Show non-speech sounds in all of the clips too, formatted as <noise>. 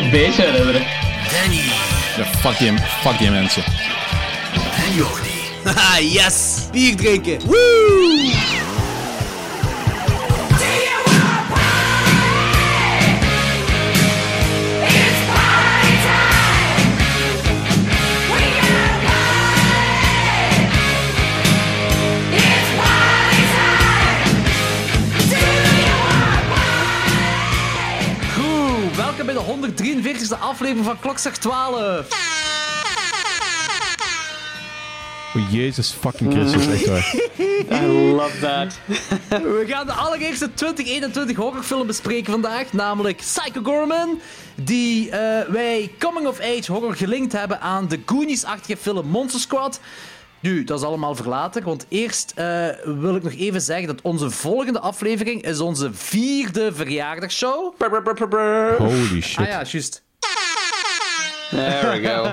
een beetje herinneren. Danny Ja, fuck die, fuck die mensen. en Jordi. Haha, <laughs> yes! Bier drinken! Woo! Aflevering van Klokslag 12. Oh, Jezus fucking Christus, echt waar. <laughs> I love that. We gaan de allereerste 2021 horrorfilm bespreken vandaag, namelijk Psycho Gorman, die eh, wij coming-of-age horror gelinkt hebben aan de Goonies-achtige film Monster Squad. Nu, dat is allemaal verlaten, want eerst eh, wil ik nog even zeggen dat onze volgende aflevering is onze vierde verjaardagsshow. Holy shit. Ah ja, juist. There we go.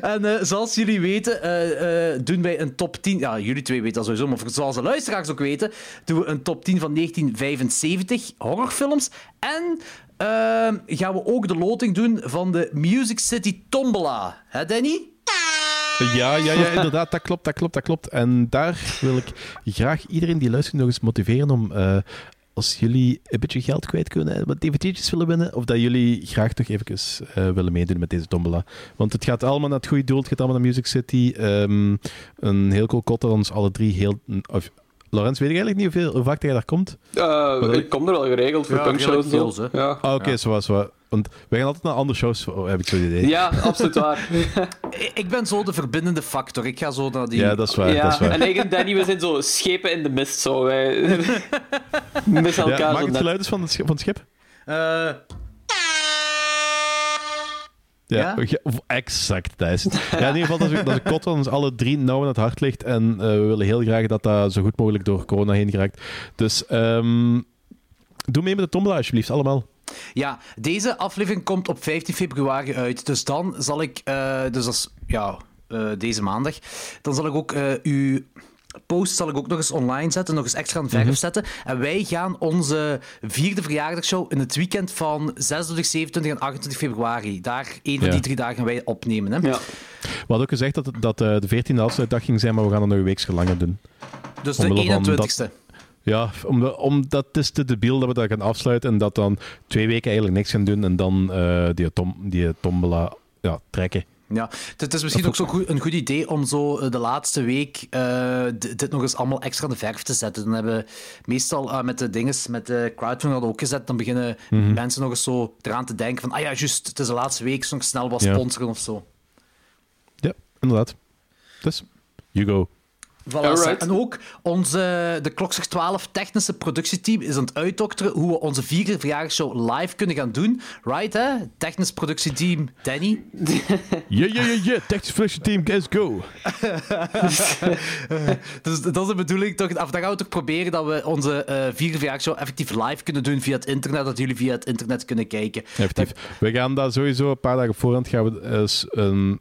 <laughs> en eh, zoals jullie weten, eh, eh, doen wij een top 10. Ja, jullie twee weten dat sowieso, maar zoals de luisteraars ook weten, doen we een top 10 van 1975 horrorfilms. En ehm, gaan we ook de loting doen van de Music City Tombola. Hè, Danny? Ja, ja, ja, inderdaad, dat klopt, dat klopt, dat klopt. En daar wil ik graag iedereen die luistert nog eens motiveren om, eh, als jullie een beetje geld kwijt kunnen, wat dvd'tjes willen winnen, of dat jullie graag toch even eh, willen meedoen met deze tombola. Want het gaat allemaal naar het goede doel, het gaat allemaal naar Music City. Ehm, een heel cool kot dat ons alle drie heel... Of, Laurens, weet ik eigenlijk niet hoeveel, hoe vaak jij daar komt? Uh, ik kom er wel geregeld voor Ja, punkshows. hè. Ja. Ah, oké, zoals we. Want wij gaan altijd naar andere shows, heb ik zo'n idee. ja, absoluut waar. <laughs> Ik ben zo de verbindende factor. Ik ga zo naar die. Ja, dat is waar, dat is ja. waar. En ik en Danny, we zijn zo schepen in de mist. Zo. Wij <laughs> missen elkaar Ja, zo maak het geluid eens van het, schip- van het schip. Eh, Ja, Ja? exact, het. Ja, in ieder geval, dat is, dat is kot dat ons alle drie nauw aan het hart ligt. En eh, we willen heel graag dat dat zo goed mogelijk door corona heen geraakt. Dus ehm, doe mee met de tombola, alsjeblieft, allemaal. Ja, deze aflevering komt op 15 februari uit. Dus dan zal ik, eh, dus is ja, eh, deze maandag, dan zal ik ook uw post zal ik ook nog eens online zetten, nog eens extra aan verf zetten. En wij gaan onze vierde verjaardagsshow in het weekend van 26, 27 en 28 februari. Daar, één van Ja. die drie dagen, gaan wij opnemen. Hè? Ja. We hadden ook gezegd dat, het- dat eh, de 14e afsluitdag ging zijn, maar we gaan er nog een week langer doen. Dus de Omwille van 21ste. Ja, omdat omdat het is te debiel dat we dat gaan afsluiten en dat dan twee weken eigenlijk niks gaan doen en dan eh, die, tom, die tombola ja, trekken. Ja, het, is misschien ook zo goed, een goed idee om zo eh, de laatste week eh, dit nog eens allemaal extra aan de verf te zetten. Dan hebben we meestal eh, met de dinges, met de crowdfunding hadden ook gezet, dan beginnen Mhm. mensen nog eens zo eraan te denken van ah ja, juist, het is de laatste week, zo snel wat Ja. sponsoren of zo. Ja, inderdaad. Dus, you go. Voilà. En ook onze, de Klokslag 12 technische productieteam is aan het uitdokteren hoe we onze vierde verjaardagsshow live kunnen gaan doen. Right, hè? Technisch productieteam Danny. Yeah, yeah, yeah, yeah. Technisch Flexion Team, let's go. <laughs> Dus dat is de bedoeling toch. Of dan gaan we toch proberen dat we onze eh vierde verjaardagsshow effectief live kunnen doen via het internet. Dat jullie via het internet kunnen kijken. Effectief. We gaan dat sowieso een paar dagen op voorhand gaan we eh, een,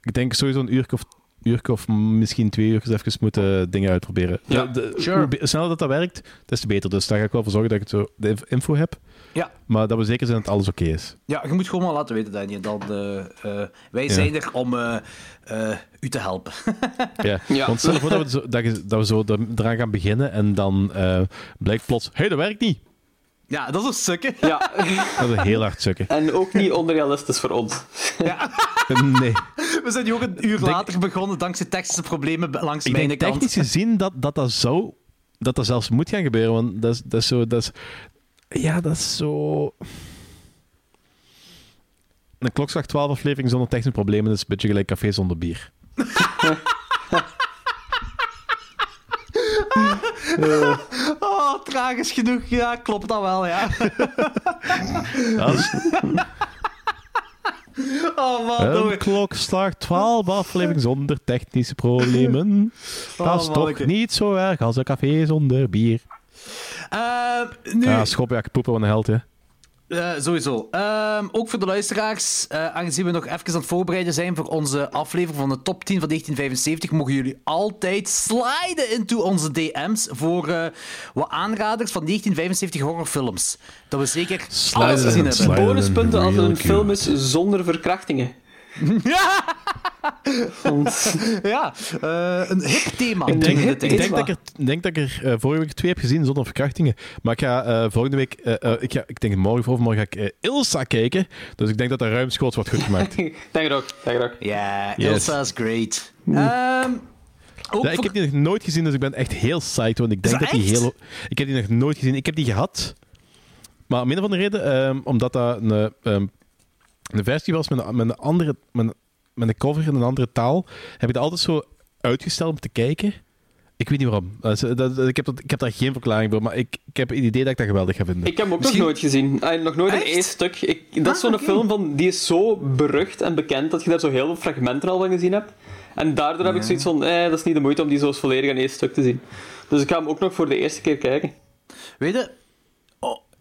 ik denk sowieso een uur of, uurtje of misschien twee uur even moeten dingen uitproberen. Ja, De- de- sure. Hoe sneller dat dat werkt, des te beter. Dus daar ga ik wel voor zorgen dat ik zo de inf- info heb. Ja. Maar dat we zeker zijn dat alles oké is. Ja, je moet gewoon maar laten weten, Danny. Dan, eh, eh, wij Ja. zijn er om eh, eh, u te helpen. <laughs> Ja. Ja. Want stel voor dat we, zo, dat, je- dat we zo er- eraan gaan beginnen en dan eh, blijkt plots, hé, hey, dat werkt niet. Ja, dat is een sukken. ja. <laughs> Dat is heel hard sukken. En ook niet onrealistisch voor ons. <laughs> Nee. We zijn nu ook een uur later begonnen dankzij technische problemen langs Ik mijn denk kant. technisch gezien dat dat, dat zou... Dat dat zelfs moet gaan gebeuren, want dat is, dat is zo... Dat is, ja, dat is zo... Een klokslag 12 aflevering zonder technische problemen is een beetje gelijk café zonder bier. <laughs> <laughs> Oh, tragisch genoeg. Ja, klopt dat wel, ja. <laughs> Oh, man. een klokslag 12 aflevering zonder technische problemen. <laughs> Dat is Oh, toch niet zo erg als een café zonder bier. Eh, nu, Ja, schopjak, poepen van een held, hè. Eh, sowieso. Ehm, ook voor de luisteraars, eh, aangezien we nog even aan het voorbereiden zijn voor onze aflevering van de top 10 van 1975, mogen jullie altijd sliden into onze DM's voor eh, wat aanraders van 1975 horrorfilms. Dat we zeker Sliden alles gezien hebben. Bonuspunten als het een film is zonder verkrachtingen. Want, Ja, eh, een hip thema. Ik denk, ik denk dat ik er, ik denk dat ik er eh, vorige week twee heb gezien zonder verkrachtingen. Maar ik ga eh, volgende week, eh, eh, ik, ga, ik denk morgen of overmorgen ga ik eh, Ilsa kijken. Dus ik denk dat dat ruimschoots wordt goed gemaakt. <laughs> denk er ook, denk er ook. Ja, Yes. Ilsa is great. Ehm, ook Ja, ik heb die nog nooit gezien, dus ik ben echt heel psyched. Want ik denk dat dat die heel... Ik heb die nog nooit gezien. Ik heb die gehad. Maar om een of andere reden, ehm, omdat dat een, ehm, een versie was met een, met een andere... Met een, met een cover in een andere taal, heb ik dat altijd zo uitgesteld om te kijken. Ik weet niet waarom. Dat is- dat- dat- ik, heb dat, ik heb daar geen verklaring voor, maar ik, ik heb het idee dat ik dat geweldig ga vinden. Ik heb hem ook Misschien- nog nooit gezien. Ah, nog nooit Echt? een één stuk. Ik, dat is Ah, zo'n film van, die is zo berucht en bekend dat je daar zo heel veel fragmenten al van gezien hebt. En daardoor heb ik zoiets van, eh, dat is niet de moeite om die zo volledig in één stuk te zien. Dus ik ga hem ook nog voor de eerste keer kijken. Weet je,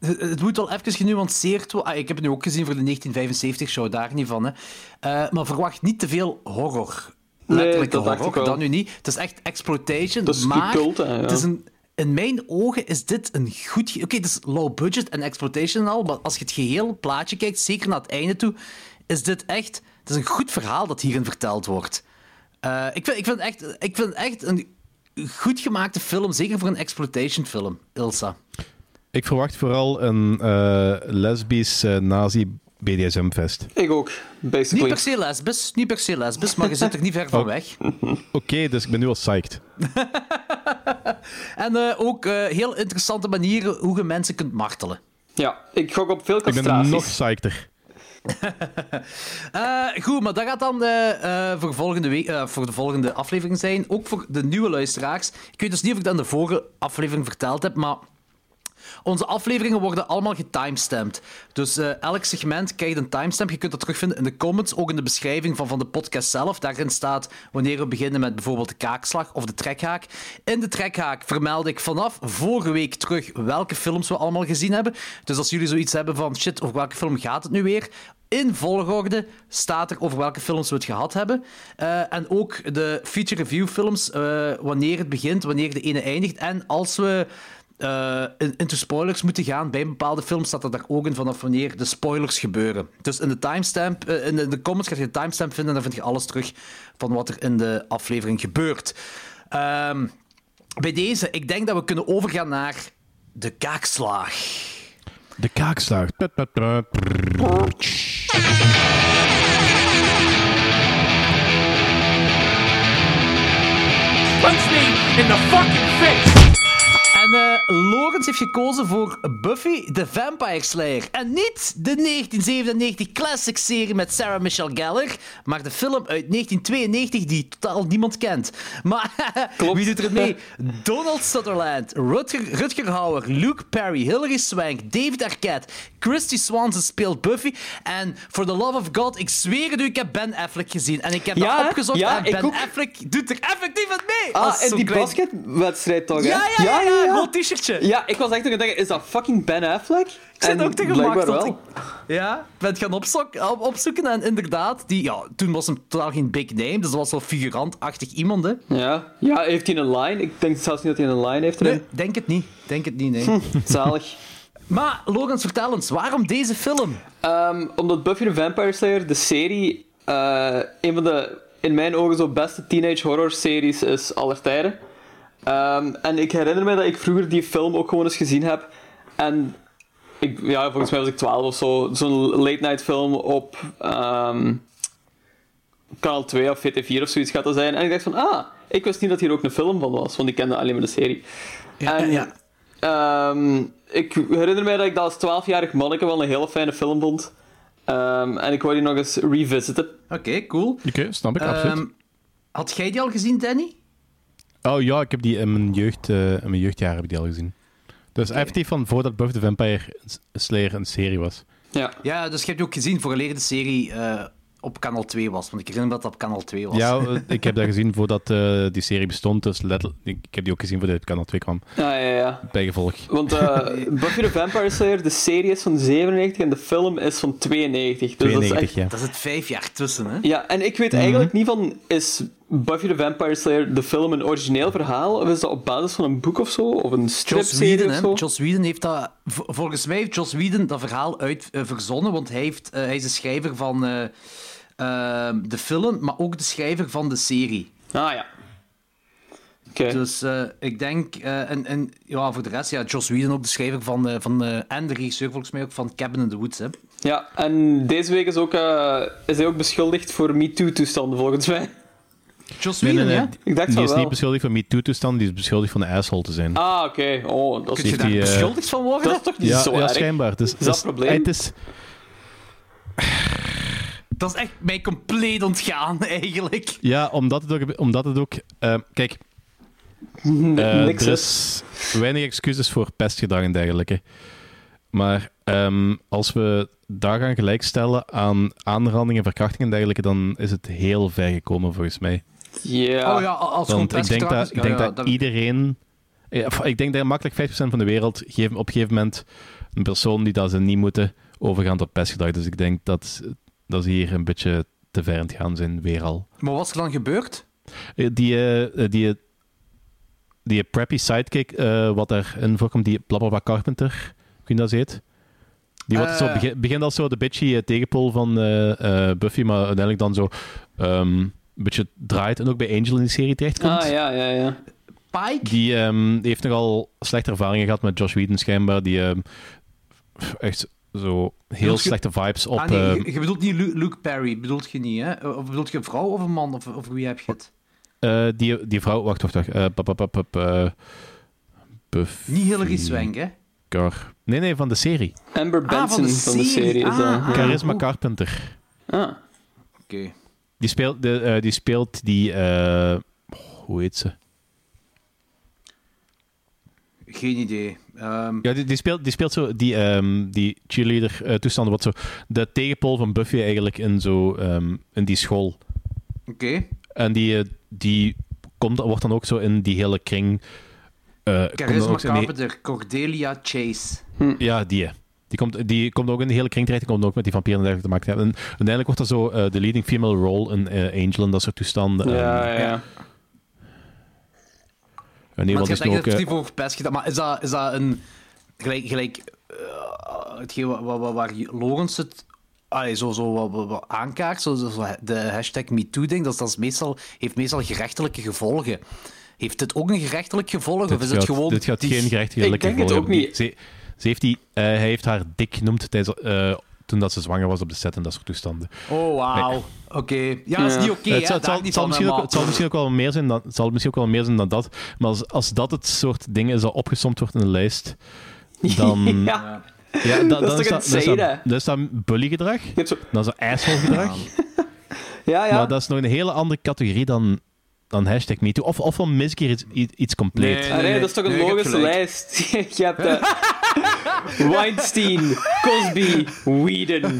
het, moet wel even genuanceerd worden. Ah, ik heb het nu ook gezien voor de 1975-show, daar niet van. Hè. Eh, maar verwacht niet te veel horror. Letterlijke dat dacht horror, dat nu niet. Het is echt exploitation, Dat is maar cult, hè, ja. het is een, in mijn ogen is dit een goed... Oké, het is low budget en exploitation en al, maar als je het geheel plaatje kijkt, zeker naar het einde toe, is dit echt... Het is een goed verhaal dat hierin verteld wordt. Eh, ik, vind, ik, vind echt, ik vind echt een goed gemaakte film, zeker voor een exploitation film, Ilsa. Ik verwacht vooral een eh, lesbisch eh, nazi-BDSM-fest. Ik ook, Niet basically. per se lesbisch, niet per se lesbisch, maar je zit er niet ver van Oh. weg. <laughs> Oké, dus ik ben nu al psyched. <laughs> En eh, ook eh, heel interessante manieren hoe je mensen kunt martelen. Ja, ik gok op veel Ik ben castraties. nog psychter. <laughs> Eh, goed, maar dat gaat dan eh, voor, volgende week, eh, voor de volgende aflevering zijn. Ook voor de nieuwe luisteraars. Ik weet dus niet of ik dat in de vorige aflevering verteld heb, maar onze afleveringen worden allemaal getimestamped. Dus eh, elk segment krijgt een timestamp. Je kunt dat terugvinden in de comments, ook in de beschrijving van, van de podcast zelf. Daarin staat wanneer we beginnen met bijvoorbeeld de kaakslag of de trekhaak. In de trekhaak vermeld ik vanaf vorige week terug welke films we allemaal gezien hebben. Dus als jullie zoiets hebben van shit, over welke film gaat het nu weer? In volgorde staat er over welke films we het gehad hebben. Eh, en ook de feature review films, eh, wanneer het begint, wanneer de ene eindigt. En als we eh, in- into spoilers moeten gaan bij een bepaalde film, staat er daar ook in vanaf wanneer de spoilers gebeuren. Dus in de timestamp, eh, in de, de comments ga je de timestamp vinden en dan vind je alles terug van wat er in de aflevering gebeurt. Ehm, bij deze, ik denk dat we kunnen overgaan naar de kaakslag. De put. Punch me in the fucking face! En Lorenz heeft gekozen voor Buffy the Vampire Slayer. En niet de 1997 classic serie met Sarah Michelle Gellar, maar de film uit 1992 die totaal niemand kent. Maar <laughs> wie doet er mee? <laughs> Donald Sutherland, Rutger, Rutger Hauer, Luke Perry, Hilary Swank, David Arquette, Christy Swanson speelt Buffy. En for the love of God, ik zweer het u, ik heb Ben Affleck gezien. En ik heb Ja, dat opgezocht ja, en Ben ook. Affleck doet er effectief aan mee. Ah, en die klein- basketwedstrijd toch, hè? Ja, ja, ja, ja, t-shirtje. Ja, ik was echt aan het denken, is dat fucking Ben Affleck? Ik zit ook te blijkbaar gemaakt. wel. Ja, ik ben het gaan opzoeken en inderdaad, die, ja, toen was hem totaal geen big name, dus dat was wel figurantachtig iemand. Hè. Ja. ja, heeft hij een line? Ik denk zelfs niet dat hij een line heeft erin. Nee, denk het niet. Denk het niet, nee. Zalig. <laughs> maar, Logans, vertel eens, waarom deze film? Ehm, omdat Buffy the Vampire Slayer, de serie, eh, een van de, in mijn ogen, zo beste teenage horror series is aller tijden. Ehm, en ik herinner me dat ik vroeger die film ook gewoon eens gezien heb. En ik, ja, volgens mij was ik 12 of zo. Zo'n late night film op ehm, kanaal 2 of VT4 of zoiets gaat dat zijn. En ik dacht van, ah, ik wist niet dat hier ook een film van was, want ik kende alleen maar de serie. en, ja. Ehm, ik herinner mij dat ik dat als 12-jarig manneke wel een hele fijne film vond. Ehm, en ik wou die nog eens revisiten. Oké, cool. Oké, snap ik, absoluut. Ehm, had jij die al gezien, Danny? Oh ja, ik heb die in mijn, jeugd, eh, in mijn jeugdjaren heb ik die al gezien. Dus effectief van voordat Buffy the Vampire Slayer een serie was. Ja. Ja, dus je hebt die ook gezien vooraleer de serie eh, op kanaal 2 was. Want ik herinner me dat dat op kanaal 2 was. Ja, <laughs> eh, ik heb dat gezien voordat eh, die serie bestond. Dus ik heb die ook gezien voordat het op kanaal 2 kwam. Ja, ja, ja. Bijgevolg. Want eh, <laughs> Buffy the Vampire Slayer, de serie is van 97 en de film is van 92. Dus dat is 92, echt... ja. Zit vijf jaar tussen, hè? Ja, en ik weet eigenlijk niet van, is Buffy the Vampire Slayer de film een origineel verhaal? Of is dat op basis van een boek of zo? Of een stripserie of zo? Joss Whedon heeft dat... Volgens mij heeft Joss Whedon dat verhaal uit eh, verzonnen, want hij, heeft, eh, hij is de schrijver van eh, eh, de film, maar ook de schrijver van de serie. Ah ja. Oké. Dus ik denk... en, en ja, voor de rest, ja, Joss Whedon ook de schrijver van... van en de regisseur volgens mij ook van Cabin in the Woods, hè? Ja, en deze week is, ook, is hij ook beschuldigd voor MeToo-toestanden, volgens mij. Joss Nee, nee, Whedon, nee. ja? Ik dacht Die van is wel. niet beschuldigd van MeToo-toestand, die is beschuldigd van een asshole te zijn. Ah, oké. Oh, dat is, Kun je daar die, eh, beschuldigd van worden? dat is toch niet ja, zo ja erg? schijnbaar. Dus, dat het probleem? Het is, Dat is echt mij compleet ontgaan, eigenlijk. ja, omdat het ook... Omdat het ook eh, kijk, <laughs> eh, niks er is. is weinig excuses voor pestgedrag en dergelijke. Maar ehm, als we daar gaan gelijkstellen aan aanranding en verkrachting en dergelijke, dan is het heel ver gekomen volgens mij. Ja. Oh ja, als gewoon Want ik denk pestgedrag dat, ik denk ja, dat iedereen... Ik denk dat makkelijk 50% van de wereld geef- op een gegeven moment een persoon die dat ze niet moeten overgaan tot pestgedrag. Dus ik denk dat, dat ze hier een beetje te ver aan het gaan zijn, weer al. Maar wat is er dan gebeurd? Eh, Die, eh, die, die preppy sidekick, eh, wat erin voorkomt, die Blablabla Carpenter, kun je dat heet? Die wordt zo, Eh. begin- begint als zo de bitchy eh, tegenpol van eh, eh, Buffy, maar uiteindelijk dan zo ehm, een beetje draait en ook bij Angel in die serie terechtkomt. Ah, ja, ja, ja. Pike? Die ehm, heeft nogal slechte ervaringen gehad met Josh Whedon schijnbaar, die ehm, echt zo heel slechte vibes op... ah, nee, ehm, je, je bedoelt niet Lu- Luke Perry, bedoelt je niet, hè? Of bedoelt je een vrouw of een man? Of, of wie heb je het? eh, die, die vrouw, wacht, wacht, wacht. eh, pap, pap, pap, pap, eh, Buffy... Niet Hilary Swank, hè? Car- Nee, nee, van de serie. Amber Ah, Benson van de van de serie. is Ah, dat. Charisma. Carpenter. Ah. Oké. Die speelt, de, eh, die, speelt die eh, hoe heet ze? Geen idee. Ehm, Ja, die, die, speelt, die speelt zo die, ehm, die cheerleader eh, toestanden, wat zo de tegenpol van Buffy eigenlijk in, zo, ehm, in die school. Oké. En die, die komt, wordt dan ook zo in die hele kring. eh, dan Charisma die- Carpenter, Cordelia Chase. ja, die. Die komt, die komt ook in de hele kring terecht. Die komt ook met die vampieren en dergelijke te maken hebben. En uiteindelijk wordt dat zo eh, de leading female role in eh, Angel en dat soort toestanden. Ja, ja, ja. en Maar iemand je is ook... eh, over pest gedaan. Maar is dat, is dat een... Gelijk... gelijk eh, hetgeen waar, waar, waar Logans het... Allee, zo, zo wat, wat, wat aankaart, zo, zo, de hashtag MeToo-ding, dat, dat is meestal, heeft meestal gerechtelijke gevolgen. Heeft dit ook een gerechtelijk gevolg? Dit of is het gaat, gewoon... dit gaat die- geen gerechtelijke Ik denk het gevolgen ook niet. Ze, heeft die, eh, hij heeft haar dik genoemd tijdens, eh, toen dat ze zwanger was op de set en dat soort toestanden. Oh, wauw. Oké. Ja, dat is niet oké, het, hè. zal, het, zal, het zal misschien ook, het zal misschien ook wel meer zijn dan, het zal misschien ook wel meer zijn dan dat. Maar als, als dat het soort dingen is dat opgesomd wordt in de lijst, dan... <laughs> Ja. ja, dan, Dat dan is toch dat, dan is insane, dat, hè? dan is dat bullygedrag, zo... dan is dat asshole gedrag. <laughs> Ja, ja. Maar dat is nog een hele andere categorie dan, dan hashtag MeToo. Of, of van miskeer iets, iets, compleet. Nee. Nee, dat is toch een logische lijst. <laughs> je hebt eh, <laughs> Weinstein, Cosby, Whedon. <laughs>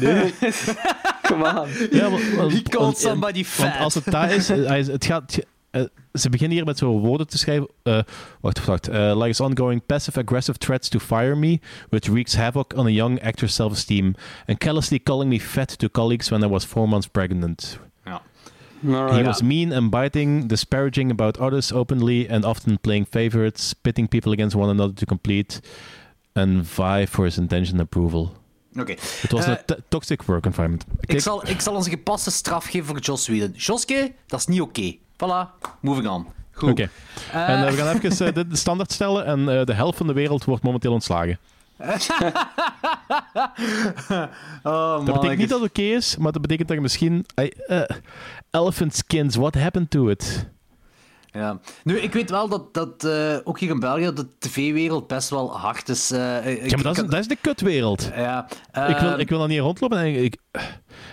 Come on. Ja, maar- He called somebody fat. Want als het daar is, eh, hij is- het gaat... eh, ze beginnen hier met zo woorden te schrijven. eh, wacht, wacht. eh, like is ongoing passive-aggressive threats to fire me, which wreaks havoc on a young actor's self-esteem, and callously calling me fat to colleagues when I was four months pregnant. Ja. He Alright. was mean and biting, disparaging about others openly, and often playing favorites, pitting people against one another to complete, and vie for his intention approval. Oké. Het was Eh, een to- toxic work environment. Ik zal, ik zal ons een gepaste straf geven voor Joss Whedon. Joske, dat is niet oké. Voilà, moving on. Goed. Oké. En eh, we gaan <laughs> even eh, de standaard stellen. En eh, de helft van de wereld wordt momenteel ontslagen. <laughs> Oh, Dat betekent niet dat het oké is, maar dat betekent dat je misschien... eh, eh, elephant skins, what happened to it? Ja. Nu, ik weet wel dat, dat eh, ook hier in België de tv-wereld best wel hard is. eh, ik- Ja, maar dat is, dat is de kutwereld. Ja, ik, wil, ehm, ik wil dan niet rondlopen en ik, ik, ik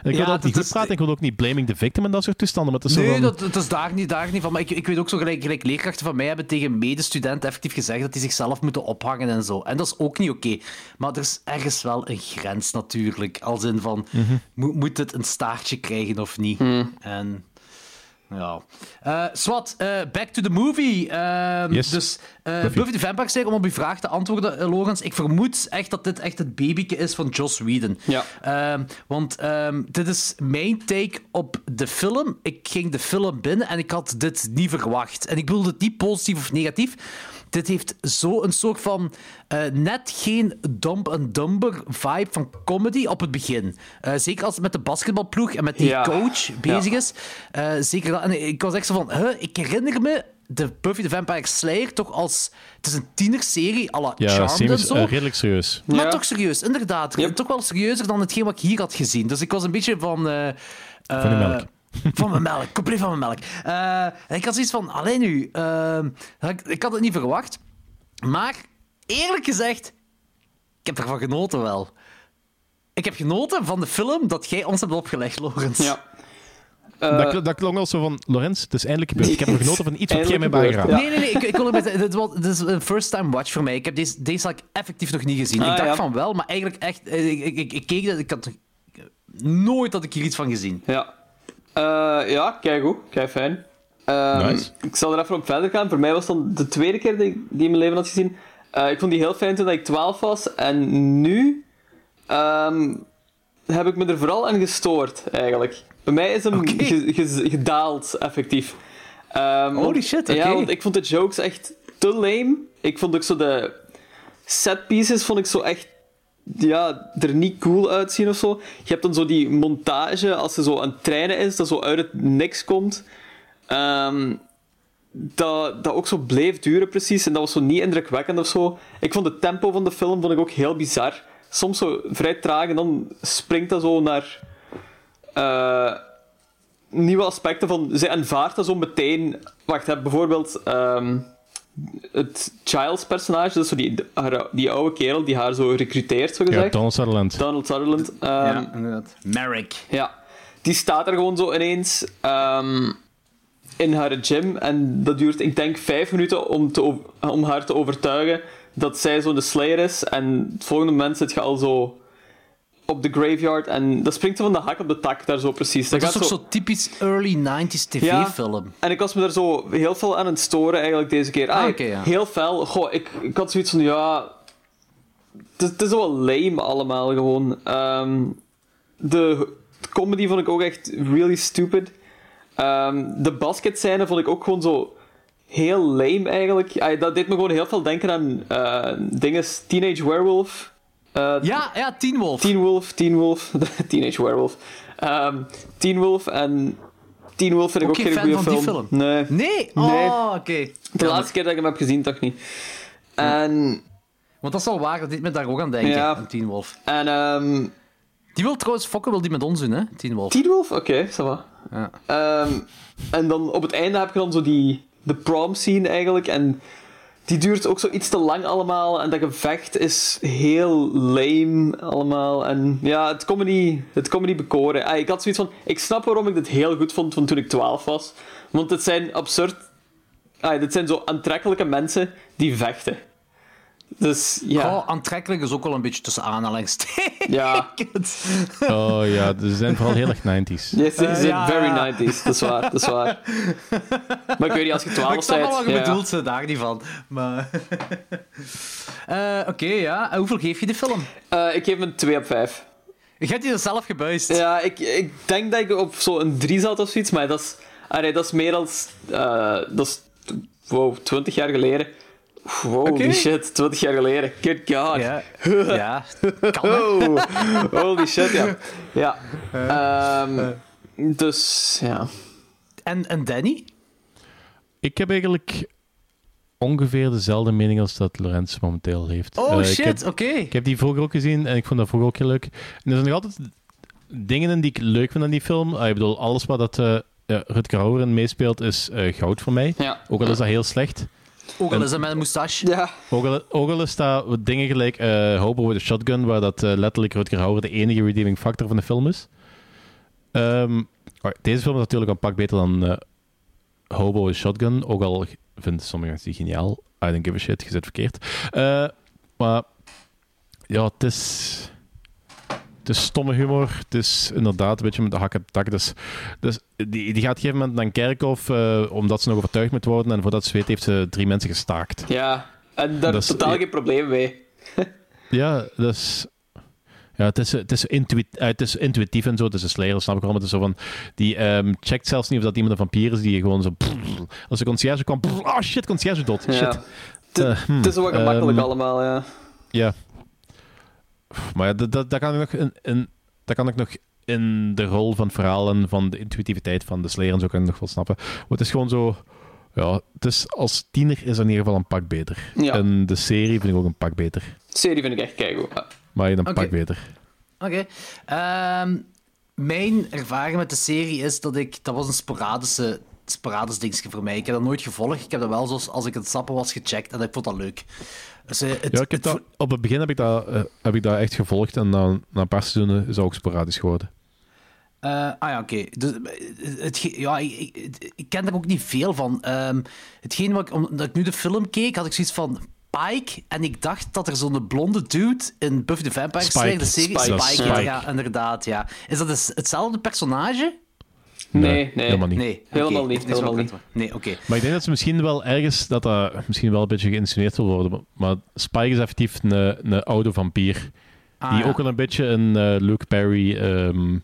wil Ja, dat ook niet goed is- praten. Ik wil ook niet blaming the victim en dat soort toestanden. Maar het is zo Nee, dat, dat is daar niet, daar niet van. Maar ik, ik weet ook zo gelijk, gelijk leerkrachten van mij hebben tegen medestudenten effectief gezegd dat die zichzelf moeten ophangen en zo. En dat is ook niet oké. Maar er is ergens wel een grens natuurlijk. Als in van, Mhm. moet, moet het een staartje krijgen of niet? En... Ja. Eh, Swat, eh, back to the movie. Ehm, Yes. Dus eh, Buffy. Buffy. the Vampire Slayer, om op uw vraag te antwoorden, Logans. Ik vermoed echt dat dit echt het babyke is van Joss Whedon. Ja. Ehm, want ehm, dit is mijn take op de film. Ik ging de film binnen en ik had dit niet verwacht. En ik bedoel het niet positief of negatief. Dit heeft zo een soort van eh, net geen Dumb and Dumber vibe van comedy op het begin. Eh, zeker als het met de basketbalploeg en met die Ja. coach bezig is. Eh, zeker dat. En ik was echt zo van, huh, ik herinner me de Buffy the Vampire Slayer toch als... Het is een tienerserie à la ja, Charmed en zo. redelijk serieus. Maar Ja. toch serieus, inderdaad. Yep. Toch wel serieuzer dan hetgeen wat ik hier had gezien. Dus ik was een beetje van... Van de melk. Van mijn melk, compleet van mijn melk. Eh, en ik had zoiets van, alleen nu, eh, ik, ik had het niet verwacht. Maar, eerlijk gezegd, ik heb ervan genoten wel. Ik heb genoten van de film dat jij ons hebt opgelegd, Lorenz. Ja. Eh, dat, kl- dat klonk al zo van, Lorenz, het is eindelijk gebeurd. Ik heb er genoten van iets wat jij mij gebeurd, Nee, nee, nee. Ik, ik zeggen, dit, was, dit is een first-time watch voor mij. Ik heb deze, deze had ik effectief nog niet gezien. Ah, ik dacht ja. van wel, maar eigenlijk echt... eh, Ik, ik, ik, ik keek dat, ik had nooit had ik hier iets van gezien. Ja. Eh, ja, kijk goed. Kijk fijn. Ehm, Nice. Ik zal er even op verder gaan. Voor mij was dan de tweede keer dat ik die in mijn leven had gezien. Eh, ik vond die heel fijn toen ik 12 was. En nu ehm, heb ik me er vooral aan gestoord, eigenlijk. Bij mij is hem Oké. ge- ge- gedaald, effectief. Ehm, Holy want- shit, Ja, oké. want ik vond de jokes echt te lame. Ik vond ook zo de set pieces vond ik zo echt ja, er niet cool uitzien of zo. Je hebt dan zo die montage als ze zo aan het trainen is, dat zo uit het niks komt. Ehm, dat, dat ook zo bleef duren precies en dat was zo niet indrukwekkend of zo. Ik vond het tempo van de film vond ik ook heel bizar. Soms zo vrij traag en dan springt dat zo naar eh, nieuwe aspecten van. Zij aanvaardt dat zo meteen. Wacht, heb bijvoorbeeld ehm, het Giles personage, zo die, haar- die oude kerel die haar zo recruteert, zo Ja, gezegd. Donald Sutherland. Donald Sutherland. Ehm, ja, inderdaad. Merrick. ja, die staat er gewoon zo ineens ehm, in haar gym. En dat duurt, ik denk, vijf minuten om, te, om haar te overtuigen dat zij zo de Slayer is. En het volgende moment zit je al zo op de graveyard. En dat springt ze van de hak op de tak daar zo precies. Dat is gaat toch zo typisch early 90s tv-film. En ik was me daar zo heel veel aan het storen eigenlijk deze keer. Ah, Ah, ja. Heel fel. Goh, ik, ik had zoiets van, ja... Het is- is wel lame allemaal gewoon. Ehm, de comedy vond ik ook echt really stupid. Ehm, de basketscène vond ik ook gewoon zo heel lame eigenlijk. Dat deed me gewoon heel veel denken aan eh dingen Teenage Werewolf. Eh, Ja, ja, Teen Wolf. Teen Wolf, Teen Wolf, <laughs> Teenage Werewolf. Ehm Teen Wolf en Teen Wolf vind ik Ook ook geen goede film. film? Nee. Nee? Nee. Oh, oké. De laatste keer dat ik hem heb gezien, toch niet. En, Want dat is wel waar, dat dit me daar ook aan denken, Ja. aan Teen Wolf. en ehm Die wil trouwens fokken, wil die met ons doen, hè, Teen Wolf. Teen Wolf? Oké, ça va. Ja. Ehm, en dan op het einde heb je dan zo die de prom scene eigenlijk. En die duurt ook zo iets te lang allemaal. En dat gevecht is heel lame allemaal. En ja, het kon me niet, het kon me niet bekoren. Ah, ik had zoiets van... Ik snap waarom ik dit heel goed vond van toen ik 12 was. Want het zijn absurd... Ah, dit zijn zo aantrekkelijke mensen die vechten. Dus ja... Aantrekkelijk is ook wel een beetje tussen aanhalingstekens. Ja. <laughs> Oh ja, ze zijn vooral heel erg 90s. Yes, they Eh, zijn ja, very ja. 90s. Dat is waar, dat is waar. Maar ik weet niet, als je 12 ik snap wel bent... wat je ja. bedoelt, ze, daar niet van. Maar... <laughs> Eh, Oké, ja. En hoeveel geef je de film? Eh, ik geef hem een 2 op 5. Je hebt die er zelf gebuist. Ja, ik, ik denk dat ik op zo'n 3 zat of zoiets, maar dat is, allee, dat is meer dan... eh, dat is... Wow, 20 jaar geleden. Holy shit, 20 jaar geleden. Good god. Ja, <laughs> ja. kan. Oh, holy shit, ja. Ja. Ehm, dus, ja. En, en Danny? Ik heb eigenlijk ongeveer dezelfde mening als dat Lorenz momenteel heeft. Oh Eh, shit, oké. Ik heb die vroeger ook gezien en ik vond dat vroeger ook heel leuk. En er zijn nog altijd dingen in die ik leuk vind aan die film. Ah, ik bedoel, alles wat dat, eh, Rutger Hauer in meespeelt, is eh, goud voor mij. Ja. Ook al is dat heel slecht. Ook al is het met een moustache. Ja. Ook al, ook al is dat wat dingen gelijk eh Hobo with a Shotgun, waar dat eh, letterlijk Rutger Hauer de enige redeeming factor van de film is. Ehm, deze film is natuurlijk een pak beter dan eh, Hobo with a Shotgun, ook al vinden sommige mensen die geniaal. I don't give a shit, je zit verkeerd. Eh, maar ja, het is... Het is stomme humor. Het is inderdaad een beetje met de hak op het dak. Dus, dus die, die gaat op een gegeven moment naar een kerkhof, eh, omdat ze nog overtuigd moet worden. En voordat ze weet, heeft ze drie mensen gestaakt. Ja. En daar is is- totaal geen probleem mee. <laughs> Ja, dus... Ja, het is, het, is intuït, eh, het is intuïtief en zo. Het is een slayer, snap ik wel. Maar het is zo van... Die ehm, checkt zelfs niet of dat iemand een vampier is, die gewoon zo... als de conciërge kwam... Oh shit, conciërge dood. Ja. Shit. Het- Eh, hmm, Het is wat gemakkelijk ehm, allemaal, ja. Ja. Maar ja, dat, dat, dat kan ik nog in, in, dat kan ik nog in de rol van het verhaal en van de intuïtiviteit van de slayer en zo kan ik nog wel snappen. Maar het is gewoon zo... Ja, het is, als tiener is dat in ieder geval een pak beter. Ja. En de serie vind ik ook een pak beter. De serie vind ik echt keigoed. Maar een Oké. pak beter. Oké. Ehm, mijn ervaring met de serie is dat ik... Dat was een sporadische, sporadisch dingetje voor mij. Ik heb dat nooit gevolgd. Ik heb dat wel zoals als ik het sappen was gecheckt en ik vond dat leuk. Dus, het, Ja, ik heb het- dat, op het begin heb ik dat, eh, heb ik dat echt gevolgd en na, na een paar seizoenen is dat ook sporadisch geworden. Eh, ah ja, oké. Dus, eh, het ja, ik, ik, ik ken er ook niet veel van. Ehm hetgeen wat ik, omdat ik nu de film keek, had ik zoiets van Pike. En ik dacht dat er zo'n blonde dude in Buffy the Vampire. Slayer, de serie... Spike. Spike, Spike. ja, inderdaad, ja. Is dat hetzelfde personage? Nee, nee. helemaal niet. Nee. Helemaal niet, Het is wel helemaal kut. Nee, oké. Maar ik denk dat ze misschien wel ergens, dat dat misschien wel een beetje geïnsinueerd wil worden, maar- maar Spike is effectief een, een oude vampier. Ah, die ja. ook wel een beetje een eh, Luke Perry ehm,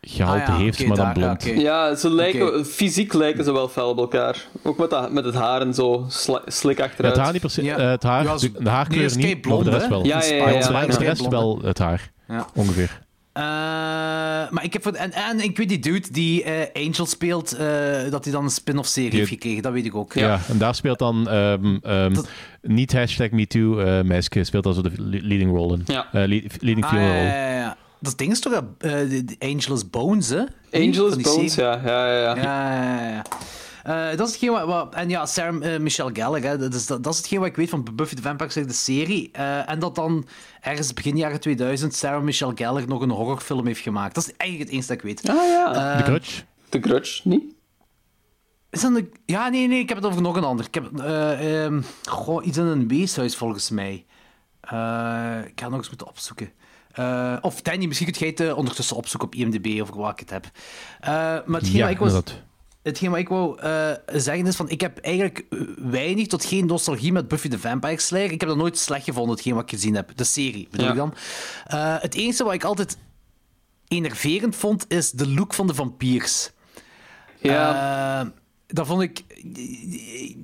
gehalte Ah, ja, heeft, maar dan daar- ja, blond. oké. Ja, ze lijken, fysiek lijken ze wel fel op elkaar. Ook met, dat, met het haar en zo sli- slik Ja, achteruit. het haar niet per se, Ja. eh, het haar, Ja, de, haarkleur nee, niet, maar voor de rest wel. Ja, ja, ja, Maar ja, de ja. rest- de Ja, rest blonde. wel het haar, Ja. ongeveer. Eh, maar ik heb voor, en, en ik weet die dude die eh, Angel speelt, eh, dat hij dan een spin-off serie Die- heeft gekregen, dat weet ik ook. Ja. en daar speelt dan ehm, ehm, Dat- niet hashtag MeToo, eh meisje speelt dan zo de le- leading role in. Ja. Eh, lead- leading Ah, female ja, role. ja, ja. Dat ding is toch Angel is Bones, hè? Angel is Bones, ja. Ja, ja, ja. Ja, Eh, dat is hetgeen wat, wat- En ja, Sarah eh, Michelle Gellar, hè, dat, is, dat, dat is hetgeen wat ik weet van Buffy the Vampire Slayer, de serie. Eh, en dat dan ergens begin jaren 2000 Sarah Michelle Gellar nog een horrorfilm heeft gemaakt. Dat is eigenlijk het enige dat ik weet. Ah ja. De Grudge. The Grudge, niet? Is dat een... Ja, nee, nee, ik heb het over nog een ander. Ik heb eh, ehm, goh, iets in een weeshuis, volgens mij. Eh, ik ga nog eens moeten opzoeken. Eh, of Danny, misschien kun jij het ondertussen opzoeken op IMDb over wat ik het heb. Eh, maar hetgeen, Ja, wat ik was, inderdaad. Hetgeen wat ik wou eh, zeggen is van... Ik heb eigenlijk weinig tot geen nostalgie met Buffy the Vampire Slayer. Ik heb dat nooit slecht gevonden, hetgeen wat ik gezien heb. De serie, bedoel Ja. ik dan. Eh, het enige wat ik altijd enerverend vond, is de look van de vampiers. Ja. Eh, dat vond ik...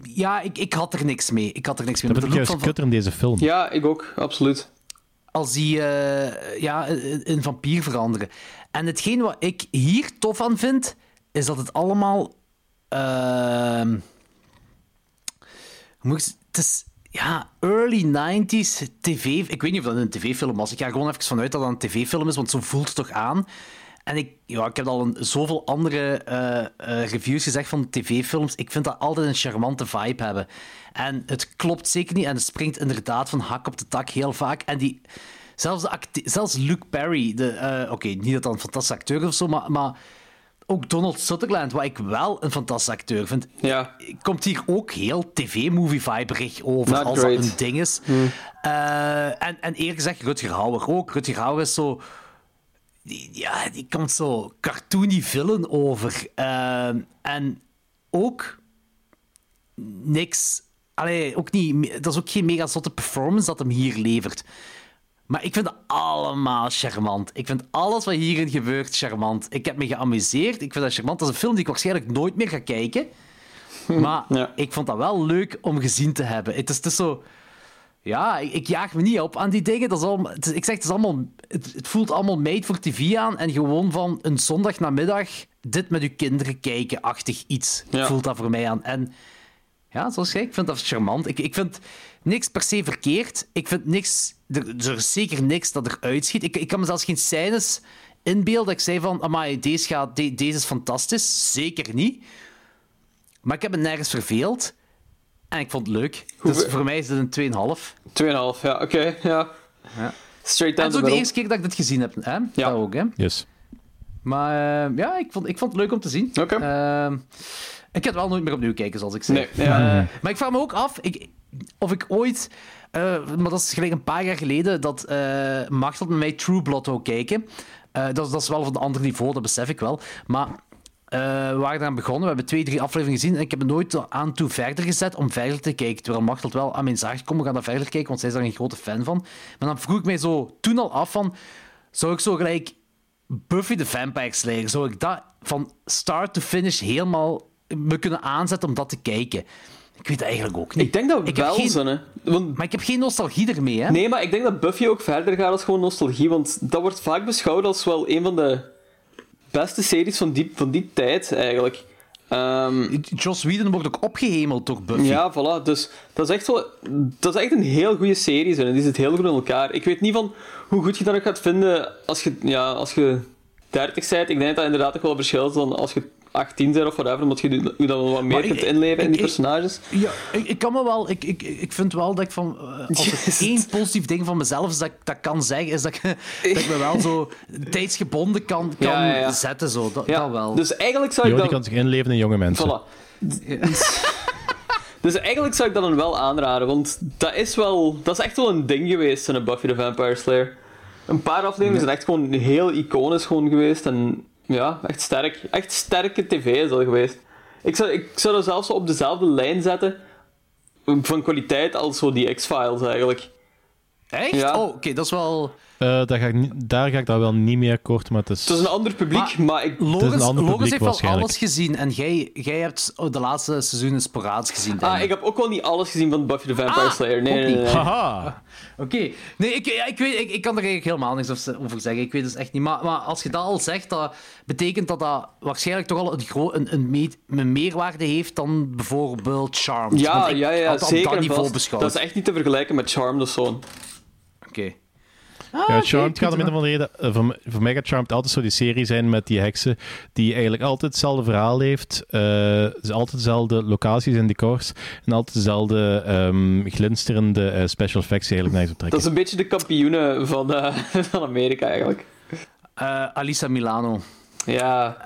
Ja, ik, ik had er niks mee. Ik had er niks mee. Dat Met vind de ik look juist van, kutter in deze film. ja, ik ook. Absoluut. als die eh, ja, in een vampier veranderen. En hetgeen wat ik hier tof aan vind, is dat het allemaal... hoe moet ik het is ja, early 90s tv. Ik weet niet of dat een tv-film was. Ik ga gewoon even vanuit dat dat een tv-film is, want zo voelt het toch aan. En ik, ja, ik heb al een, zoveel andere eh, reviews gezegd van tv-films. Ik vind dat altijd een charmante vibe hebben. En het klopt zeker niet. En het springt inderdaad van hak op de tak heel vaak. En die, zelfs, de zelfs Luke Perry, de, eh, oké, niet dat dat een fantastische acteur of zo, maar, maar ook Donald Sutherland, wat ik wel een fantastische acteur vind, Ja. komt hier ook heel tv-movie-viberig over Not als great. dat een ding is. Eh, en, en eerlijk gezegd, Rutger Hauer ook. Rutger Hauer is zo... Die, ja, die komt zo cartoony villain over. Eh, en ook niks... Allee, ook niet... Dat is ook geen mega zotte performance dat hem hier levert. Maar ik vind het allemaal charmant. Ik vind alles wat hierin gebeurt charmant. Ik heb me geamuseerd. Ik vind dat charmant. Dat is een film die ik waarschijnlijk nooit meer ga kijken. Maar Ja. ik vond dat wel leuk om gezien te hebben. Het is, is zo... Ja, ik, ik jaag me niet op aan die dingen. Dat is allemaal, het is- ik zeg, het, is allemaal, het, het voelt allemaal made voor tv aan. En gewoon van een zondagnamiddag dit met uw kinderen kijken-achtig iets. Ja. Voelt dat voor mij aan. En ja, zoals ik, ik vind dat charmant. Ik, ik vind niks per se verkeerd. Ik vind niks... Er, er is zeker niks dat eruit schiet. Ik, ik kan me zelfs geen scènes inbeeld dat ik zei van, amai, deze, gaat, de- deze is fantastisch. Zeker niet. Maar ik heb me nergens verveeld. En ik vond het leuk. Dus voor mij is dit een 2,5. 2,5, ja, oké, ja. Ja. Straight En down het is ook de eerste keer dat ik dit gezien heb. Hè? Ja. Dat ook, hè? Yes. Maar eh, ja, ik vond, ik vond het leuk om te zien. Oké. Ehm, ik ga het wel nooit meer opnieuw kijken, zoals ik zei. Nee, ja. Eh, maar ik vraag me ook af ik, of ik ooit... eh, maar dat is gelijk een paar jaar geleden dat eh Machtel met mij True Blood wou kijken. Eh, dat, dat is wel van een ander niveau, dat besef ik wel. Maar we waren eraan begonnen. We hebben twee, drie afleveringen gezien. En ik heb het nooit aan toe verder gezet om verder te kijken. Terwijl Machtel wel aan mijn zaak komt, we gaan daar verder kijken, want zij is daar een grote fan van. Maar dan vroeg ik mij zo toen al af van... Zou ik zo gelijk Buffy the Vampire Slayer, zou ik dat van start to finish helemaal me kunnen aanzetten om dat te kijken? Ik weet eigenlijk ook niet. Ik denk dat Ik wel geen- zo, hè. Want, Maar ik heb geen nostalgie ermee, hè? nee, maar ik denk dat Buffy ook verder gaat als gewoon nostalgie, want dat wordt vaak beschouwd als wel een van de beste series van die, van die tijd, eigenlijk. Ehm, Joss Whedon wordt ook opgehemeld door Buffy. Ja, voilà. Dus dat is echt, wel, dat is echt een heel goede serie. En die zit heel goed in elkaar. Ik weet niet van hoe goed je dat nog gaat vinden als je, ja, als je 30 bent. Ik denk dat dat inderdaad toch wel verschilt dan als je 18 bent of whatever. Omdat je je dan wat meer ik- kunt inleven in die ik- personages. Ja, ik, ik kan me wel... Ik, ik, ik vind wel dat ik van... eh, als het Yes. één positief ding van mezelf is dat ik dat kan zeggen, is dat ik, dat ik me wel zo tijdsgebonden kan, kan Ja, ja, ja. zetten. Zo. Dat, Ja, dat wel. Dus eigenlijk zou ik Jo, dat... kan zich inleven in jonge mensen. Voilà. <laughs> Dus eigenlijk zou ik dat dan wel aanraden, want dat is wel... Dat is echt wel een ding geweest in een Buffy the Vampire Slayer. Een paar afleveringen zijn echt gewoon heel iconisch gewoon geweest en ja, echt sterk. Echt sterke tv is dat geweest. Ik zou, ik zou dat zelfs op dezelfde lijn zetten van kwaliteit als zo die X-Files eigenlijk. Echt? Ja. Oh, oké, dat is wel... Eh, daar, ga ik niet, daar ga ik daar wel niet mee akkoord, maar het is... Het is een ander publiek, maar, ik... Logos, een ander Logos publiek heeft wel waarschijnlijk. alles gezien en jij, jij hebt oh, de laatste seizoenen sporadisch gezien. denk Ah, ik heb ook wel niet alles gezien van Buffy the Vampire Ah, Slayer. Nee, ook nee, nee. niet. nee. Haha! Oké. Nee, ik, ja, ik, weet, ik, ik kan er eigenlijk helemaal niks over- over zeggen. Ik weet dus echt niet. Maar, maar als je dat al zegt, dat betekent dat dat waarschijnlijk toch al een, gro- een, een, meet- een meerwaarde heeft dan bijvoorbeeld Charmed. Ja, Want ik ja, ja, had dat op zeker dat en niveau vast. beschouwd. Dat is echt niet te vergelijken met Charmed of zo. Oké. Ja, Charmed gaat om een of andere reden... eh, voor, voor mij gaat Charmed altijd zo die serie zijn met die heksen, die eigenlijk altijd hetzelfde verhaal heeft. eh, dus altijd dezelfde locaties en decors. En altijd dezelfde ehm, glinsterende eh, special effects die eigenlijk Dat trekken. is een beetje de kampioenen van, eh, <laughs> van Amerika eigenlijk. Eh, Alisa Milano. <laughs> Ja,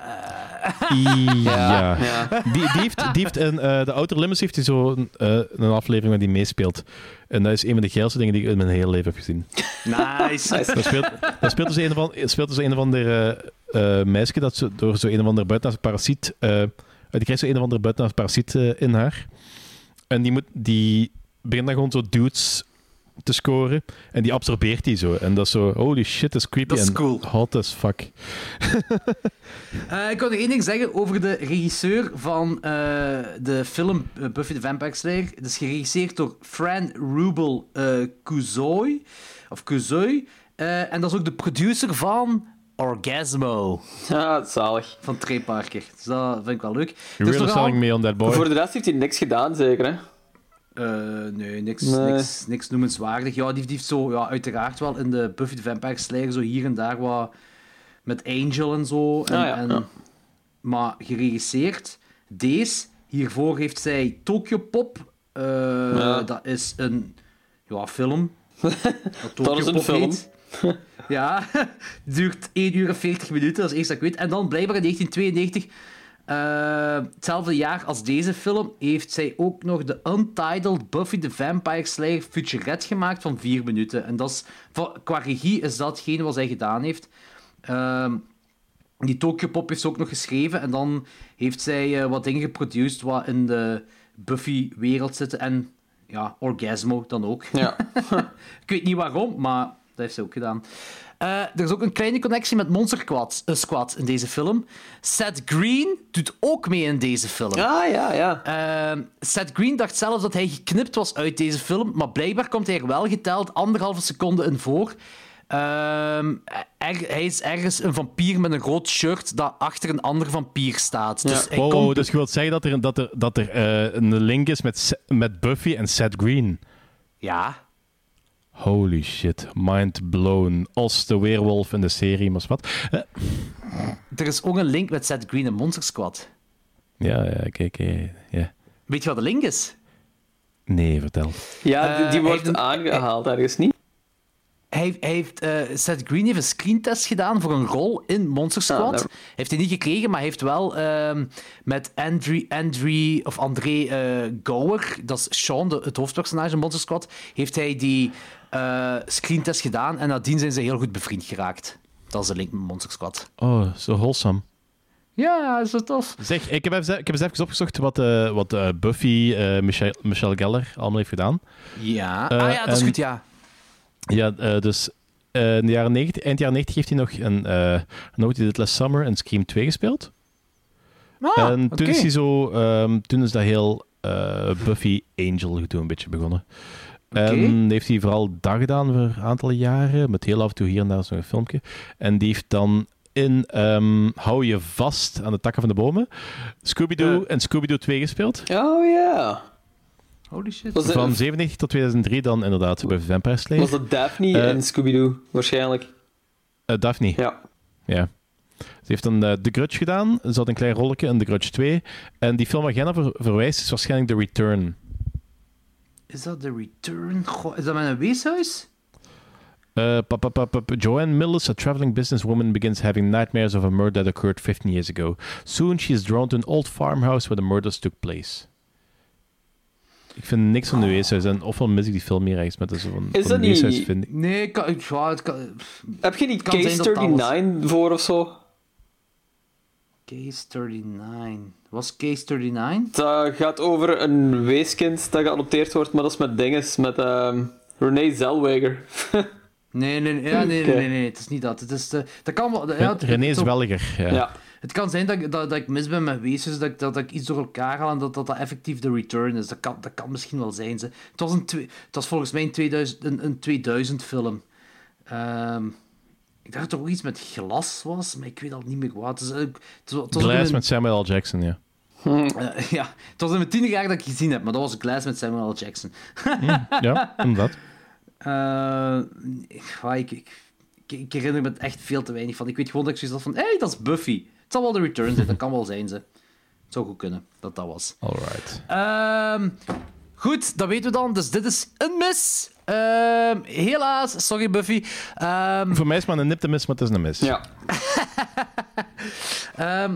Ja. ja. Die, die heeft, die heeft in eh, de Outer Limits heeft hij zo een, een aflevering waar die meespeelt. En dat is een van de geilste dingen die ik in mijn hele leven heb gezien. Nice. Dat speelt, dat speelt dus een van, speelt dus een ander eh, eh, meisje dat zo, door zo een of ander buitenaardse parasiet... eh, die krijgt zo een of ander buitenaardse parasiet eh, in haar. En die, moet, die begint dan gewoon zo dudes te scoren. En die absorbeert die zo. En dat is zo, holy shit, dat is creepy. Dat is en cool. hot as fuck. <laughs> Eh, ik wil nog één ding zeggen over de regisseur van eh, de film eh, Buffy the Vampire Slayer. Het is geregisseerd door Fran Rubel uh, Kuzoy. Of Kuzoy. Eh, en dat is ook de producer van Orgasmo ja zalig. van Trey Parker. Dus dat vind ik wel leuk. You're Dus really selling me on that boy. Voor de rest heeft hij niks gedaan, zeker, hè? Eh, nee, niks, Nee. Niks, niks noemenswaardig. Ja, die, heeft zo, ja, uiteraard wel in de Buffy the Vampire Slayer zo hier en daar wat met Angel en zo. En, Ah, ja, en- ja. Maar geregisseerd, deze, hiervoor heeft zij Tokyo Pop. Eh, Ja. Dat is een ja, film. <laughs> Dat, Dat is een Pop film. heet. ja, <laughs> duurt 1 uur en 40 minuten, dat is het eerste dat ik weet. En dan blijkbaar in <laughs> 1992 eh, hetzelfde jaar als deze film heeft zij ook nog de Untitled Buffy the Vampire Slayer featurette gemaakt van 4 minuten. En dat is, qua regie is dat hetgene wat zij gedaan heeft. Ehm, die Tokyo Pop heeft ze ook nog geschreven. En dan heeft zij eh, wat dingen geproduceerd wat in de Buffy-wereld zitten. En ja, Orgasmo dan ook. Ja. <laughs> Ik weet niet waarom, maar dat heeft ze ook gedaan. Eh, er is ook een kleine connectie met Monster Squad, eh, Squad in deze film. Seth Green doet ook mee in deze film. Ah, ja, ja. Ehm, Seth Green dacht zelfs dat hij geknipt was uit deze film, maar blijkbaar komt hij er wel geteld anderhalve seconde in voor. Ehm, er- hij is ergens een vampier met een rood shirt dat achter een ander vampier staat. Dus hij Wow, komt... wow, dus je wilt zeggen dat er, dat er, dat er eh, een link is met, met Buffy en Seth Green. Ja. Holy shit, mind blown. Als de weerwolf in de serie, maar wat? Eh, Er is ook een link met Seth Green en Monster Squad. ja, ja, kijk, eh, ja. Weet je wat de link is? Nee, vertel. Ja, die, die Eh, wordt een- aangehaald ergens niet. Hij, hij heeft, eh, Seth Green heeft een screentest gedaan voor een rol in Monster Squad. never- heeft hij niet gekregen, maar hij heeft wel ehm, met Andre, Andre, of André Gower, dat is Sean, de, het hoofdpersonage in Monster Squad, heeft hij die eh screentest gedaan en nadien zijn ze heel goed bevriend geraakt. Dat is de link met Monster Squad. Oh, zo wholesome. Ja, is dat tof? Zeg, ik heb, even, ik heb eens even opgezocht wat, eh, wat eh, Buffy, eh, Michelle, Michelle Geller allemaal heeft gedaan. Ja. Ah ja, dat is en- goed, ja. Ja, eh, dus eh, in de jaren 90, eind jaren 90 heeft hij nog een uh, Note Did Last Summer en Scream 2 gespeeld. Ah, en oké. toen is hij zo, ehm, toen is dat heel eh, Buffy Angel gedoe een beetje begonnen. En heeft hij vooral dat gedaan voor een aantal jaren, met heel af en toe hier en daar zo'n filmpje. En die heeft dan in ehm, Hou je vast aan de takken van de bomen, Scooby-Doo en Scooby-Doo 2 gespeeld. Oh ja. Holy shit. Was, Van het, 97 tot 2003 dan inderdaad bij Vampire Slayer. was dat Daphne Eh, in Scooby-Doo? Waarschijnlijk. Eh, Daphne. Ja. Ja. Ze heeft dan eh, The Grudge gedaan. Ze had een klein rolletje in The Grudge 2. En die film waar jij naar ver- verwijst is waarschijnlijk The Return. Is dat The Return? Goh, is dat met een weeshuis? Uh. Joanne Mills, a traveling businesswoman, begins having nightmares of a murder that occurred 15 years ago. Soon she is drawn to an old farmhouse where the murders took place. Ik vind niks van de weeshuis. En ofwel mis ik die film meer ergens met zo van, Is van dat de weeshuis niet- vind ik. Nee, ik kan, ja, het kan, Heb je niet Case 39 voor of zo? Case 39. Was Case 39? Dat gaat over een weeskind dat geadopteerd wordt, maar dat is met dinges, met ehm Renee Zellweger. <laughs> Nee, nee, nee, ja, nee, nee, nee, nee, het is niet dat. Het, is de, dat kan wel. Ja, het, René welliger. Ja. ja. het kan zijn dat, ik- dat, dat ik mis ben met weesjes, dat, ik- dat, dat ik iets door elkaar haal en dat dat, dat effectief de return is. Dat kan, dat kan misschien wel zijn. Ze. Het, was een twee, het was volgens mij een 2000, een, een 2000 film. Ehm, ik dacht dat er ook iets met glas was, maar ik weet al niet meer wat. Het, was- het Glass met Samuel L. Jackson, ja. <laughs> ja, het was in mijn tiende jaar dat ik gezien heb, maar dat was Glass met Samuel L. Jackson. Ja, <laughs> inderdaad. Eh, ik, ik, ik, ik, herinner me het echt veel te weinig van. Ik weet gewoon dat ik zoiets had van, hé, hey, dat is Buffy. Het zal wel de Return zijn, dat kan wel zijn, ze. Het zou goed kunnen, dat dat was. Alright. Ehm, goed, dat weten we dan. Dus dit is een mis. Ehm, helaas, sorry Buffy. Ehm, Voor mij is het maar een nipte mis, maar het is een mis. ja. <laughs> Ehm,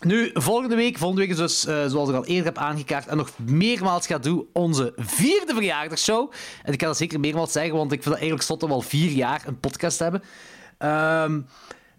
nu, volgende week, volgende week is dus, eh, zoals ik al eerder heb aangekaart en nog meermaals ga doen, onze vierde verjaardagsshow. En ik kan dat zeker meermaals zeggen, want ik vind het eigenlijk zot dat al vier jaar een podcast hebben. Ehm,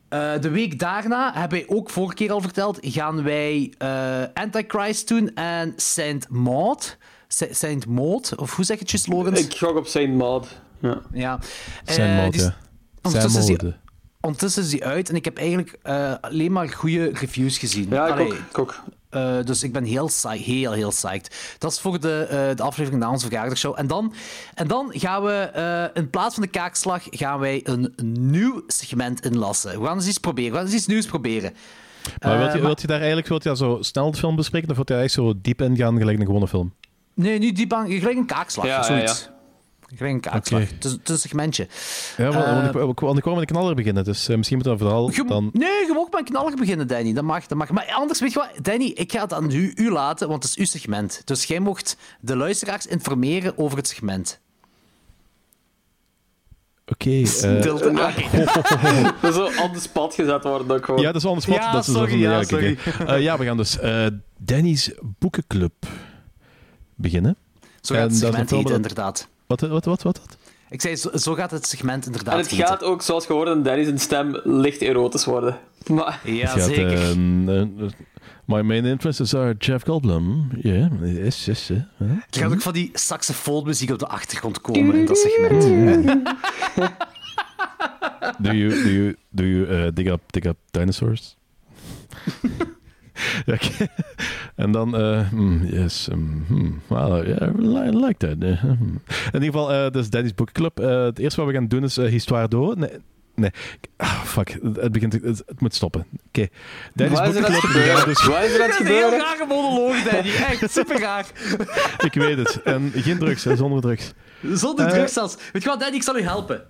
eh, de week daarna, hebben wij ook vorige keer al verteld, gaan wij eh, Antichrist doen en Saint Maud. Sa- Saint Maud, of hoe zeg je het juist, Lorenz? Ik gok op Saint Maud. Ja. Ja. Zijn Eh, mode. die is- Zijn ondertussen is die-. Ondertussen is die uit en ik heb eigenlijk eh, alleen maar goede reviews gezien. Ja, ik Allee, ook. Ik ook. eh, dus ik ben heel, heel, heel psyched. Dat is voor de, eh, de aflevering na onze verjaardagshow. En dan, en dan gaan we, eh, in plaats van de kaakslag, gaan wij een nieuw segment inlassen. We gaan eens iets proberen. We gaan eens iets nieuws proberen. Maar wilt je, wilt je daar eigenlijk wilt je daar zo snel de film bespreken, of wilt je echt zo diep in gaan, gelijk een gewone film? Nee, niet diep aan. Gelijk een kaakslag. Ja, ja, zoiets. Gelijk een kaakslag. Oké. Het, is, het is een segmentje. Ja, want, Eh, want ik, want ik wou met de knaller beginnen, dus eh, misschien moeten we vooral Je- dan... Nee, je mag ook met een knaller beginnen, Danny. Dat mag, dat mag. Maar anders, weet je wat, Danny, ik ga het aan u, u laten, want het is uw segment. Dus jij mocht de luisteraars informeren over het segment. Oké. <laughs> eh, Stilte. Ja. <laughs> Dat <laughs> on the spot gezet worden ook gewoon. ja, dat is on the spot. Ja, dat is sorry, dat is- ja, sorry. Eh, ja, we gaan dus eh, Danny's Boekenclub beginnen. Zo gaat het segment dat- inderdaad. Wat, wat, wat, wat? wat? Ik zei, zo, zo gaat het segment inderdaad En het heten. gaat ook, zoals gehoord, in Danny's stem licht erotisch worden. <laughs> Maar Ja, Het gaat, zeker. eh, eh, eh, my main influences are Jeff Goldblum. Ja, yes, yes. eh, eh. Er gaat ook van die saxofoonmuziek op de achtergrond komen in dat segment. <laughs> Do you, do you, do you uh, dig, up, dig up dinosaurs? <laughs> <laughs> Ja, oké. En dan, eh, hmm, yes, hmm, well, yeah, I li- I like that. eh, hmm. In ieder geval, eh dus Daddy's Book Club. Eh, het eerste wat we gaan doen is eh, Histoire d'eau. Nee, Nee. Ah, fuck. Het, begint, het, het moet stoppen. Oké. Boekenclub, we gaan gebeuren? dus- Wat is er aan het is een heel gebeuren? rare monoloog, Danny. Echt, super raar. <laughs> Ik weet het. En geen drugs, hè, zonder drugs. Zonder Eh. drugs zelfs. Weet je wat, Danny, ik zal u helpen.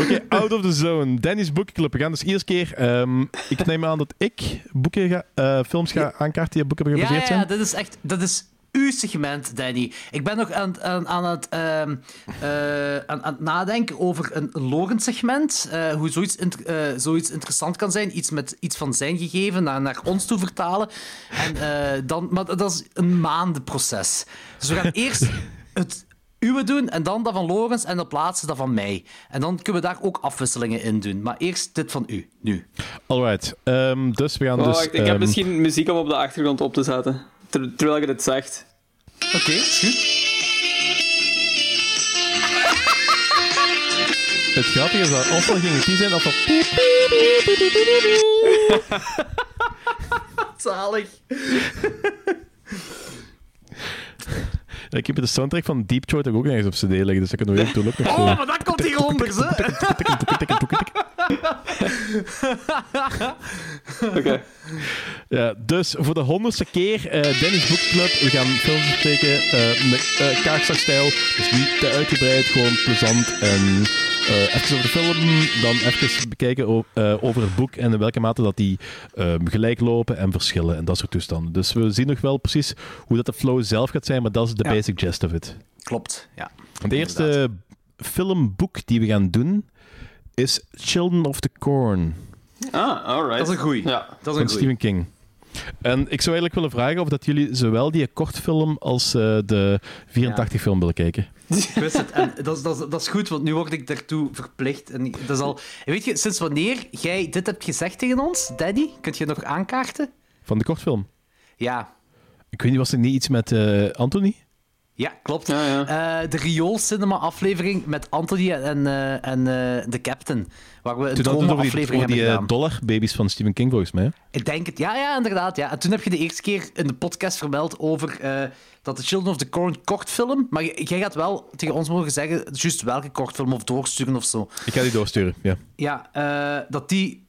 Oké, out of the zone. Danny's Boekenclub. We gaan dus eerst keer... ehm, ik neem aan dat ik boeken ga, eh, films ga aankaarten die op boeken Ja, gebaseerd ja, ja, zijn. dit is echt... Dat is uw segment, Danny. Ik ben nog aan, aan, aan het, ehm, eh, aan, aan het nadenken over een Logan-segment. eh, hoe zoiets, int- zoiets interessant kan zijn. Iets met iets van zijn gegeven naar, naar ons toe vertalen. En, dan, maar dat is een maandenproces. Dus we gaan <laughs> eerst het uwe doen en dan dat van Logans en op laatste dat van mij. En dan kunnen we daar ook afwisselingen in doen. Maar eerst dit van u, nu. Alright. ehm, dus we gaan Oh, dus... wacht, ik heb ehm, misschien muziek om op de achtergrond op te zetten. Ter- terwijl je het zegt. Oké, goed. Het grappige is dat ofwel ging het die zijn, ofwel... <laughs> Zalig. <laughs> Ik heb de soundtrack van Deep Throat ook nog eens op cd liggen, dus dat kunnen we ook nog zo... Oh, maar dat komt hieronder, hè? <laughs> Oké. Ja, dus voor de honderdste keer eh Dennis Book Club. We gaan films bespreken eh met uh, Kaakslag-stijl. Dus niet te uitgebreid, gewoon plezant. En eh even over de film, dan even bekijken eh, over het boek en in welke mate dat die eh, gelijk lopen en verschillen en dat soort toestanden. Dus we zien nog wel precies hoe dat de flow zelf gaat zijn, maar dat is de Ja. basic gist of it. Klopt, ja. De eerste filmboek die we gaan doen is Children of the Corn. Ah, alright. Dat is een goeie. Ja. Dat is van een goeie. Stephen King. En ik zou eigenlijk willen vragen of dat jullie zowel die kortfilm als eh, de 84-film willen kijken. Ik wist het. En dat, is, dat, is, dat is goed, want nu word ik daartoe verplicht. En dat is al... Weet je, sinds wanneer jij dit hebt gezegd tegen ons, Daddy? Kunt je nog aankaarten? Van de kortfilm. Ja. Ik weet niet, was er niet iets met eh, Anthony? Ja, klopt. Ja, ja. Eh, de Riool Cinema aflevering met Anthony en, eh, en eh, de Captain. Waar we een die, aflevering die hebben eh, gedaan. dollarbabies van Stephen King, volgens mij. Ik denk het. Ja, ja, inderdaad. Ja. En toen heb je de eerste keer in de podcast vermeld over eh, dat de Children of the Corn kortfilm... Maar jij gaat wel tegen ons mogen zeggen juist welke kortfilm of doorsturen of zo. Ik ga die doorsturen, ja. Ja, eh, dat die,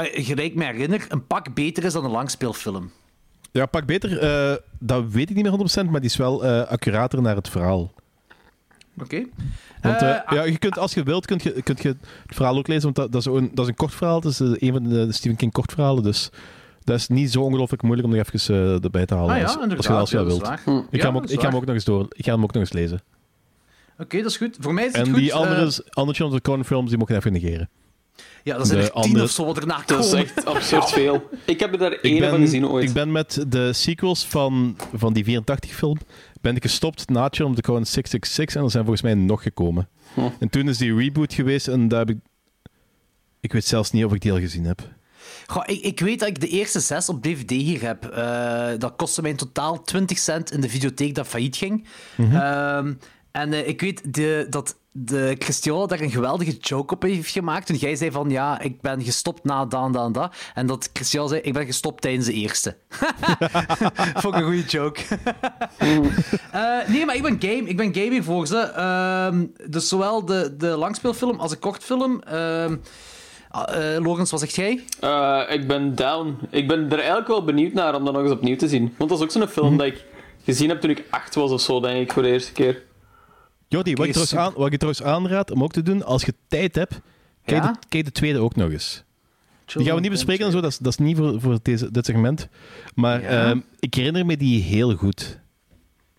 gelijk me herinner, een pak beter is dan een langspeelfilm. Ja, pak beter, eh, dat weet ik niet meer 100%, maar die is wel eh, accurater naar het verhaal. Oké. Want Eh, eh, ja, je kunt, als je wilt, kun je, kunt je het verhaal ook lezen, want dat, dat, is, een, dat is een kort verhaal. Dat is een van de, Stephen King kortverhalen, dus dat is niet zo ongelooflijk moeilijk om er even eh, erbij te halen. Ah ja, als, als je, als je ja, dat wilt. waar. Ik, ga hem ook, ik ga hem ook nog eens door. Ik ga hem ook nog eens lezen. Oké, dat is goed. Voor mij is het En goed. die andere, andere the Corn films, die mogen even negeren. Ja, dat zijn de er tien andere- of zo wat erna Dat is komen. echt absurd veel. Ik heb er daar één van gezien ooit. ik ben met de sequels van, van die 84-film ben ik gestopt na Children of the Corn 666 en er zijn volgens mij nog gekomen. Hm. En toen is die reboot geweest en daar heb ik... Ik weet zelfs niet of ik die al gezien heb. Goh, ik, ik weet dat ik de eerste zes op DVD hier heb. Eh, dat kostte mij in totaal 20 cent in de videotheek dat failliet ging. Mhm. Ehm, en eh, ik weet de, dat de Christian daar een geweldige joke op heeft gemaakt. Toen jij zei van, ja, ik ben gestopt na dat en dat en dat. En dat Christian zei, ik ben gestopt tijdens de eerste. <laughs> Vond ik een goede joke. <laughs> Eh, nee, maar ik ben game. Ik ben gaming volgens ze. Ehm, dus zowel de, de langspeelfilm als de kortfilm. Ehm uh, Logans, wat zegt jij? Eh, ik ben down. Ik ben er eigenlijk wel benieuwd naar om dat nog eens opnieuw te zien. Want dat is ook zo'n film dat ik gezien heb toen ik acht was of zo, denk ik, voor de eerste keer. Jordi, wat, ik Oké, trouwens aan, wat ik je trouwens aanraad om ook te doen, als je tijd hebt, kijk, Ja? de, kijk de tweede ook nog eens. Die gaan we niet bespreken en zo, dat is, dat is niet voor, voor deze, dit segment. Maar Ja? ehm, ik herinner me die heel goed.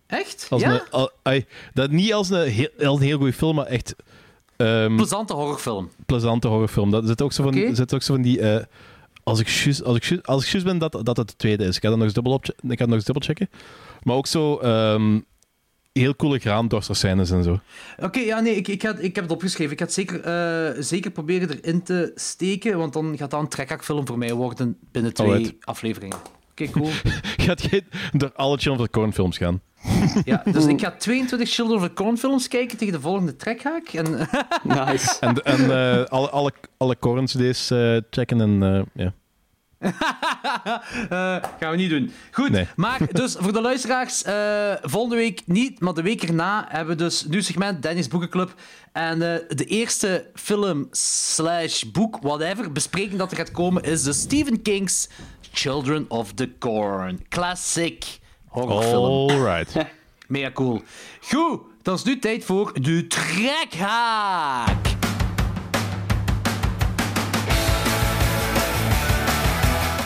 Echt? Als ja? een, al- ai, dat niet als een heel, als een heel goede film, maar echt ehm, Plezante horrorfilm. plezante horrorfilm. Dat zit ook zo van, zit ook zo van die... eh, als ik juist als ik juist- als ik juist ben dat, dat het de tweede is. Ik ga dat nog eens dubbel, op, ik ga dat nog eens dubbel checken. Maar ook zo ehm, heel coole graandorsterscènes en zo. Oké, ja, nee, ik, ik, had, ik heb het opgeschreven. Ik ga het zeker, eh, zeker proberen erin te steken, want dan gaat dat een trekhaakfilm voor mij worden binnen twee Alright. afleveringen. Oké, cool. <laughs> Gaat jij door alle Children of the Corn films gaan? <laughs> Ja, dus ik ga 22 Children of the Corn films kijken tegen de volgende trekhaak. En, <laughs> Nice. En, en eh, alle, alle, alle Corn CD's eh, checken en eh, ja. <laughs> Eh, gaan we niet doen. Goed, Nee. <laughs> maar dus voor de luisteraars, eh, volgende week niet, maar de week erna hebben we dus een nieuw segment, Dennis Boekenclub. En eh, de eerste film slash boek, whatever, bespreking dat er gaat komen, is de Stephen King's Children of the Corn. Classic horrorfilm. Alright. <laughs> Mega cool. Goed, dan is nu tijd voor de trekhaak.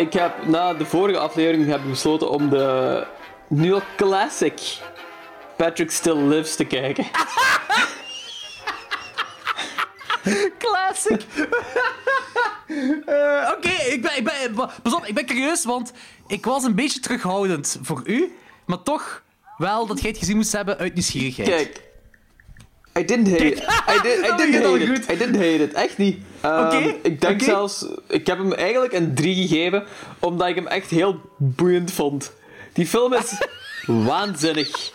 Ik heb na de vorige aflevering heb ik besloten om de nieuwe classic Patrick Still Lives te kijken. <laughs> Classic. <laughs> Eh, Oké, ik ben, ik ben, pas op, ik ben curieus, want ik was een beetje terughoudend voor u, maar toch wel dat jij het gezien moest hebben uit nieuwsgierigheid. Kijk. I didn't hate it. <laughs> I, did, I didn't hate it. goed. I didn't hate it. Echt niet. Ehm, Ik denk zelfs... Ik heb hem eigenlijk een 3 gegeven, omdat ik hem echt heel boeiend vond. Die film is <laughs> waanzinnig.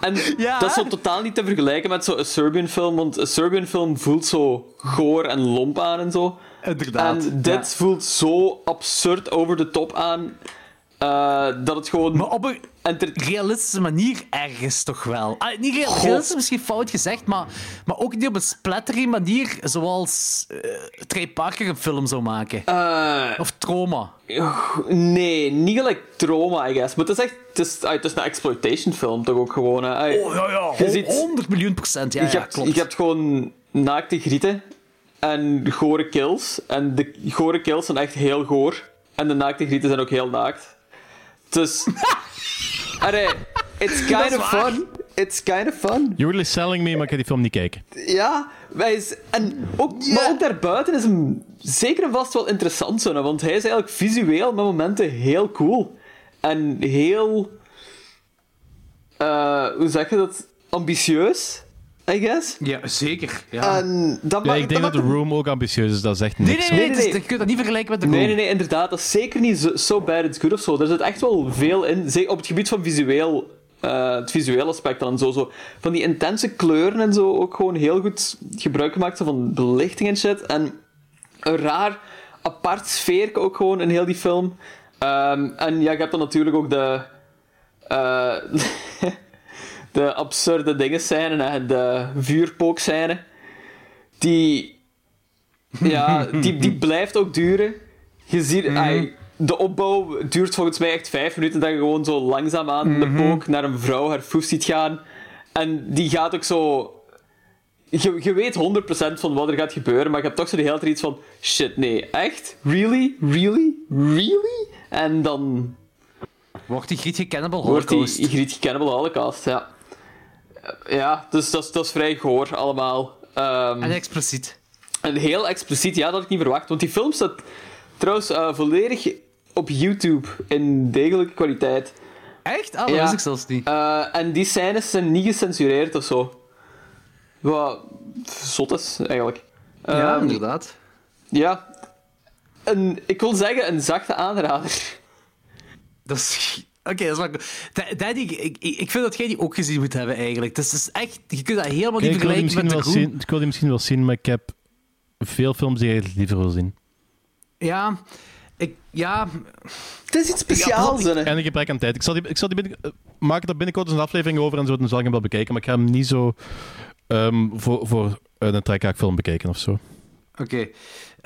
En Ja, dat is zo totaal niet te vergelijken met zo'n Serbian film, want een Serbian film voelt zo goor en lomp aan en zo. Inderdaad. En dit ja. voelt zo absurd over de top aan, eh, dat het gewoon... Maar op een enter- realistische manier ergens toch wel. Ah, niet real- realistisch, misschien fout gezegd, maar, maar ook niet op een splattery manier zoals eh Trey Parker een film zou maken. Eh, Of Trauma. Nee, niet gelijk trauma, I guess. Maar het is echt... Het is, ah, het is een exploitation film toch ook gewoon. Hè. Oh ja, ja, Je ziet- 100 miljoen procent. Ja, je, ja, hebt, klopt. je hebt gewoon naakte grieten en gore kills. En de gore kills zijn echt heel goor. En de naakte grieten zijn ook heel naakt. Dus... <laughs> Allee, it's <laughs> kind is of fun. It's kind of fun. You're really selling me, maar ik ga die film niet kijken. Ja, wij is, en ook, maar ook daarbuiten is hem zeker en vast wel interessant zo, want hij is eigenlijk visueel met momenten heel cool. En heel... eh, hoe zeg je dat? Ambitieus, I guess. Ja, zeker. Ja. En dat Ja, ik denk dat The hem- Room ook ambitieus is. Dat is echt nee, niks. nee, nee, nee, nee. je kunt dat niet vergelijken met de Nee, Room. nee, nee, inderdaad. Dat is zeker niet zo, so bad it's good of zo. Er zit echt wel veel in. Zeker op het gebied van visueel, eh, het visuele aspect dan zo, zo. Van die intense kleuren en zo ook gewoon heel goed gebruik gemaakt van belichting en shit. En een raar apart sfeer ook gewoon in heel die film. Ehm, en ja, je hebt dan natuurlijk ook de... eh, <laughs> de absurde dingen scène en de vuurpook scène. Die... Ja, die, die <laughs> blijft ook duren. Je ziet... ai, de opbouw duurt volgens mij echt vijf minuten dat je gewoon zo langzaamaan de pook naar een vrouw haar foef ziet gaan. En die gaat ook zo... Je, je weet 100% van wat er gaat gebeuren, maar je hebt toch zo de hele tijd iets van... Shit, nee, echt? Really? Really? Really? En dan Wordt die Grietje Cannibal wordt die Holocaust. Griet Cannibal Holocaust, ja. Ja, dus dat is, dat is vrij goor allemaal. Ehm, En expliciet. en heel expliciet, ja, dat had ik niet verwacht. Want die film staat trouwens eh, volledig op YouTube in degelijke kwaliteit. Echt? Ah, dat Ja. wist ik zelfs niet. Eh, en die scènes zijn niet gecensureerd of zo. Wat zot is, eigenlijk. ja, Ehm, inderdaad. Ja. Een, ik wil zeggen, een zachte aanrader. Dat is... Oké, dat is wel... Da- Daddy, ik, ik, ik vind dat jij die ook gezien moet hebben, eigenlijk. Dus het is echt... Je kunt dat helemaal Kijk, niet vergelijken met de zien, ik wil die misschien wel zien, maar ik heb veel films die ik liever wil zien. Ja, ik... Ja... Het is iets speciaals, Ja. En een gebrek aan tijd. Ik zal die, ik zal die binnen, eh, maken daar binnenkort eens een aflevering over en zo, dan zal ik hem wel bekijken. Maar ik ga hem niet zo ehm, voor, voor een trekhaakfilm bekijken of zo. Oké.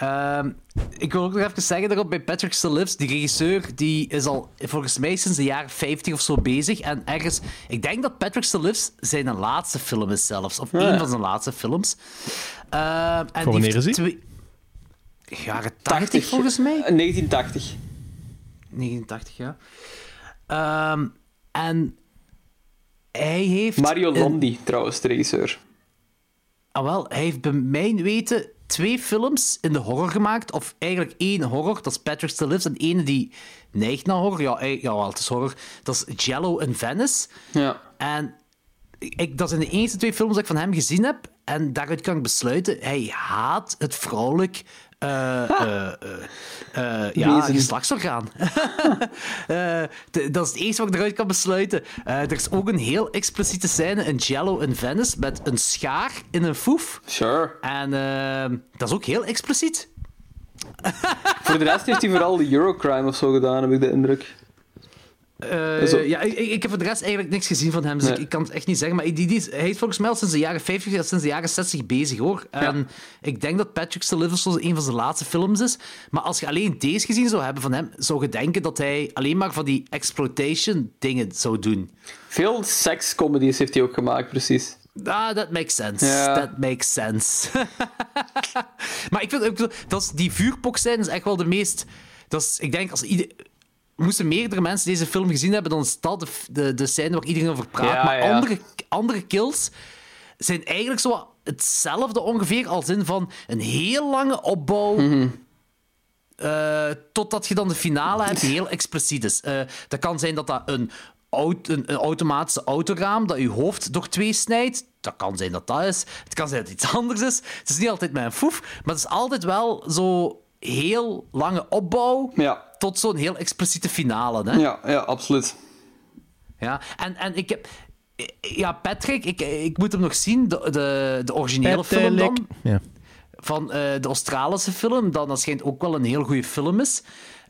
Ehm, ik wil ook nog even zeggen daarop bij Patrick Still Lives, die regisseur, die is al volgens mij sinds de jaren 50 of zo bezig. En ergens, ik denk dat Patrick Still Lives zijn laatste film is zelfs. Of Ja. één van zijn laatste films. Ehm, en die wanneer is twee- Jaren 80 volgens mij. Eh, 1980. 89, ja. Ehm, en hij heeft... Mario een- Landi, trouwens, de regisseur. Ah, wel, hij heeft bij mijn weten twee films in de horror gemaakt. Of eigenlijk één horror, dat is Patrick Still Lives. En ene die neigt naar horror. Ja, eh, ja wel, het is horror. Dat is Jello in Venice. Ja. En ik, dat zijn de enige twee films dat ik van hem gezien heb. En daaruit kan ik besluiten, hij haat het vrouwelijk ja, Wezen. geslachtsorgaan. <laughs> Eh, d- dat is het eerste wat ik eruit kan besluiten. Eh, er is ook een heel expliciete scène in Jello in Venice met een schaar in een foef. Sure. En eh, dat is ook heel expliciet. <laughs> Voor de rest heeft hij vooral de Eurocrime of zo gedaan, heb ik de indruk. Eh, Zo. ja, ik, heb voor de rest eigenlijk niks gezien van hem, dus Nee. ik, ik kan het echt niet zeggen. Maar die, hij is volgens mij al sinds de jaren 50, sinds de jaren 60 bezig hoor. En ik denk dat Patrick zo een van zijn laatste films is. Maar als je alleen deze gezien zou hebben van hem, zou je denken dat hij alleen maar van die exploitation dingen zou doen. Veel sekscomedies heeft hij ook gemaakt, precies. Ah, that makes sense. Ja. That makes sense. <laughs> maar ik vind, ik dat is, die vuurpok zijn is echt wel de meest. Dat is, ik denk als ieder, moesten meerdere mensen deze film gezien hebben, dan is dat de, de, de scène waar iedereen over praat. Ja, maar ja. Andere, andere kills zijn eigenlijk zo hetzelfde ongeveer als in van een heel lange opbouw. Eh, totdat je dan de finale hebt, die heel expliciet is. Eh, dat kan zijn dat dat een, aut- een, een automatische autoraam dat je hoofd door twee snijdt. Dat kan zijn dat dat is. Het kan zijn dat het iets <laughs> anders is. Het is niet altijd met een foef, maar het is altijd wel zo heel lange opbouw Ja. Tot zo'n heel expliciete finale. Hè? Ja, ja, absoluut. Ja, en, en ik heb... Ja, Patrick, ik, ik moet hem nog zien, de, de, de originele film dan Ja. van eh, de Australische film, dat, dat schijnt ook wel een heel goede film is.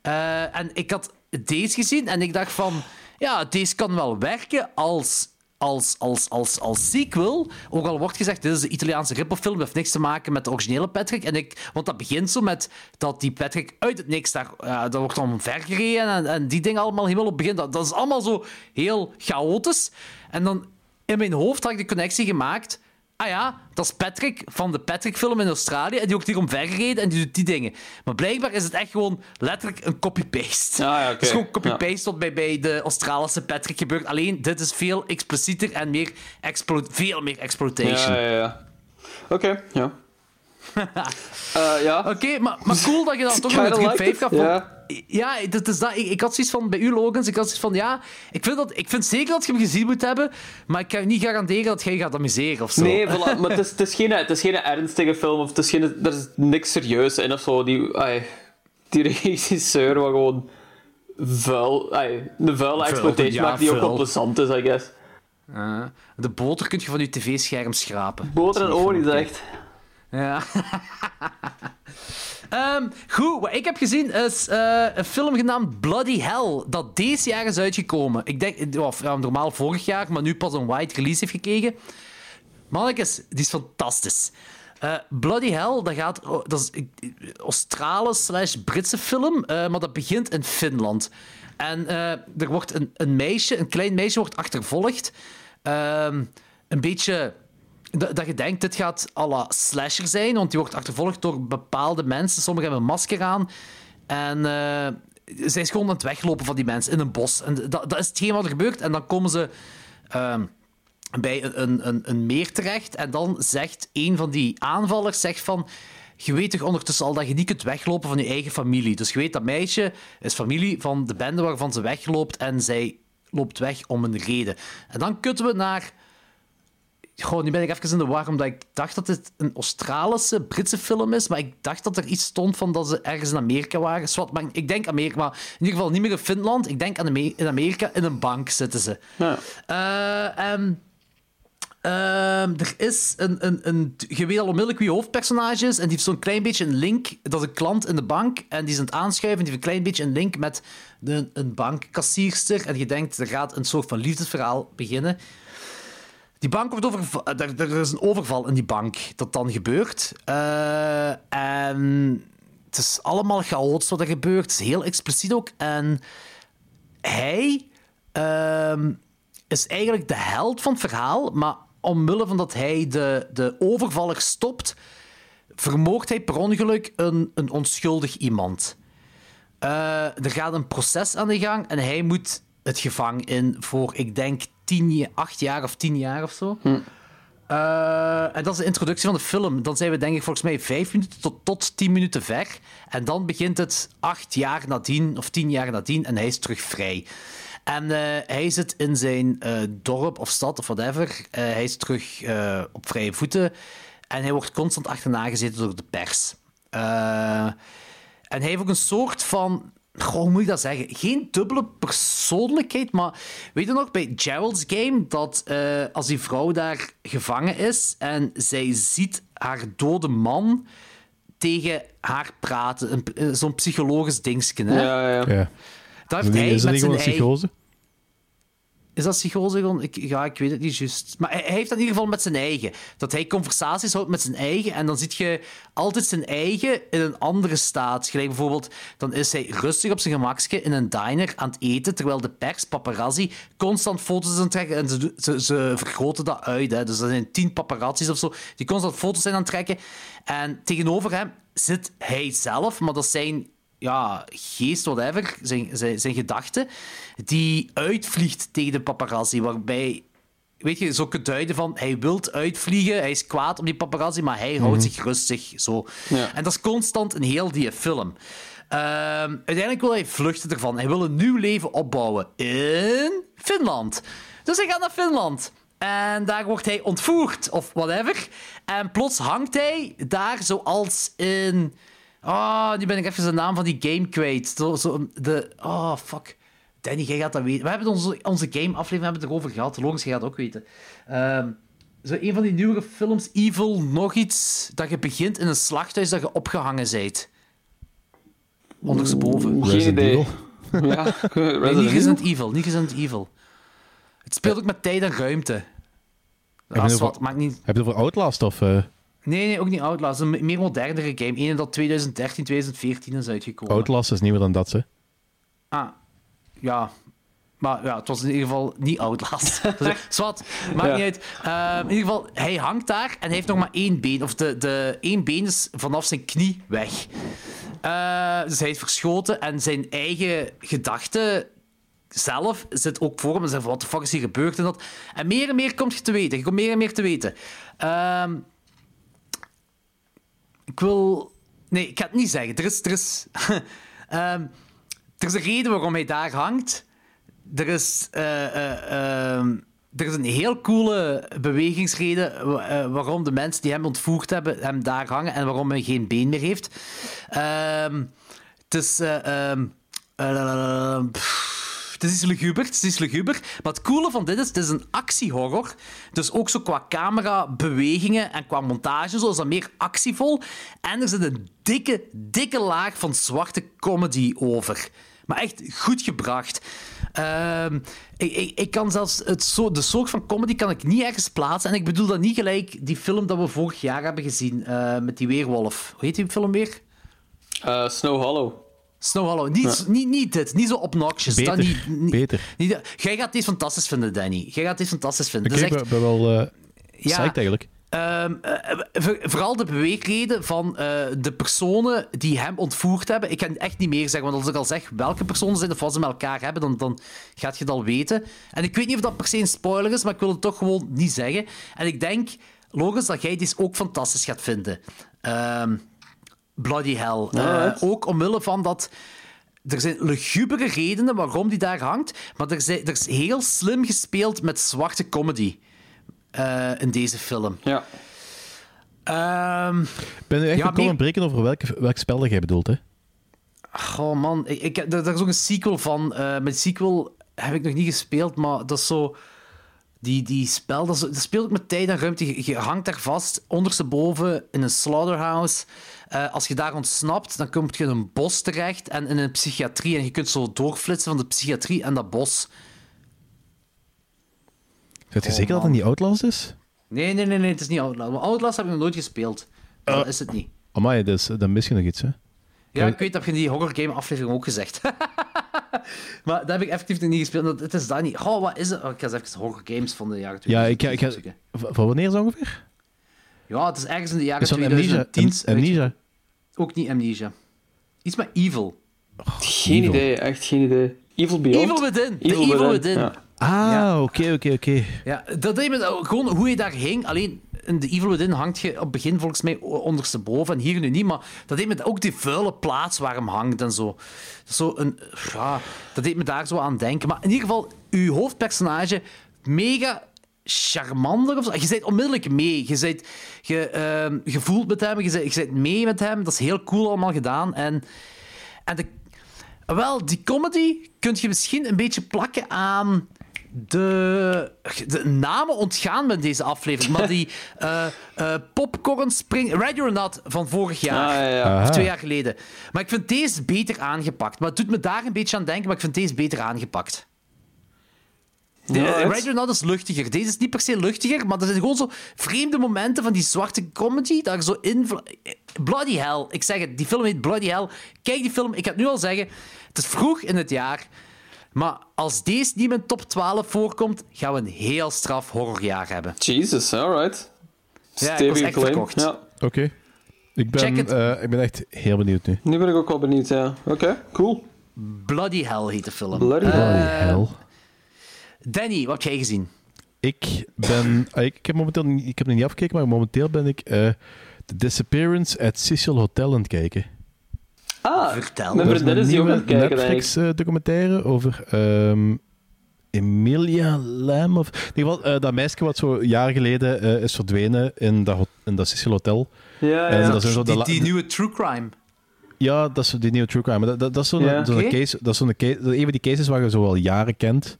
Eh, en ik had deze gezien en ik dacht van, ja, deze kan wel werken als, als, als, als, als sequel. Ook al wordt gezegd, dit is een Italiaanse ripperfilm, dat heeft niks te maken met de originele Patrick. En ik, want dat begint zo met dat die Patrick uit het niks, daar, ja, dat wordt dan en, en die dingen allemaal helemaal op begin. Dat, dat is allemaal zo heel chaotisch. En dan in mijn hoofd had ik de connectie gemaakt Ah ja, dat is Patrick van de Patrick-film in Australië. En die wordt hier omvergereden en die doet die dingen. Maar blijkbaar is het echt gewoon letterlijk een copy-paste. Ah, ja, oké. Het is gewoon copy-paste wat bij, bij de Australische Patrick gebeurt. Alleen dit is veel explicieter en meer veel meer exploitation. Ja, ja, ja. Oké, ja. <laughs> Eh, ja. Oké, maar, maar cool dat je dan <laughs> toch nog een Kinda 3-5 like it, gaf. want- ja. Ja, dat is dat. Ik, ik had zoiets van, bij u Logans, ik had zoiets van, ja, ik vind, dat, ik vind zeker dat je hem gezien moet hebben, maar ik kan je niet garanderen dat jij gaat amuseren of zo. Nee, voilà. maar het is, het, is geen, het is geen ernstige film, of het is geen, er is niks serieus in of zo. Die, ai, die <laughs> regisseur was gewoon vuil, ai, een vuile exploitation ja, maakt die ook wel plezant is, I guess. Uh, de boter kun je van je tv-scherm schrapen. Boter en olie, zegt. Ja. <laughs> Ehm, goed, wat ik heb gezien is eh, een film genaamd Bloody Hell, dat deze jaar is uitgekomen. Ik denk, of, ja, normaal vorig jaar, maar nu pas een wide release heeft gekregen. Mannekes, die is fantastisch. Eh, Bloody Hell, dat, gaat, dat is een Australische slash Britse film, eh, maar dat begint in Finland. En eh, er wordt een, een meisje, een klein meisje wordt achtervolgd. Ehm, een beetje dat, je denkt, dit gaat à la slasher zijn, want die wordt achtervolgd door bepaalde mensen. Sommigen hebben een masker aan. En eh, zij is gewoon aan het weglopen van die mensen in een bos. En dat, dat is hetgeen wat er gebeurt. En dan komen ze ehm, bij een, een, een, meer terecht. En dan zegt een van die aanvallers zegt van... Je weet toch ondertussen al dat je niet kunt weglopen van je eigen familie. Dus je weet dat meisje is familie van de bende waarvan ze wegloopt. En zij loopt weg om een reden. En dan kutten we naar... Goh, nu ben ik even in de war, omdat ik dacht dat het een Australische, Britse film is, maar ik dacht dat er iets stond van dat ze ergens in Amerika waren. Maar ik denk Amerika, maar in ieder geval niet meer in Finland. Ik denk aan in Amerika, in een bank zitten ze. Ja. Eh, en, ehm, er is een, een, een... Je weet al onmiddellijk wie je hoofdpersonage is, en die heeft zo'n klein beetje een link. Dat is een klant in de bank, en die is aan het aanschuiven, en die heeft een klein beetje een link met de, een bankkassierster. En je denkt, er gaat een soort van liefdesverhaal beginnen. Die bank wordt. Er, er is een overval in die bank dat dan gebeurt. Eh, en het is allemaal chaotisch wat er gebeurt. Het is heel expliciet ook. En hij ehm, is eigenlijk de held van het verhaal, maar omwille van dat hij de, de overvaller stopt, vermoordt hij per ongeluk een, een onschuldig iemand. Eh, er gaat een proces aan de gang en hij moet het gevangen in voor, ik denk, tien, acht jaar of tien jaar of zo. Eh, en dat is de introductie van de film. Dan zijn we denk ik volgens mij vijf minuten tot, tot tien minuten ver. En dan begint het acht jaar nadien, of tien jaar nadien, en hij is terug vrij. En uh, hij zit in zijn uh, dorp of stad of whatever. Hij is terug op vrije voeten. En hij wordt constant achterna gezeten door de pers. en hij heeft ook een soort van Goh, hoe moet ik dat zeggen? Geen dubbele persoonlijkheid, maar weet je nog bij Gerald's Game dat uh, als die vrouw daar gevangen is en zij ziet haar dode man tegen haar praten, zo'n psychologisch dingetje. Hè? Ja, ja. ja. Dat heeft hij is dat met niet zijn gewoon een psychose? Is dat psychose? Ik, ja, ik weet het niet juist. Maar hij, heeft dat in ieder geval met zijn eigen. Dat hij conversaties houdt met zijn eigen. En dan ziet je altijd zijn eigen in een andere staat. Gelijk bijvoorbeeld, dan is hij rustig op zijn gemakje in een diner aan het eten. Terwijl de pers, paparazzi, constant foto's aan het trekken. En ze, ze, ze vergroten dat uit. Hè. Dus er zijn tien paparazzis of zo. Die constant foto's zijn aan het trekken. En tegenover hem zit hij zelf. Maar dat zijn ja, geest, whatever, zijn, zijn, zijn gedachte, die uitvliegt tegen de paparazzi. Waarbij, weet je, zo kunt duiden van hij wil uitvliegen, hij is kwaad op die paparazzi, maar hij houdt zich rustig. Zo. Ja. En dat is constant in heel die film. Ehm, uiteindelijk wil hij vluchten ervan. Hij wil een nieuw leven opbouwen in Finland. Dus hij gaat naar Finland. En daar wordt hij ontvoerd, of whatever. En plots hangt hij daar zoals in... Oh, nu ben ik even de naam van die game kwijt. Zo, zo, de, oh, fuck. Danny, jij gaat dat weten. We hebben onze, onze game-aflevering hebben het erover gehad. Logisch, jij gaat het ook weten. Um, zo een van die nieuwere films, Evil, nog iets, dat je begint in een slachthuis dat je opgehangen bent. Ondersteboven. Geen idee. Ja, <laughs> nee, niet Resident Evil. Niet Resident Evil. Het speelt ook met tijd en ruimte. Heb je, over, maakt niet... heb je het over Outlast of... Uh... Nee, nee, ook niet Outlast. Een meer modernere game. Eén dat 2013, 2014 is uitgekomen. Outlast is niet meer dan dat, hè? Ah, ja. Maar ja, het was in ieder geval niet Outlast. <laughs> Zwat, maakt Ja. niet uit. Ehm, in ieder geval, hij hangt daar en hij heeft nog maar één been. Of de, de één been is vanaf zijn knie weg. Eh, dus hij is verschoten en zijn eigen gedachte zelf zit ook voor hem en zegt wat de fuck is hier gebeurd en dat. En meer en meer komt je te weten. Je komt meer en meer te weten. Ehm, ik wil... Nee, ik ga het niet zeggen. Er is... Er is, <laughs> Ehm, er is een reden waarom hij daar hangt. Er is... eh, eh, ehm, er is een heel coole bewegingsreden eh, waarom de mensen die hem ontvoerd hebben hem daar hangen en waarom hij geen been meer heeft. Ehm, het is... het is luguber, het is luguber. Maar het coole van dit is, het is een actiehorror. Dus ook zo qua camerabewegingen en qua montage, zo is dat meer actievol. En er zit een dikke, dikke laag van zwarte comedy over. Maar echt goed gebracht. Ehm, ik, ik, ik kan zelfs het zo, de soort van comedy kan ik niet ergens plaatsen. En ik bedoel dat niet gelijk die film dat we vorig jaar hebben gezien eh, met die weerwolf. Hoe heet die film weer? Eh, Snow Hollow. Snow Hollow. Niet, niet, niet dit. Niet zo obnoxious. Beter, Dat niet, niet- beter. niet- jij gaat dit fantastisch vinden, Danny. Jij gaat dit fantastisch vinden. Dat is ik echt- ben, ben wel eh Ja. psyched eigenlijk. Ehm, eh, voor- vooral de beweegreden van eh, de personen die hem ontvoerd hebben. Ik kan echt niet meer zeggen, want als ik al zeg welke personen zijn of wat ze met elkaar hebben, dan, dan gaat je het al weten. En ik weet niet of dat per se een spoiler is, maar ik wil het toch gewoon niet zeggen. En ik denk, Logos, dat jij dit ook fantastisch gaat vinden. Ehm, bloody hell. Eh, ook omwille van dat. Er zijn lugubere redenen waarom die daar hangt, maar er, zijn, er is heel slim gespeeld met zwarte comedy eh, in deze film. Ja. Ehm Ik ben nu echt Ja, gekomen meer- breken over welke, welk spel dat jij bedoelt, hè? Oh man, ik, ik, er, er is ook een sequel van. eh met sequel heb ik nog niet gespeeld, maar dat is zo. Die, die spel, dat, is, dat speelt ook met tijd en ruimte. Je, je hangt daar vast, ondersteboven, in een slaughterhouse. Eh, als je daar ontsnapt, dan kom je in een bos terecht en in een psychiatrie. En je kunt zo doorflitsen van de psychiatrie en dat bos. Weet je Oh, zeker dat man. het niet Outlast is? Nee, nee, nee, nee, het is niet Outlast. Maar Outlast heb ik nog nooit gespeeld. Oh. Dat is het niet. Amai, dus, dan mis je nog iets, hè? Ja, ik weet dat je in die horror game aflevering ook gezegd. <laughs> maar dat heb ik effectief nog niet gespeeld. Dat- Het is dat niet. Oh, wat is het? Oh, ik ga eens even horror games van de jaren Ja, 2010 ik. Ik v- van wanneer is dat ongeveer? Ja, het is ergens in de jaren Is dat Amnesia? 2010. Am- Amnesia? Ook niet Amnesia. Iets met Evil. Geen Evil. idee, echt geen idee. Evil Beyond? Evil Within. Evil Evil Within, Within. ja. Ah, oké, oké, oké. Ja, dat deed me gewoon hoe je daar hing. Alleen in The Evil Within hangt je op het begin volgens mij ondersteboven en hier nu niet. Maar dat deed me ook die vuile plaats waar hem hangt en zo. zo een, ja, dat deed me daar zo aan denken. Maar in ieder geval, uw hoofdpersonage, mega charmanter of zo. Je zit onmiddellijk mee. Je, zit, je, ehm, met hem, je zit, je mee met hem. Dat is heel cool allemaal gedaan. En, en de, wel, die comedy kun je misschien een beetje plakken aan de, de namen ontgaan met deze aflevering. Maar die <laughs> eh eh, popcorn spring... Ready or Not van vorig jaar. Ah, ja, ja. Of twee jaar geleden. Maar ik vind deze beter aangepakt. Maar het doet me daar een beetje aan denken, maar ik vind deze beter aangepakt. De, Not is luchtiger. Deze is niet per se luchtiger, maar er zijn gewoon zo vreemde momenten van die zwarte comedy dat er zo in... Bloody Hell. Ik zeg het, die film heet Bloody Hell. Kijk die film. Ik ga het nu al zeggen. Het is vroeg in het jaar. Maar als deze niet in mijn top 12 voorkomt, gaan we een heel straf horrorjaar hebben. Jesus, alright. Ja, ik was echt verkocht. Ja. Oké. Ik, Check ben, het. eh, ik ben echt heel benieuwd nu. Nu ben ik ook wel benieuwd, ja. Oké, cool. Bloody Hell heet de film. Bloody Eh, Hell. Hell. Danny, wat heb jij gezien? Ik ben... ah, Ik, ik heb momenteel niet- ik heb nog niet afgekeken, maar momenteel ben ik eh The Disappearance at Cecil Hotel aan het kijken. Ah, Vertel. mijn Dat is vriendin is die ook aan nieuwe het kijken. Netflix-documentaire over ehm, Emilia Lam. Of, in ieder geval, eh, dat meisje wat zo jaren geleden eh, is verdwenen in dat, in dat Cecil Hotel. Ja, En ja. dat zijn zo de Die, nieuwe true crime. Ja, dat is die nieuwe true crime. Maar Dat, dat, dat is zo'n Ja. Oké. case. Dat is zo'n case, dat is een van die cases waar je zo al jaren kent.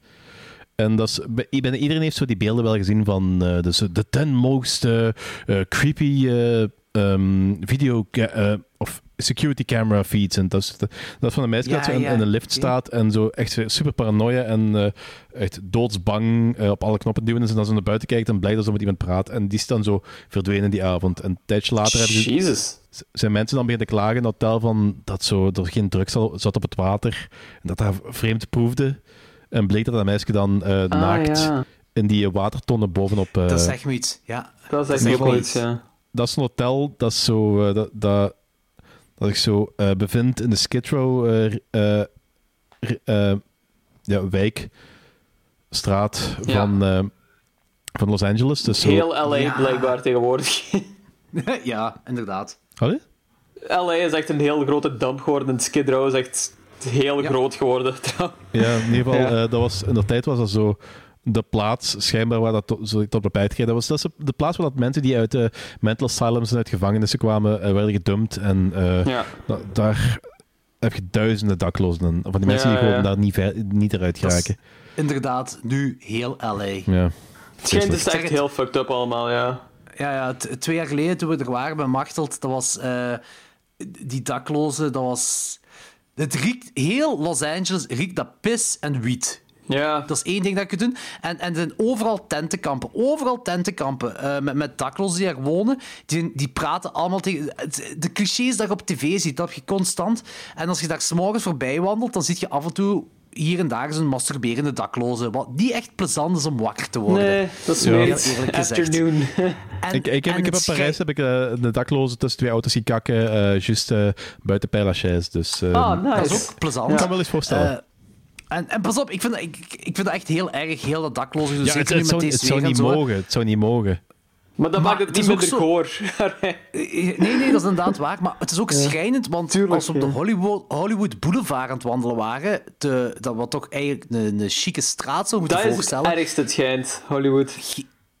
En dat is, bijna iedereen heeft zo die beelden wel gezien van eh, dus de 10 most eh, creepy eh, ehm, video eh, of security camera feeds. En dat is, dat is van een meisje Ja, dat zo in, ja, in een lift staat en zo echt super paranoia en eh, echt doodsbang eh, op alle knoppen duwen. En dan zo naar buiten kijkt en blij dat ze met iemand praat. En die is dan zo verdwenen die avond. En een tijdje later hebben ze zijn mensen dan beginnen te klagen in het hotel van dat zo, er geen drugs al- zat op het water en dat dat vreemd proefde. En bleek dat dat meisje dan eh, naakt ja. in die watertonnen bovenop... eh, Dat zegt me iets. Ja. Dat is is wel wel iets. ja. dat is een hotel dat zo... eh, dat, dat, dat zich zo eh, bevindt in de Skid Row eh, eh, eh, ja, wijk, straat Ja. van, eh, van Los Angeles. Dus zo, Heel LA Ja. blijkbaar tegenwoordig. <laughs> ja, inderdaad. Allee? LA is echt een heel grote dump geworden. Skid Row is echt heel Ja. groot geworden. <laughs> Ja, in ieder geval, Ja. eh, dat was, in de tijd was dat zo de plaats, schijnbaar, waar dat tot beperkt ging. Dat was dat is de plaats waar dat mensen die uit de mental asylums en uit gevangenissen kwamen, eh, werden gedumpt. En eh, Ja. da- daar heb je duizenden daklozen. En van die mensen Ja, die gewoon ja. daar niet, ver- niet eruit Dat is geraken. inderdaad nu heel LA. Ja. Het schijnt dus echt heel fucked up allemaal, ja. Ja, ja twee jaar geleden toen we er waren bij Machteld, dat was eh, die daklozen, dat was... Het riekt, heel Los Angeles riekt dat pis en wiet. Ja, Dat is één ding dat je kunt doen. En, en er zijn overal tentenkampen. Overal tentenkampen eh, met, met daklozen die daar wonen. Die, die praten allemaal tegen... De clichés dat je op tv ziet, dat heb je constant. En als je daar s'morgens voorbij wandelt, dan zie je af en toe hier en daar zo'n masturberende dakloze. Wat niet echt plezant is om wakker te worden. nee, dat is Ja. meer eerlijk gezegd. afternoon. <laughs> En- <laughs> Ik, ik heb, en ik heb het in Parijs heb ik eh, de daklozen tussen twee auto's zien kakken, eh juist eh, buiten Père Lachaise. Dus eh, Ah, nice. Dat is ook plezant. ik kan me wel eens voorstellen. En, en pas op, ik vind, dat- ik, ik vind dat echt heel erg, heel dat dakloze. ja, zeker het, nu het, met zou, deze het zou niet mogen. Het zou niet mogen. Maar dat Maar maakt het het niet minder zo- goor. <laughs> Nee, nee, dat is inderdaad waar. Maar het is ook schrijnend, want Tuurlijk, als we op de. Hollywood, Hollywood Boulevard aan het wandelen waren, te, dat wat toch eigenlijk een, een chique straat zou moeten Dat is het voorstellen. ergste, het schijnt, Hollywood.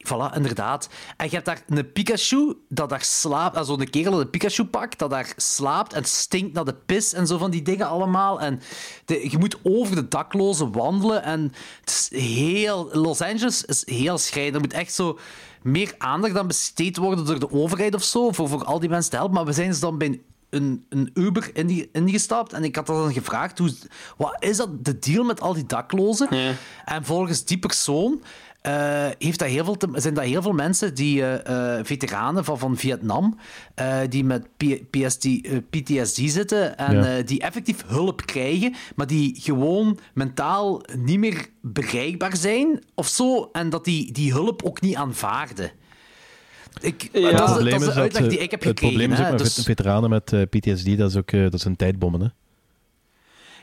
Voilà, inderdaad. En je hebt daar een Pikachu dat daar slaapt, ah, zo'n kerel in een Pikachu-pak, dat daar slaapt en stinkt naar de pis en zo van die dingen allemaal. En de, je moet over de daklozen wandelen en het is heel... Los Angeles is heel schrijnend. Er moet echt zo meer aandacht aan besteed worden door de overheid of zo, voor, voor al die mensen te helpen. Maar we zijn dus dan bij een, een Uber in ingestapt en ik had dan gevraagd, hoe, wat is dat de deal met al die daklozen? Ja. En volgens die persoon eh, heeft dat heel veel te- zijn dat heel veel mensen die eh, eh, veteranen van, van Vietnam, eh, die met P- PSD, eh, PTSD zitten en Ja. eh, die effectief hulp krijgen, maar die gewoon mentaal niet meer bereikbaar zijn of zo, en dat die die hulp ook niet aanvaarden. Ik, Ja. dat, Het is, probleem dat is de dat, uitleg die ik heb Het gekregen. probleem is ook hè. met Dus- vet- veteranen met PTSD, dat, is ook, dat zijn tijdbommen. Hè?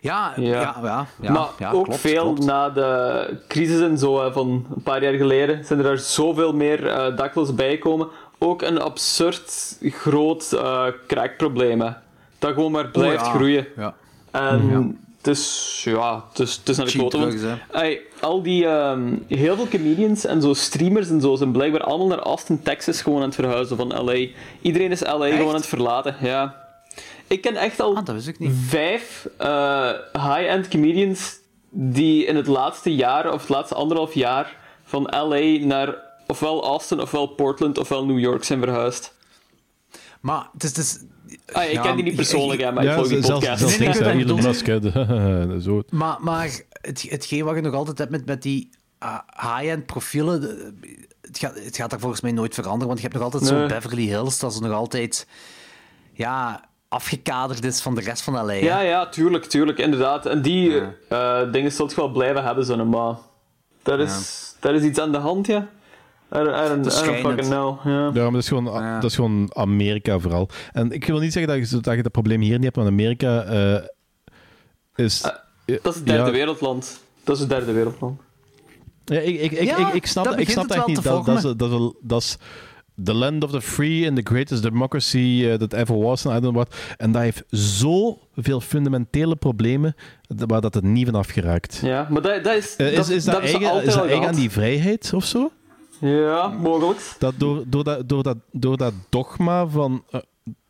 Ja, ja, Ja. ja. ja, ja, maar ja, ook klopt, veel klopt. na de crisis en zo van een paar jaar geleden zijn er daar zoveel meer eh daklozen bijgekomen. Ook een absurd groot hè. Dat gewoon maar blijft Oh, ja. groeien. Ja. En het is, ja, het is, het is naar de klote. ey, al die, ehm, heel veel comedians en zo streamers en zo zijn blijkbaar allemaal naar Austin, Texas gewoon aan het verhuizen van LA. Iedereen is LA gewoon aan het verlaten, ja. Ik ken echt al Ah, dat wist ik niet. vijf eh, high-end comedians die in het laatste jaar of het laatste anderhalf jaar van LA naar ofwel Austin, ofwel Portland, ofwel New York zijn verhuisd. Maar het is... Is Ah, ik ken die niet persoonlijk, hè, maar ik Ja, volg die zelfs, podcast. zelfs Nee, Elon Musk. hè, <laughs> Zo. Maar, maar het, hetgeen wat je nog altijd hebt met, met die ah, high-end profielen, de- het gaat, het gaat daar volgens mij nooit veranderen, want je hebt nog altijd zo'n. Beverly Hills, dat is nog altijd ja, afgekaderd is van de rest van LA. hè. Ja, ja, tuurlijk, tuurlijk, inderdaad. En die Ja. eh, dingen zult je wel blijven hebben, zo, maar daar is, daar is iets aan de hand, ja. I don't, I don't, I don't fucking know. Ja. Ja, maar dat is, gewoon, Ja. dat is gewoon Amerika vooral. En ik wil niet zeggen dat je, dat je dat probleem hier niet hebt, maar Amerika eh, is... Ah, Dat is het derde ja, wereldland. Dat is het derde wereldland. Ja, ik, ik, ik, Ja, ik, ik snap, dat ik snap het echt wel niet. Dat, dat, is, dat, is, dat is the land of the free and the greatest democracy uh, that ever was. En I don't know what. En dat heeft zoveel fundamentele problemen waar dat het niet van afgeraakt. Ja, maar dat, dat is... Eh, is, is dat, eigen, is dat eigen aan die vrijheid of zo? Ja, mogelijk. Dat door, door, dat, door, dat, door dat dogma van. eh,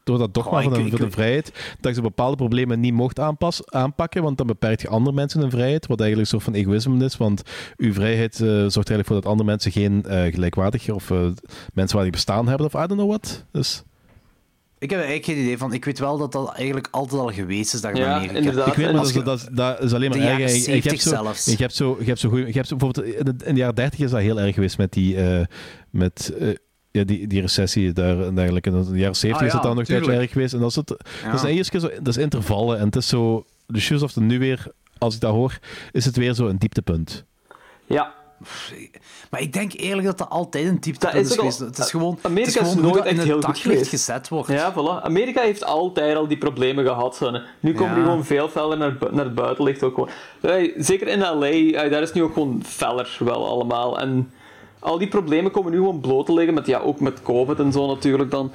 door dat dogma Goh, van, ik- de, ik- van de vrijheid, dat je bepaalde problemen niet mocht aanpas, aanpakken, want dan beperkt je andere mensen hun vrijheid, wat eigenlijk een soort van egoïsme is, want uw vrijheid eh, zorgt eigenlijk voor dat andere mensen geen eh gelijkwaardig of eh, menswaardig bestaan hebben, of I don't know what. Dus, Ik heb er eigenlijk geen idee van. Ik weet wel dat dat eigenlijk altijd al geweest is daar in Ja, Amerika. inderdaad. ik weet maar, dat, je- dat, is- dat is alleen maar erg. je- je hebt 70 zo- zelfs. Je hebt zo, je hebt zo, goeie- je hebt zo bijvoorbeeld in de, in de jaren 30 is dat heel erg geweest met die, eh, met, eh, ja, die, die recessie daar en dergelijke. In de jaren 70 Ah, is ja, dan nog een tijdje erg geweest. En dat is, het, Ja. dat is eerst keer zo, dat is intervallen. En het is zo, de shoes of the nu weer, als ik dat hoor, is het weer zo een dieptepunt. Ja, Maar ik denk eerlijk dat dat altijd een Dat is, is ook al- geweest. Het is gewoon, Amerika het is gewoon is hoe nooit dat in echt het heel goed geweest. gezet wordt. ja, voilà. Amerika heeft altijd al die problemen gehad. Zo. Nu komen Ja. die gewoon veel feller naar, naar het buitenlicht ook gewoon. Hey, zeker in LA, daar is nu ook gewoon feller wel allemaal. En al die problemen komen nu gewoon bloot te liggen, met, ja, ook met COVID en zo natuurlijk dan.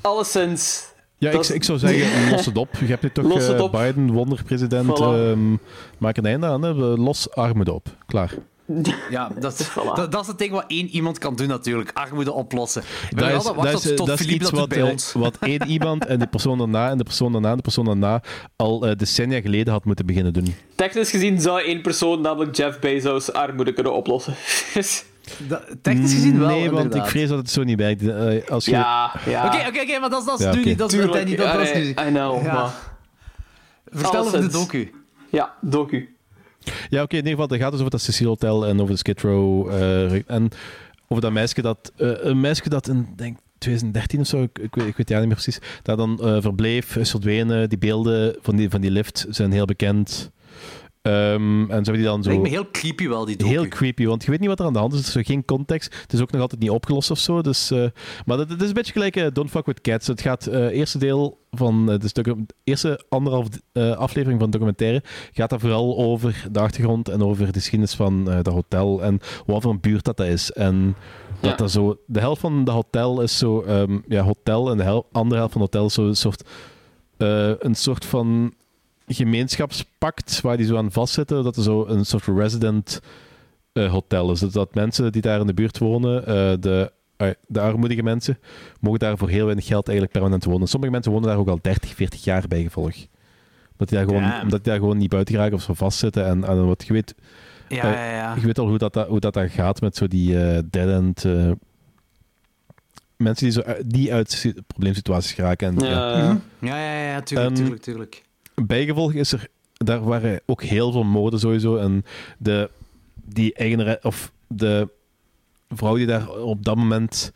Alleszins... Ja, ik, ik zou zeggen, <laughs> los het op. Je hebt nu toch eh, op. Biden, wonderpresident. Voilà. ehm, maak een einde aan. Hè. Los armoede op. Klaar. Ja, dat, is- <laughs> Voilà. dat, dat is het ding wat één iemand kan doen natuurlijk. Armoede oplossen. Dat is, dat is, tot dat is iets wat, bij eh, ons. wat één <laughs> iemand en de persoon daarna en de persoon daarna en de persoon daarna al eh, decennia geleden had moeten beginnen doen. Technisch gezien zou één persoon, namelijk Jeff Bezos, armoede kunnen oplossen. Dat- technisch gezien wel, Nee, want ik vrees dat het zo niet werkt. Eh, als je, ja, ja. Oké, oké, oké, maar dat is, dat is Ja, nu niet. Dat is Tuurlijk, Danny, dat, dat is ja, nu. I know, Ja. maar... Vertel over de docu. Ja, docu. Ja, oké, in ieder geval, het gaat dus over dat Cecile Hotel en over de Skid Row. eh, en over dat meisje dat... eh, een meisje dat in, denk 2013 of zo, ik, ik, weet- ik weet het jaar niet meer precies, daar dan eh, verbleef, is verdwenen. Die beelden van die, van die lift zijn heel bekend. Ehm, en zo hebben die dan zo... Lijkt me heel creepy wel, die docu. Heel creepy, want je weet niet wat er aan de hand is. Er is geen context. Het is ook nog altijd niet opgelost of zo. Dus, eh, maar het, het is een beetje gelijk eh, Don't Fuck With Cats. Het gaat, eh eerste deel van eh, de docu- eerste anderhalf eh, aflevering van de documentaire gaat daar vooral over de achtergrond en over de geschiedenis van eh dat hotel en wat voor een buurt dat, dat is. En dat Ja. dat zo, de helft van dat hotel is zo ehm, ja, hotel en de hel- andere helft van het hotel is zo een soort, eh, een soort van gemeenschapspact waar die zo aan vastzitten. Dat er zo een soort resident eh, hotel is. Dus dat mensen die daar in de buurt wonen, eh, de, eh, de armoedige mensen, mogen daar voor heel weinig geld eigenlijk permanent wonen. Sommige mensen wonen daar ook al 30, 40 jaar bij gevolg. Omdat die daar gewoon, omdat die daar gewoon niet buiten geraken of zo vastzitten. En, en wat je weet, Ja, ja, ja. je weet al hoe dat, dat- hoe dat, dat gaat met zo die eh dead-end... mensen die, zo, uit- die uit si- probleemsituaties geraken. En, ja. Ja, Ja, ja, ja, tuurlijk, tuurlijk, tuurlijk. Bijgevolg is er, daar waren ook heel veel moorden sowieso. En de, die eigenaar, of de vrouw die daar op dat moment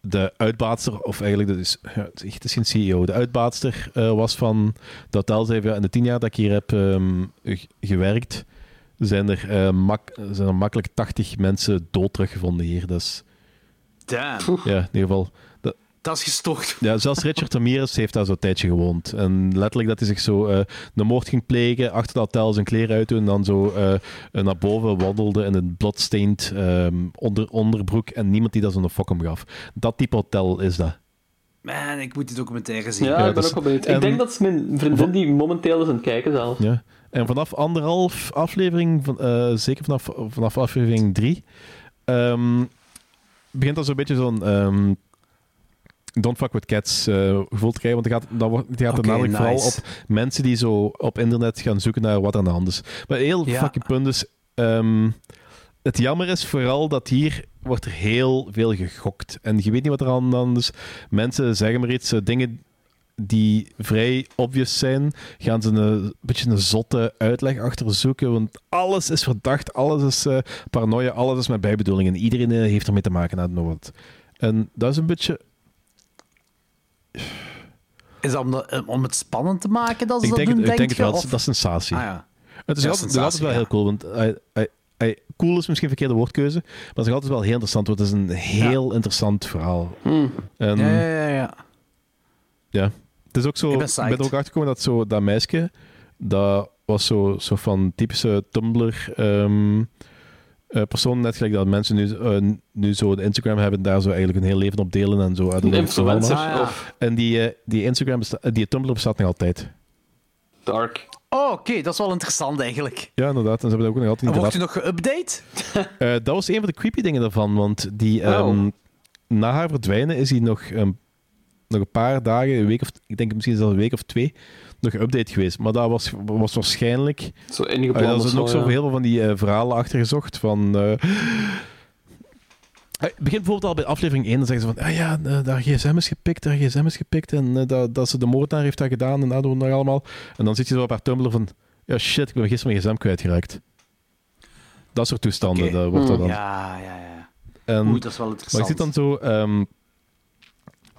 de uitbaatster, of eigenlijk, dat is, ja, het is geen CEO, de uitbaatster eh, was van dat hotel. Zei, ja, in de tien jaar dat ik hier heb ehm, gewerkt, zijn er, eh, mak, zijn er makkelijk 80 mensen dood teruggevonden hier. Dus Damn. ja, in ieder geval. Dat, Dat Dat is gestoord. Ja, zelfs Richard Ramirez heeft daar zo'n tijdje gewoond. En letterlijk dat hij zich zo eh een moord ging plegen, achter het hotel zijn kleren uitdoen en dan zo eh, naar boven wandelde in een bloodstained ehm, onder, onderbroek en niemand die dat zo'n fok om gaf. Dat type hotel is dat. Man, ik moet die documentaire zien. Ja, Ja, ik ben dus- ook wel benieuwd. en- Ik denk dat is mijn vriendin die momenteel is aan het kijken zelf. Ja. En vanaf anderhalf aflevering, van, eh, zeker vanaf, vanaf aflevering drie, ehm, begint dat zo'n beetje zo'n ehm, Don't fuck with cats eh, gevoel te krijgen. Want het gaat, het gaat er Oké, namelijk vooral op mensen die zo op internet gaan zoeken naar wat er aan de hand is. Maar heel Ja. fucking punt is... ehm, het jammer is vooral dat hier wordt er heel veel gegokt. En je weet niet wat er aan de hand is. Mensen zeggen maar iets, eh, dingen die vrij obvious zijn, gaan ze een beetje een zotte uitleg achter zoeken. Want alles is verdacht, alles is eh, paranoia, alles is met bijbedoeling. En iedereen heeft ermee te maken, nog wat. En dat is een beetje... Is dat om, de- om het spannend te maken dat ze Ik dat denk, doen, het, ik denk denk het wel, Of- dat is sensatie. Ah, ja. Het is Ja, altijd, is wel ja. heel cool, want hij- hij- hij- cool is misschien een verkeerde woordkeuze, maar het is altijd wel heel interessant, want het is een heel interessant verhaal. En, Ja, ja, ja, ja. Ja. Het is ook zo, Ik ben er ook achtergekomen dat zo, dat meisje, dat was zo, zo van typische Tumblr ehm eh, persoon, net gelijk dat mensen nu, eh, nu zo de Instagram hebben, daar zo eigenlijk een heel leven op delen en zo. Een influencer Ah, ja. En die, eh, die Instagram, besta- die Tumblr bestaat nog altijd. dark. Oh, oké, dat is wel interessant eigenlijk. Ja, inderdaad. En ze hebben ook nog altijd wordt u nog geüpdate? <laughs> Eh, dat was een van de creepy dingen daarvan, want die, Oh. ehm, na haar verdwijnen is hij nog, nog een paar dagen, een week of, ik denk misschien zelfs een week of twee, nog geüpdate geweest. Maar dat was, was waarschijnlijk... Zo ingepland. ja, er zijn zo, ook zo ja. heel veel van die eh, verhalen achter gezocht. Van, eh, het begint bijvoorbeeld al bij aflevering 1. Dan zeggen ze van, ah ja, eh, daar gsm is gepikt, daar gsm is gepikt. En dat, dat ze de moordenaar heeft dat gedaan en dat doen we nog allemaal. En dan zit je zo op haar Tumblr van, ja shit, ik ben gisteren mijn gsm kwijtgeraakt. Dat soort toestanden, dat wordt dat Hmm. dan. Ja, ja, ja. En- dat is wel maar interessant. ik zit dan zo... ehm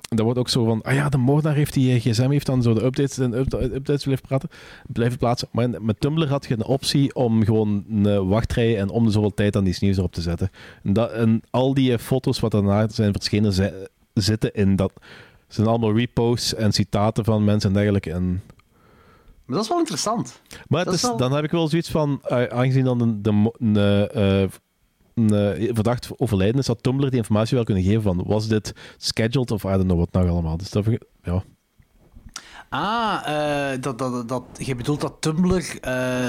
dat wordt ook zo van... Ah ja, de moordenaar heeft die eh, gsm heeft dan zo de updates en up- updates blijven, praten, blijven plaatsen. Maar met Tumblr had je een optie om gewoon een wachtrij en om de zoveel tijd dan iets nieuws erop te zetten. En, dat, en al die eh, foto's wat daarna zijn verschenen zi- zitten in dat... zijn allemaal reposts en citaten van mensen en dergelijke. En, Maar dat is wel interessant. maar Dat het is is, wel- dan heb ik wel zoiets van... eh, aangezien dan de, eh, eh, een eh, verdacht overlijden is, had Tumblr die informatie wel kunnen geven van was dit scheduled of I don't know wat nog allemaal. Dus dat ja. Ah, eh, dat, dat, dat, je bedoelt dat Tumblr eh,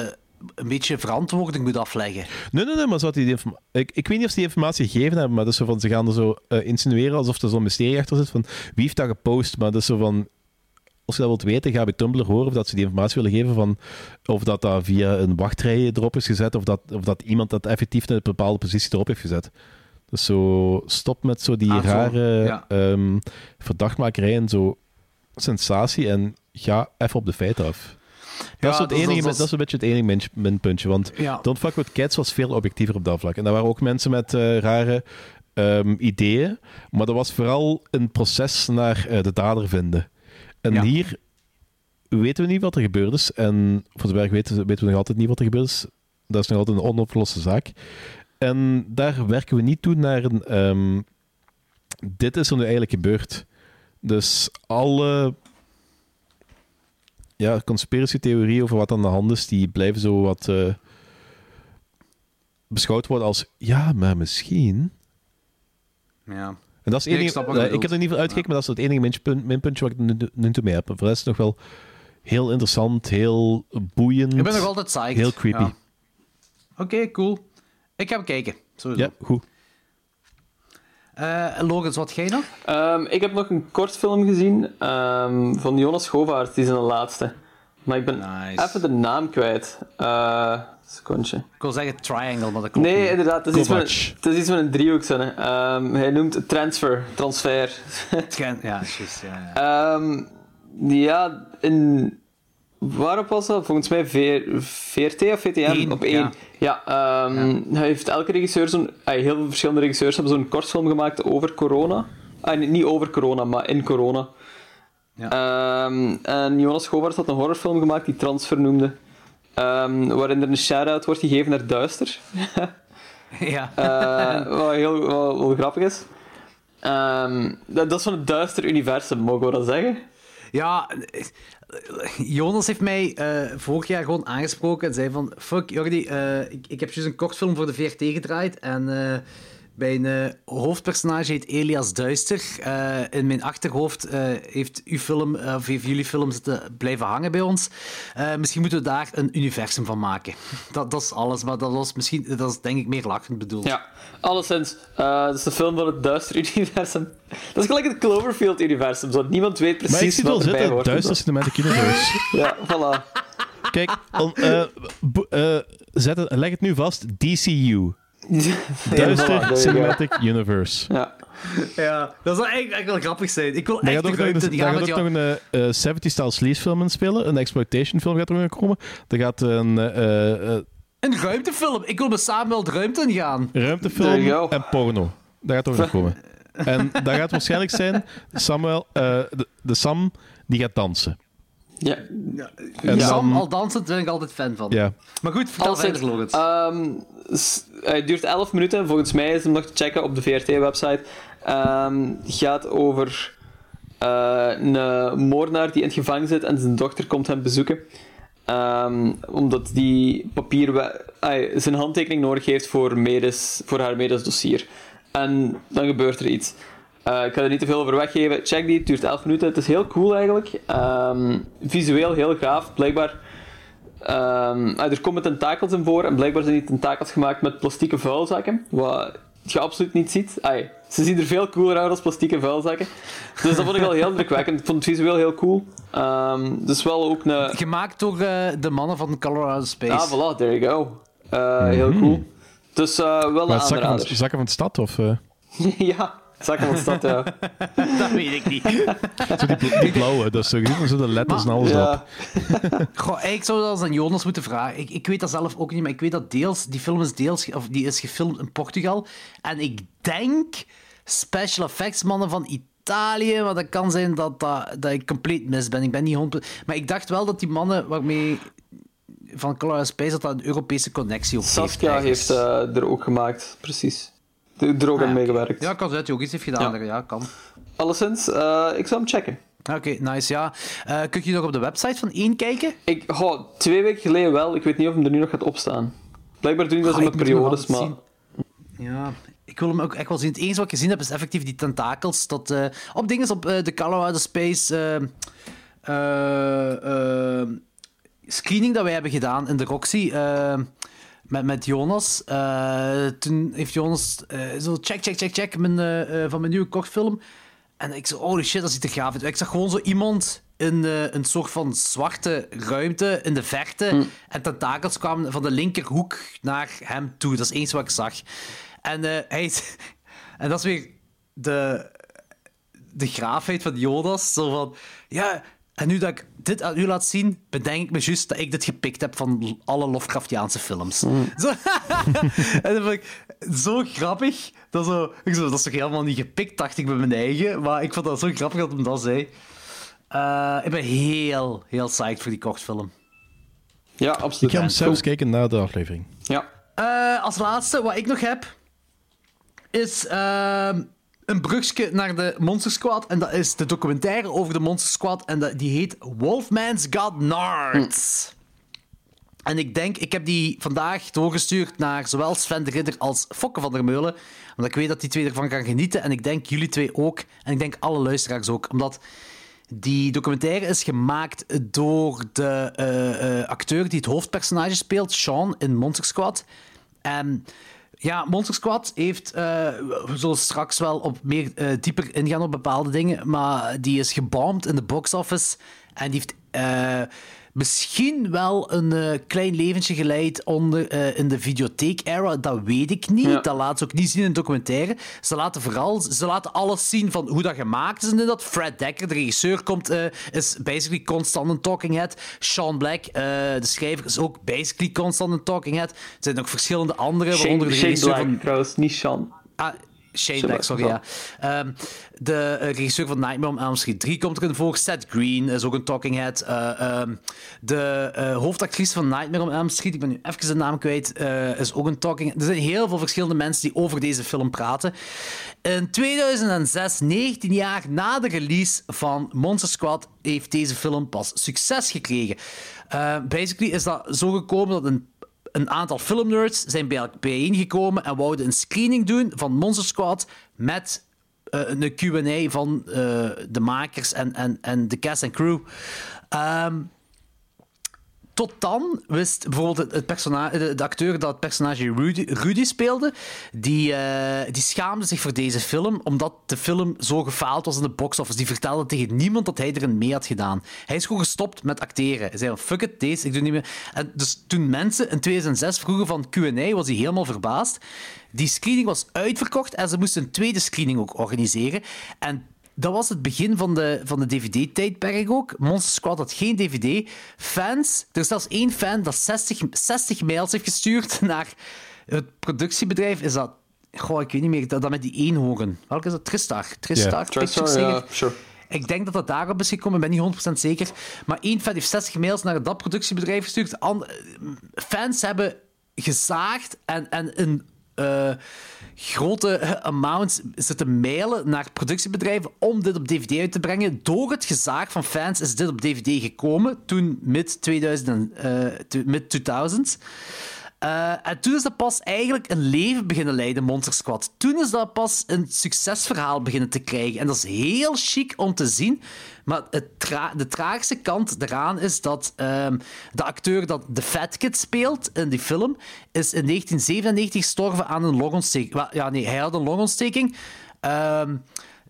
een beetje verantwoording moet afleggen. Nee, nee, nee, maar zou die informa- ik, ik weet niet of ze die informatie gegeven hebben, maar dat is zo van, ze gaan er zo insinueren alsof er zo'n mysterie achter zit van wie heeft dat gepost, maar dat is zo van, als je dat wilt weten, ga bij Tumblr horen of dat ze die informatie willen geven van of dat dat via een wachtrij erop is gezet of dat, of dat iemand dat effectief in een bepaalde positie erop heeft gezet. Dus zo, stop met zo die Ah, rare ja. ehm, verdachtmakerij en zo sensatie en ga even op de feiten af. Dat, is, het enige, dat is- een beetje het enige min- minpuntje, want Ja. Don't Fuck With Cats was veel objectiever op dat vlak. En daar waren ook mensen met eh, rare ehm, ideeën, maar dat was vooral een proces naar eh, de dader vinden. En Ja. hier weten we niet wat er gebeurd is. En voor zover ik weet, weten we nog altijd niet wat er gebeurd is. Dat is nog altijd een onopgeloste zaak. En daar werken we niet toe naar een... ehm, dit is er nu eigenlijk gebeurd. Dus alle ja, conspiratietheorieën over wat aan de hand is, die blijven zo wat eh, beschouwd worden als ja, maar misschien. Ja. En dat is het Nee, ik eh, ik heb er niet veel uitgekeken, maar dat is het enige minpunt, minpuntje wat ik nu, nu toe mee heb. Voor de rest nog wel heel interessant, heel boeiend. Ik ben nog altijd psyched. Heel creepy. Ja. Oké, cool. Ik ga bekijken. Sowieso. Ja, goed. Eh, Logans, wat jij nog? Ehm, ik heb nog een kortfilm gezien ehm, van Jonas Govaert, die is in de laatste. Maar ik ben Nice. even de naam kwijt. Eh secondje. Ik wil zeggen triangle, maar dat klopt Nee, niet. inderdaad, het is, iets het is iets een driehoek. zo, hè. Ehm, hij noemt transfer, transfer. <laughs> Tran- Ja, juist. Ja, ja. Ehm, ja, in... Waarop was dat? Volgens mij V- VRT of VTM? Eén, op één. ja. Ja, ehm, hij heeft elke regisseur zo'n... heel veel verschillende regisseurs hebben zo'n kortfilm gemaakt over corona. Ah, niet over corona, maar in corona. Ehm, en Jonas Govaert had een horrorfilm gemaakt die Transfer noemde. Ehm, waarin er een shout-out wordt gegeven naar Duister. <laughs> ja. Eh, wat heel wat, wat grappig is. Ehm, dat, dat is van het duister universum, mogen we dat zeggen? Ja, Jonas heeft mij eh, vorig jaar gewoon aangesproken en zei van... Fuck, Jordi, eh, ik, ik heb juist een kortfilm voor de VRT gedraaid en... mijn eh, hoofdpersonage heet Elias Duister. Eh, in mijn achterhoofd eh, heeft, uw film, of heeft jullie film zitten blijven hangen bij ons. Eh, misschien moeten we daar een universum van maken. <laughs> Dat, dat is alles, maar dat was misschien, dat is denk ik meer lachend bedoeld. Ja, alleszins. eh dat is de film van het duister universum. <laughs> Dat is gelijk het Cloverfield-universum, zo niemand weet precies Maar ik zie het wel wat erbij zitten, hoort. Duister Cinematic. Ja, voilà. Kijk, on- eh, eh, zet het, leg het nu vast, DCU. Duister. Cinematic Universe. Ja. Ja, dat zou eigenlijk echt wel grappig zijn. Ik wil Daar echt gaat ook de nog, ruimte. een- Die daar gaan gaat met ook jou... nog een eh, 70-style sleaze film in spelen. Een exploitation film gaat er nog komen. Er gaat een eh, eh, Een ruimtefilm. Ik wil met Samuel de ruimte in gaan. Ruimtefilm en porno. Dat gaat ook nog komen. <laughs> En dat gaat waarschijnlijk zijn Samuel, eh, de, de Sam, die gaat dansen. Ja. En Sam dan- al dansend ben ik altijd fan van. Ja. Maar goed, vertel verder, Lorenz. ehm, s- hij duurt 11 minuten. Volgens mij is hem nog te checken op de VRT-website. Ehm gaat over eh, een moordenaar die in het gevangen zit en zijn dochter komt hem bezoeken. Ehm, omdat die papier zijn handtekening nodig heeft voor, medisch, voor haar medisch dossier. En dan gebeurt er iets. Eh, ik ga er niet te veel over weggeven. Check die, het duurt 11 minuten. Het is heel cool eigenlijk. Ehm, visueel heel gaaf. Blijkbaar Ehm, ah, er komen tentakels in voor en blijkbaar zijn die tentakels gemaakt met plastieke vuilzakken. Wat je absoluut niet ziet. Ai, ze zien er veel cooler uit als plastieke vuilzakken. Dus dat vond ik al heel indrukwekkend. Ik vond het visueel heel cool. Ehm, dus wel ook een... Gemaakt door eh, de mannen van Colorado Space. Ah, voilà, there you go. Eh, Heel cool. Dus eh, wel een zakken van, aanrader. zakken van de stad? Of, eh, <laughs> ja, zakken van de stad, ja. <laughs> Dat weet ik niet. zo die, bl- die blauwe, dat is zo, dan zo de letters en alles ja. op. <laughs> Goh, eigenlijk zou dat eens aan Jonas moeten vragen. Ik, ik weet dat zelf ook niet, maar ik weet dat deels, die film is deels, of die is gefilmd in Portugal. En ik denk special effects mannen van Italië, maar dat kan zijn dat, dat, dat ik compleet mis ben. Ik ben niet 100%. Maar ik dacht wel dat die mannen waarmee van Colorado Space dat dat een Europese connectie op Saskia heeft. heeft eh, er ook gemaakt, precies. Er ook Ah, aan ja, meegewerkt. Ja, kan zijn dat hij ook iets heeft gedaan. Ja, ja kan. Alleszins, eh, ik zou hem checken. Oké, nice, ja. Eh, kun je nog op de website van 1 kijken? Ik, goh, twee weken geleden wel. Ik weet niet of hem er nu nog gaat opstaan. Blijkbaar doen dat zo ik met periodes, maar... zien. Ja, ik wil hem ook echt wel zien. Het enige wat ik gezien heb is effectief die tentakels. Dat, eh, op dingen op de Colorado Space screening dat wij hebben gedaan in de Roxy. Met, met Jonas. Eh, toen heeft Jonas eh, zo check, check, check, check mijn, eh, van mijn nieuwe kortfilm. En ik zo, holy shit, dat ziet er gaaf uit. Ik zag gewoon zo iemand in een soort van zwarte ruimte in de verte. En tentakels kwamen van de linkerhoek naar hem toe. Dat is eens wat ik zag. En, hij <laughs> en dat is weer de, de graafheid van Jonas. Zo van, ja, en nu dat ik dit aan u laat zien, bedenk ik me juist dat ik dit gepikt heb van alle Lovecraftiaanse films. <laughs> Zo, en dat vond ik zo grappig. Dat, zo, ik zo, dat is toch helemaal niet gepikt, dacht ik bij mijn eigen. Maar ik vond dat zo grappig dat hij dat zei. Eh, ik ben heel, heel psyched voor die kortfilm. Ja, Ik absoluut. ga hem zelfs kijken na de aflevering. Ja. Eh, als laatste, wat ik nog heb, is ehm, een brugje naar de Monster Squad. En dat is de documentaire over de Monster Squad. En dat, die heet Wolfman's Got Nards. En ik denk, ik heb die vandaag doorgestuurd naar zowel Sven de Ridder als Fokke van der Meulen. Omdat ik weet dat die twee ervan gaan genieten. En ik denk jullie twee ook. En ik denk alle luisteraars ook. Omdat die documentaire is gemaakt door de eh, eh, acteur die het hoofdpersonage speelt, Sean, in Monster Squad. En ja, Monster Squad heeft, eh, we zullen straks wel op meer eh, dieper ingaan op bepaalde dingen, maar die is gebomd in de box office en die heeft eh, misschien wel een eh, klein leventje geleid onder, eh, in de videotheek-era. Dat weet ik niet. Ja. Dat laten ze ook niet zien in de documentaire. Ze laten vooral ze laten alles zien van hoe dat gemaakt is. En dat Fred Dekker, de regisseur, komt, eh, is basically constant een talking head. Sean Black, de schrijver, is ook basically constant een talking head. Er zijn nog verschillende anderen, waaronder Shane, de Shane regisseur Black, van... trouwens, niet Sean. Ah, Shane Black, sorry, ja. Ehm, de eh, regisseur van Nightmare on Elm Street 3 komt erin voor. Seth Green is ook een talking head. Eh, ehm, de eh, hoofdactrice van Nightmare on Elm Street, ik ben nu even de naam kwijt, is ook een talking head. Er zijn heel veel verschillende mensen die over deze film praten. In 2006, 19 jaar na de release van Monster Squad, heeft deze film pas succes gekregen. Basically is dat zo gekomen dat een een aantal filmnerds zijn bij bijeengekomen en wouden een screening doen van Monster Squad met eh, een Q&A van eh, de makers en, en, en de cast en crew. Ehm, tot dan wist bijvoorbeeld het, de acteur dat het personage Rudy, Rudy speelde, die, eh, die schaamde zich voor deze film, omdat de film zo gefaald was in de box-office. Die vertelde tegen niemand dat hij erin mee had gedaan. Hij is gewoon gestopt met acteren. Hij zei, fuck it, deze, ik doe niet meer. En dus toen mensen in 2006 vroegen van Q&A, was hij helemaal verbaasd. Die screening was uitverkocht en ze moesten een tweede screening ook organiseren. En dat was het begin van de, van de DVD-tijdperk ook. Monster Squad had geen DVD. Fans, er is zelfs één fan dat 60, 60 mails heeft gestuurd <laughs> naar het productiebedrijf. Is dat, goh, ik weet niet meer, dat, dat met die eenhoorn. Welke is dat? Tristar. Tristar, ja, sure. Ik denk dat dat daarop is gekomen, ik ben niet 100% zeker. Maar één fan heeft 60 mails naar dat productiebedrijf gestuurd. An- fans hebben gezaagd en, en een eh, grote amounts zitten mailen naar productiebedrijven om dit op DVD uit te brengen. Door het gezaag van fans is dit op DVD gekomen, toen mid 2000, eh, to- mid 2000. Eh, en toen is dat pas eigenlijk een leven beginnen leiden, Monster Squad. Toen is dat pas een succesverhaal beginnen te krijgen. En dat is heel chic om te zien. Maar het de tragische kant eraan is dat ehm, de acteur dat de Fat Kid speelt in die film, is in 1997 gestorven aan een longontsteking. Ja, nee, hij had een longontsteking. Ehm,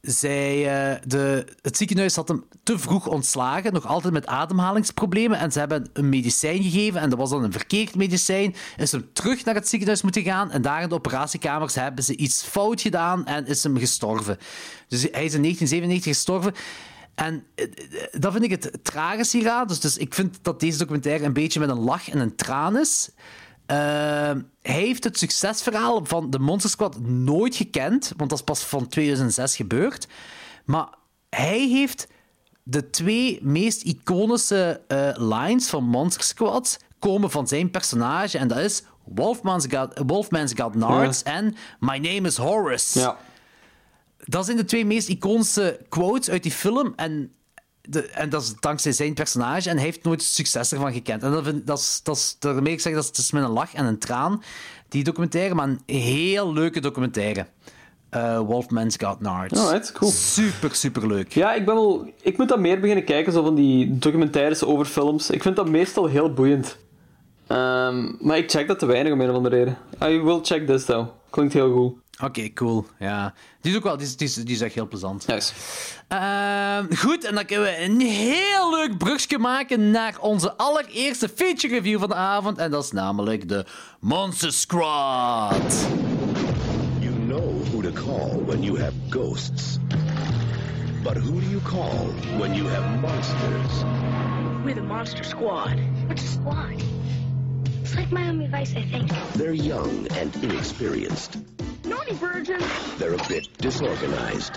zij, eh, de, het ziekenhuis had hem te vroeg ontslagen, nog altijd met ademhalingsproblemen. En ze hebben een medicijn gegeven en dat was dan een verkeerd medicijn. Is hem terug naar het ziekenhuis moeten gaan en daar in de operatiekamers hebben ze iets fout gedaan en is hem gestorven. Dus hij is in 1997 gestorven. En eh, eh, dat vind ik het tragisch hieraan. Dus, dus ik vind dat deze documentaire een beetje met een lach en een traan is. Hij heeft het succesverhaal van de Monster Squad nooit gekend, want dat is pas van 2006 gebeurd. Maar hij heeft de twee meest iconische eh, lines van Monster Squad komen van zijn personage. En dat is Wolfman's got, Wolfman's got nards en My name is Horace. Ja. Dat zijn de twee meest iconische quotes uit die film. En, de, en dat is dankzij zijn personage. En hij heeft nooit succes ervan gekend. En dat, vind, dat, is, dat is, daarmee ik zeg, dat is, het is met een lach en een traan. Die documentaire, maar een heel leuke documentaire. Eh, Wolfman's Got Nards. Alright, cool. Super, super leuk. Ja, ik, ben wel, ik moet dat meer beginnen kijken, zo van die documentaires over films. Ik vind dat meestal heel boeiend. Ehm, maar ik check dat te weinig om een of andere reden. I will check this though. Klinkt heel goed. Oké, cool. Ja. Die is ook wel, die is, die is, die is echt heel plezant. Nice. Ehm, goed, en dan kunnen we een heel leuk brugje maken naar onze allereerste feature review van de avond. En dat is namelijk de Monster Squad. You know who to call when you have ghosts. But who do you call when you have monsters? We're the Monster Squad. What's a squad? It's like Miami Vice, I think. They're young and inexperienced. Naughty virgin. They're a bit disorganized.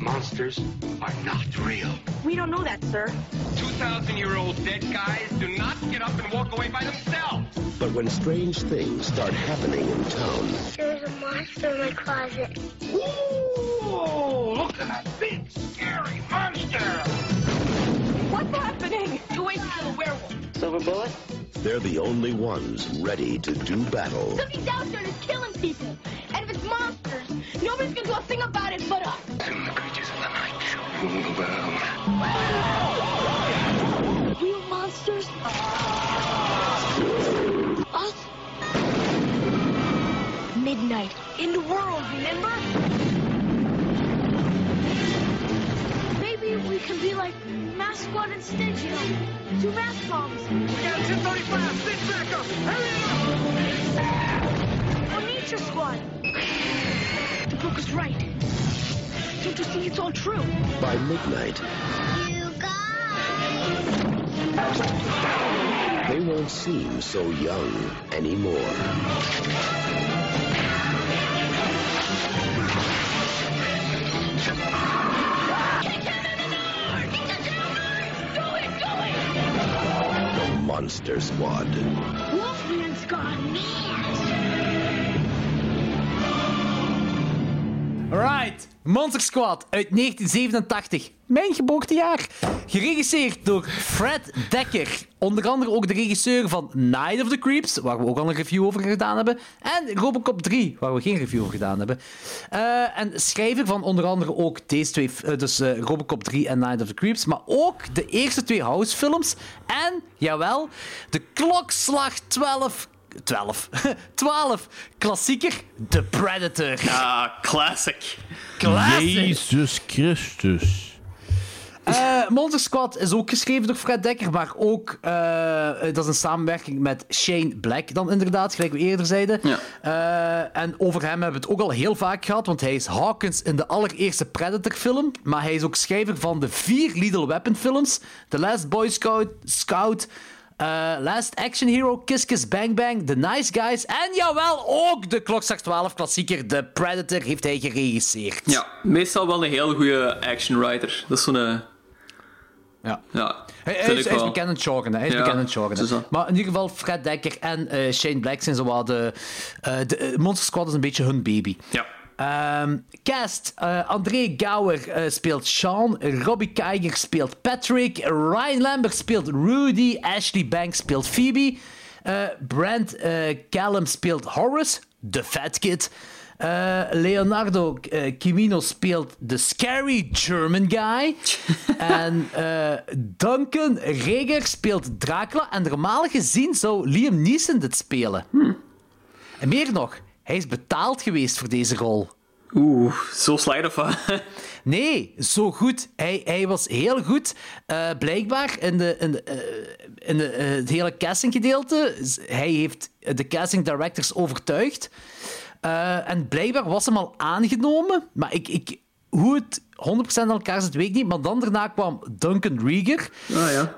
Monsters are not real. We don't know that, sir. 2,000 year old dead guys do not get up and walk away by themselves. But when strange things start happening in town, There's a monster in my closet. Ooh, look at that big, scary monster! What's happening? Two ways to kill a werewolf. Silver bullet? They're the only ones ready to do battle. Something's out there that's killing people. And if it's monsters, nobody's gonna do a thing about it but us. Soon the creatures of the night shall rule the world. Real monsters? Us? Midnight. In the world, remember? Maybe we can be like Mask Squad instead, you? Two mask bombs. We Got 1035, sit back up! Hurry Or Nature Squad. The book is right. Don't you see it's all true? By midnight, You guys! they won't seem so young anymore. Monster Squad. Wolfman's gone mad. Alright, Monster Squad uit 1987. Mijn geboortejaar. Geregisseerd door Fred Dekker. Onder andere ook de regisseur van Night of the Creeps, waar we ook al een review over gedaan hebben. En Robocop 3, waar we geen review over gedaan hebben. Eh, en schrijver van onder andere ook deze twee, eh, dus eh, Robocop 3 en Night of the Creeps. Maar ook de eerste twee House-films. En, jawel, de klokslag 12 12. 12. <laughs> Klassieker, The Predator. Ah, classic. Classic. Jezus Christus. Eh, Monster Squad is ook geschreven door Fred Dekker, maar ook eh, dat is een samenwerking met Shane Black dan inderdaad, gelijk we eerder zeiden. Ja. Eh, en over hem hebben we het ook al heel vaak gehad, want hij is Hawkins in de allereerste Predator-film, maar hij is ook schrijver van de vier Lethal Weapon-films, The Last Boy Scout, Scout eh, Last Action Hero, Kiss Kiss Bang Bang, The Nice Guys en jawel, ook de Klokslag 12 klassieker The Predator heeft hij geregisseerd. Ja, meestal wel een heel goede action writer. Dat is zo'n... eh, Ja. Ja, Hij, hij is, hij is bekend aan. Hij is Ja, bekend aan. Maar in ieder geval, Fred Dekker en eh, Shane Black zijn zo de... de Monster Squad is een beetje hun baby. Ja. Ehm, cast. eh, André Gouwer eh, speelt Sean. Robbie Kiger speelt Patrick. Ryan Lambert speelt Rudy. Ashley Banks speelt Phoebe. eh, Brent Callum speelt Horace, de Fat Kid. Leonardo eh, Kimino speelt de Scary German Guy. <laughs> en Duncan Reger speelt Dracula. En normaal gezien zou Liam Neeson dit spelen. En meer nog, hij is betaald geweest voor deze rol. Oeh, zo slecht of wat? Nee, zo goed. Hij, hij was heel goed. Eh, blijkbaar in, de, in, de, eh, in de, eh, het hele castinggedeelte. Hij heeft de casting directors overtuigd. En blijkbaar was hem al aangenomen. Maar ik, ik, hoe het 100% aan elkaar zit, weet ik niet. Maar dan daarna kwam Duncan Rieger. Ah ja.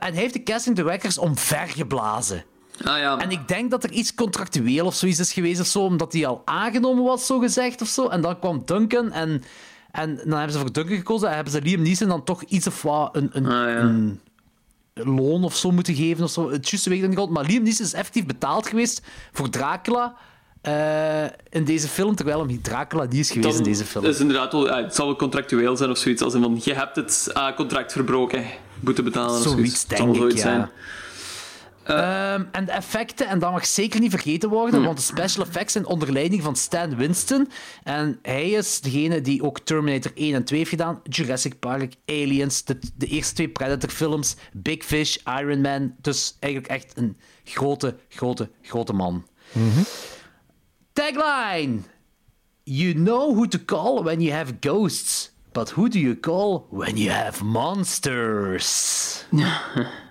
En hij heeft de casting directors omvergeblazen. Ah ja. En ik denk dat er iets contractueel of zoiets is geweest of zo, omdat hij al aangenomen was, zo gezegd of zo. En dan kwam Duncan en, en dan hebben ze voor Duncan gekozen en hebben ze Liam Neeson dan toch iets of wat een, een, Ah, ja. een loon of zo moeten geven of zo. Het juiste weet ik niet. Maar Liam Neeson is effectief betaald geweest voor Dracula eh, in deze film, terwijl hem Dracula niet is geweest in deze film. is inderdaad wel, ja, het zal wel contractueel zijn of zoiets. Als in van, je hebt het ah, contract verbroken, boete betalen of Zoiets, denk ik, ja. zijn. Ehm, en de effecten, en dat mag zeker niet vergeten worden, want de special effects zijn onder leiding van Stan Winston. En hij is degene die ook Terminator 1 en 2 heeft gedaan, Jurassic Park, Aliens, de, de eerste twee Predator-films, Big Fish, Iron Man. Dus eigenlijk echt een grote, grote, grote man. Tagline: You know who to call when you have ghosts, but who do you call when you have monsters? <laughs> <laughs>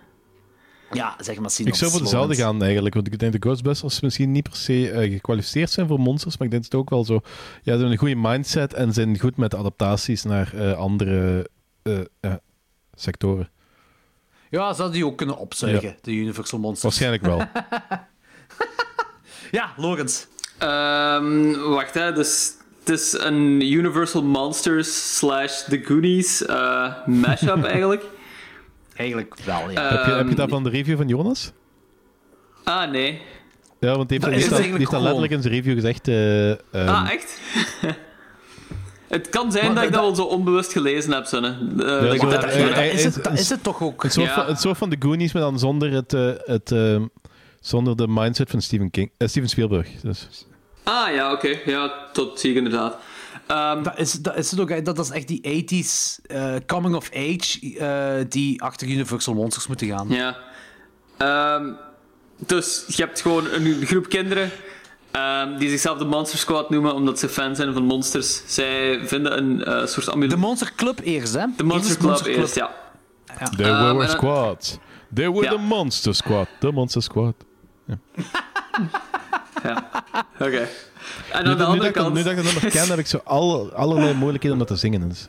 Ja, zeg maar Ik zou voor dezelfde gaan eigenlijk, want ik denk de Ghostbusters misschien niet per se eh, gekwalificeerd zijn voor monsters, maar ik denk dat het ook wel zo... Ja, ze hebben een goede mindset en zijn goed met adaptaties naar eh, andere eh, eh, sectoren. Ja, zou die ook kunnen opzuigen, Ja. de Universal Monsters. Waarschijnlijk wel. <laughs> Ja, Logans. Ehm, wacht, hè. Dus, het is een Universal Monsters slash The Goonies eh, mashup <laughs> eigenlijk. Eigenlijk wel, ja. heb, je, heb je Ehm, dat van de review van Jonas? Ah, nee. Ja, want die heeft, Dat dat, heeft letterlijk in zijn review gezegd. eh, ehm, Ah, echt? <laughs> het kan zijn Maar dat ik dat dat- wel zo onbewust gelezen heb. Eh, dat zo- het dat- eh, eh, is, het, is- dat is het toch ook? Een soort, Ja. van, soort van de Goonies, maar dan zonder, het, eh, het, ehm, zonder de mindset van Steven, King, Steven Spielberg. Dus. Ah, ja, oké. Ja, dat zie ik inderdaad. Ehm, Dat is, dat is het ook, dat is echt die 80s eh, coming of age eh, die achter Universal Monsters moeten gaan. Ja. Ehm, dus je hebt gewoon een groep kinderen ehm, die zichzelf de Monster Squad noemen omdat ze fan zijn van monsters. Zij vinden een eh, soort De amulet. Monster Club eerst, hè? De Monster Eerst Club Monster eerst, ja. They Ehm, were squad. They were Ja. the Monster Squad. The Monster Squad. Oké. En Nu, aan de dat- nu, andere ik, dat- kant... nu dat ik dat nummer ken, heb ik zo alle, allerlei moeilijkheden om dat te zingen. Dus.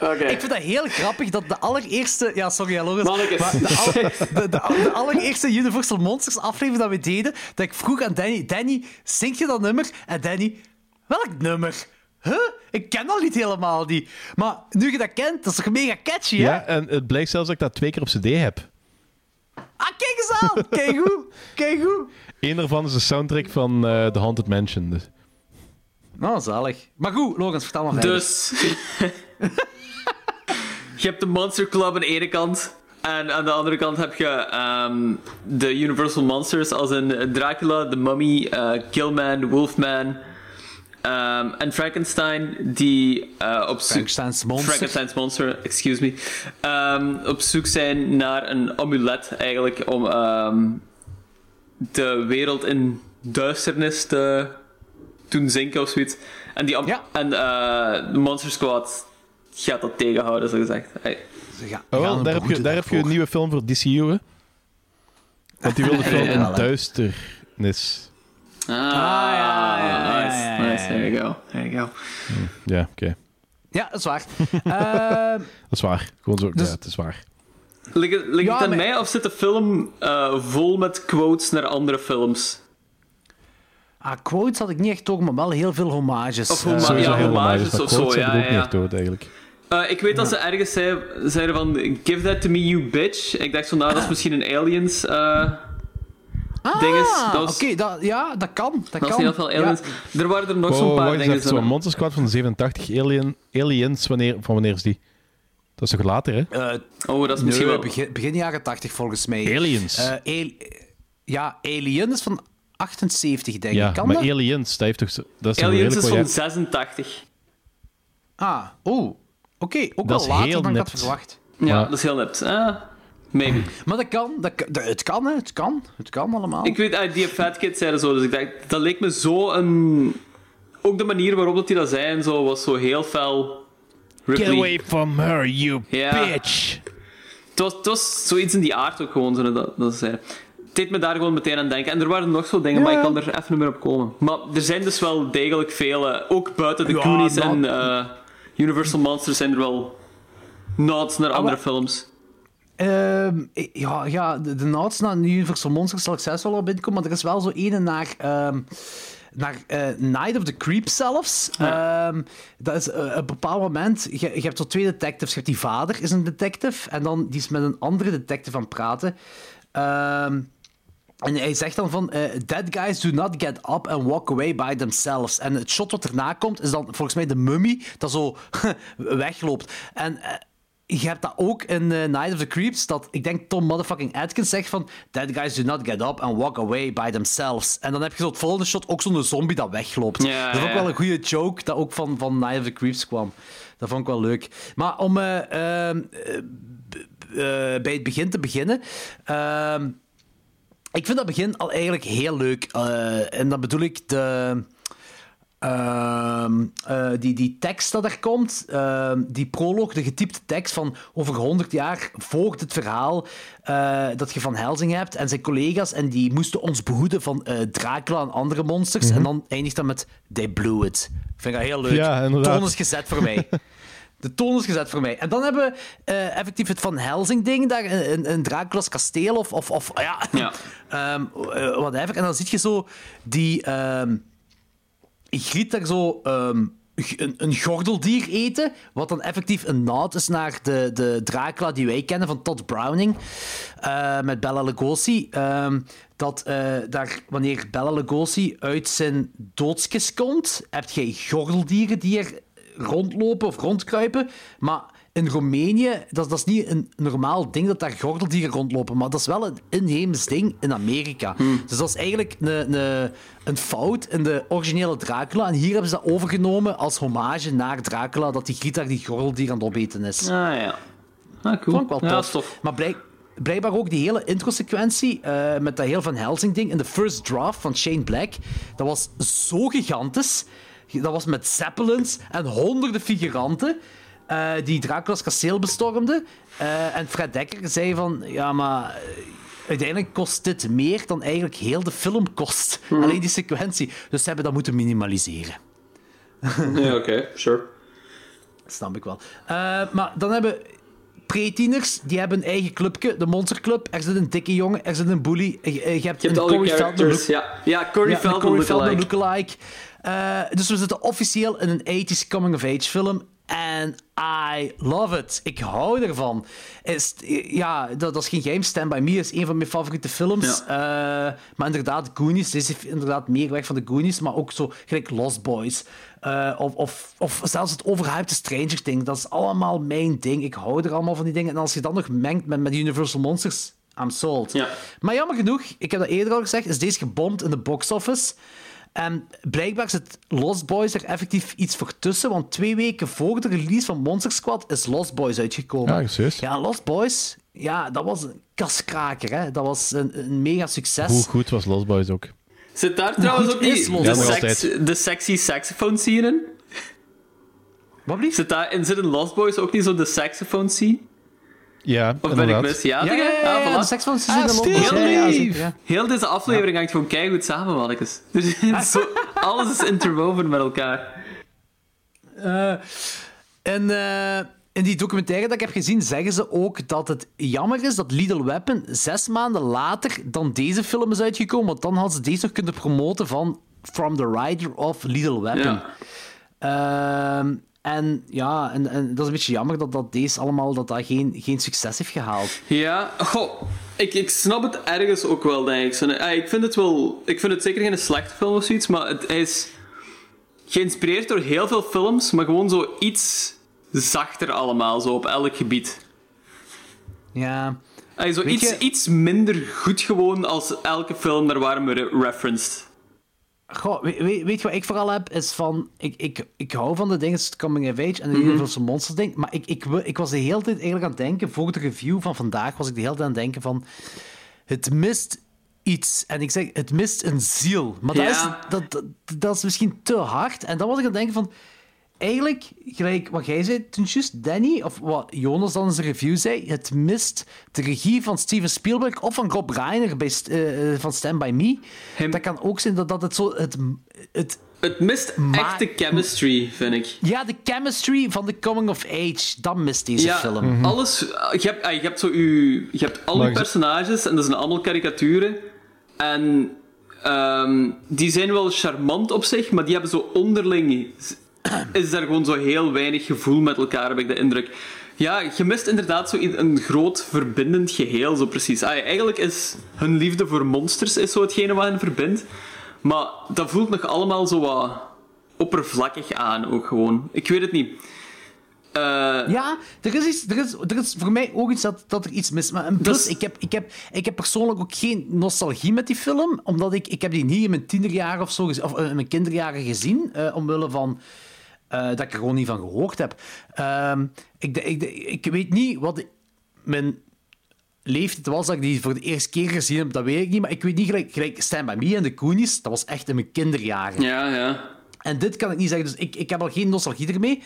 Oké. Ik vind dat heel grappig dat de allereerste. Ja, sorry. Maar de, al- de, de, de allereerste Universal Monsters aflevering dat we deden, dat ik vroeg aan Danny: Danny, zing je dat nummer? En Danny, welk nummer? Huh? Ik ken dat niet helemaal niet. Maar nu je dat kent, dat is toch mega catchy, hè? Ja, en het blijkt zelfs dat ik dat twee keer op CD heb. Ah, kijk eens aan! Kijk hoe! Kijk hoe! Eén daarvan is de soundtrack van eh, The Haunted Mansion. Dus. Nou, zalig. Maar goed, Logans, vertel maar verder. Dus. <laughs> je hebt de Monster Club aan de ene kant. En aan de andere kant heb je ehm, de Universal Monsters, als in Dracula, The Mummy, eh, Killman, Wolfman. ehm, en Frankenstein, die eh, op zoek... Frankenstein's monster. Frankenstein's monster, excuse me. ehm, op zoek zijn naar een amulet, eigenlijk, om ehm, de wereld in duisternis te doen zinken of zoiets. En, die Ja. en eh, de Monster Squad gaat dat tegenhouden, zo gezegd. Hey. Ze gaan- Oh, gaan daar heb, je, daar heb je een nieuwe film voor DCU, hè? Want die wilde <laughs> film in duisternis. Ah, ja, ja, ja, nice, ja, ja, nice. There you go. There you go. Ja, oké. Ja, dat is waar. <laughs> Eh, Dat is waar. Gewoon zo. Dus- ja, het is waar. Ligt het, ligt Ja, het aan maar- mij of zit de film eh, vol met quotes naar andere films? ah, quotes had ik niet echt door, maar wel heel veel homages. Of homa- ja, heel homages of zo, ja, ik ook ja, niet ja. echt dood, eigenlijk. Eh, ik weet dat ze ergens zei, zeiden van Give that to me, you bitch. Ik dacht zo, nou, dat is misschien een aliens. eh ah, oké, dat, ja, dat kan. Dat, dat kan. heel veel aliens. Ja. Er waren er nog Oh, zo'n paar wacht eens dingen. zo'n Monster Squad van de 87. Alien, aliens, wanneer, van wanneer is die? Dat is toch later, hè? Eh, Oh, dat is misschien nee, wel... begin, begin jaren 80 volgens mij. Aliens. Eh, al- ja, Alien is van 78, denk ja, ik. Kan maar dat? Aliens, dat heeft toch... Dat is Aliens is van jaar- 86. Ah, oh. Oké, ook Dat wel later heel dan ik had verwacht. Ja, Maar- dat is heel net. Ah, maybe. Maar dat kan, dat, het kan, hè. Het kan. Het kan allemaal. Ik weet, uh, die Fat Kids zeiden zo, dus ik dacht, dat leek me zo een... Ook de manier waarop dat die dat zei en zo, was zo heel fel... Ripley. Get away from her, you Ja. bitch! Het was, het was zoiets in die aard ook gewoon, zo dat, dat. Het deed me daar gewoon meteen aan denken. En er waren nog zo dingen, maar ik kan er even niet meer op komen. Maar er zijn dus wel degelijk vele, ook buiten de Ja, Goonies en eh, Universal Monsters zijn er wel nods naar andere maar- films. Ehm, ja, ja, de, de nods naar Universal Monsters zal ik zelfs wel op binnenkomen, maar er is wel zo ene naar, ehm, naar eh, Night of the Creep zelfs. Ehm, dat is eh, een bepaald moment, je, je hebt zo twee detectives. Je hebt die vader, is een detective, en dan die is met een andere detective aan het praten. Ehm, en hij zegt dan van, eh, dead guys do not get up and walk away by themselves. En het shot wat erna komt, is dan volgens mij de mummy dat zo <laughs> wegloopt. En je hebt dat ook in eh, Night of the Creeps, dat ik denk Tom motherfucking Atkins zegt van, dead guys do not get up and walk away by themselves. En dan heb je zo het volgende shot, ook zo'n zombie dat wegloopt. Ja, dat is ook ja. wel een goede joke, dat ook van, van Night of the Creeps kwam. Dat vond ik wel leuk. Maar om eh, ehm, eh, bij het begin te beginnen... ehm, ik vind dat begin al eigenlijk heel leuk. En dan bedoel ik de. Ehm, eh, die, die tekst dat er komt, ehm, die proloog, de getypte tekst van over 100 jaar volgt het verhaal eh, dat je van Helsing hebt en zijn collega's en die moesten ons behoeden van eh, Dracula en andere monsters. En dan eindigt dat met They blew it. Ik vind dat heel leuk. Ja, inderdaad. Toon is gezet voor mij. <laughs> De toon is gezet voor mij. En dan hebben we eh, effectief het Van Helsing-ding, daar in, in Dracula's kasteel of, of, of ja, Ja. <laughs> Ehm, eh, whatever. En dan zie je zo die ehm griet daar zo ehm, een, een gordeldier eten, wat dan effectief een naad is naar de, de Dracula die wij kennen van Todd Browning eh, met Bella Lugosi. Ehm, dat eh, daar, wanneer Bella Lugosi uit zijn doodskist komt, heb je gordeldieren die er rondlopen of rondkruipen, maar in Roemenië, dat, dat is niet een normaal ding dat daar gordeldieren rondlopen, maar dat is wel een inheems ding in Amerika. Dus dat is eigenlijk een, een, een fout in de originele Dracula. En hier hebben ze dat overgenomen als hommage naar Dracula, dat die Griet daar die gordeldier aan het opeten is. Ah ja. Ah, cool. Vond ik wel tof. Maar blijk- blijkbaar ook die hele intro-sequentie eh, met dat heel Van Helsing ding in de first draft van Shane Black. Dat was zo gigantisch. Dat was met zeppelins en honderden figuranten eh, die Dracula's kasteel bestormden. Eh, en Fred Dekker zei van, ja, maar... eh, Uiteindelijk kost dit meer dan eigenlijk heel de film kost. Mhm. Alleen die sequentie. Dus ze hebben dat moeten minimaliseren. <laughs> Ja, oké, sure. Snap ik wel. Maar dan hebben pre-tieners, die hebben een eigen clubje, de Monster Club. Er zit een dikke jongen, er zit een bully. Je, je hebt, Je hebt een Corey Feldman look- Ja, ja Corey ja, Feldman lookalike. lookalike. Eh, dus we zitten officieel in een 80s coming-of-age film. En I love it. Ik hou ervan. Is, ja, dat, dat is geen geheim. Stand By Me is een van mijn favoriete films. Eh, maar inderdaad, Goonies. Deze heeft inderdaad meer weg van de Goonies. Maar ook zo, gelijk Lost Boys. Eh, of, of, of zelfs het overhyped Stranger Things. Dat is allemaal mijn ding. Ik hou er allemaal van die dingen. En als je dat nog mengt met, met Universal Monsters... I'm sold. Ja. Maar jammer genoeg, ik heb dat eerder al gezegd, is deze gebomd in de box office. En blijkbaar zit Lost Boys er effectief iets voor tussen, want twee weken voor de release van Monster Squad is Lost Boys uitgekomen. Ja, serieus? Ja, Lost Boys, ja, dat was een kaskraker, hè. Dat was een, een mega succes. Hoe goed was Lost Boys ook? Zit daar trouwens ook niet de, sex- de sexy saxophone scene in? Wat blieft? Zit, daar, in, zit in Lost Boys ook niet zo de saxophone scene? Ja, Of ben ik mis? Ja, Ja, ja, ja, Ah, ja, voilà. de seks van Ah. Ja, ja, zeker, ja. Heel deze aflevering hangt gewoon keigoed samen, mannetjes. <laughs> Dus zo, alles is interwoven met elkaar. Eh, en eh, in die documentaire dat ik heb gezien, zeggen ze ook dat het jammer is dat Little Weapon zes maanden later dan deze film is uitgekomen. Want dan hadden ze deze nog kunnen promoten van From the Writer of Little Weapon. Ja. Ehm, en ja, en, en dat is een beetje jammer dat, dat deze allemaal dat dat geen, geen succes heeft gehaald. Ja, goh, ik, ik snap het ergens ook wel, denk ik. Eh, ik, vind het wel, ik vind het zeker geen slechte film of zoiets, maar het, is geïnspireerd door heel veel films, maar gewoon zo iets zachter allemaal, zo op elk gebied. Ja, Hij zo iets, je- iets minder goed gewoon als elke film daar waar we re- referenced. Goh, weet, weet, je wat ik vooral heb? Is van, ik, ik, ik hou van de dingen, coming of age en de Universal Monsters ding, maar ik, ik, ik was de hele tijd eigenlijk aan het denken, voor de review van vandaag was ik de hele tijd aan het denken van, het mist iets. En ik zeg, het mist een ziel. Maar dat, is, dat, dat, dat is misschien te hard. En dan was ik aan het denken van, eigenlijk, gelijk wat jij zei toen juist, Danny, of wat Jonas dan in zijn review zei, het mist de regie van Steven Spielberg of van Rob Reiner bij, eh, eh, van Stand By Me. Hem- Dat kan ook zijn dat, dat het zo... Het, het, Het mist Maar- echte chemistry, vind ik. ja, de chemistry van de coming of age, dat mist deze ja, film. alles... Je hebt, je hebt zo uw, je hebt al uw je- personages en dat zijn allemaal karikaturen. En ehm, die zijn wel charmant op zich, maar die hebben zo onderling... Is daar gewoon zo heel weinig gevoel met elkaar, heb ik de indruk. Ja, je mist inderdaad zo een groot verbindend geheel, zo precies. Ah, eigenlijk is hun liefde voor monsters is zo hetgene wat hen verbindt. Maar dat voelt nog allemaal zo wat oppervlakkig aan, ook gewoon. Ik weet het niet. Eh, Ja, er is, iets, er, is, er is voor mij ook iets dat, dat er iets mis Maar plus, ik, heb, ik, heb, ik heb persoonlijk ook geen nostalgie met die film, omdat ik, ik heb die niet in mijn tienerjaren of zo, of eh, in mijn kinderjaren gezien, eh, omwille van eh, dat ik er gewoon niet van gehoord heb. Ehm, ik, ik, ik weet niet wat mijn leeftijd was dat ik die voor de eerste keer gezien heb, dat weet ik niet, maar ik weet niet gelijk, gelijk Stand By Me en de Goonies, dat was echt in mijn kinderjaren. ja, ja. En dit kan ik niet zeggen, dus ik, ik heb al geen nostalgie ermee.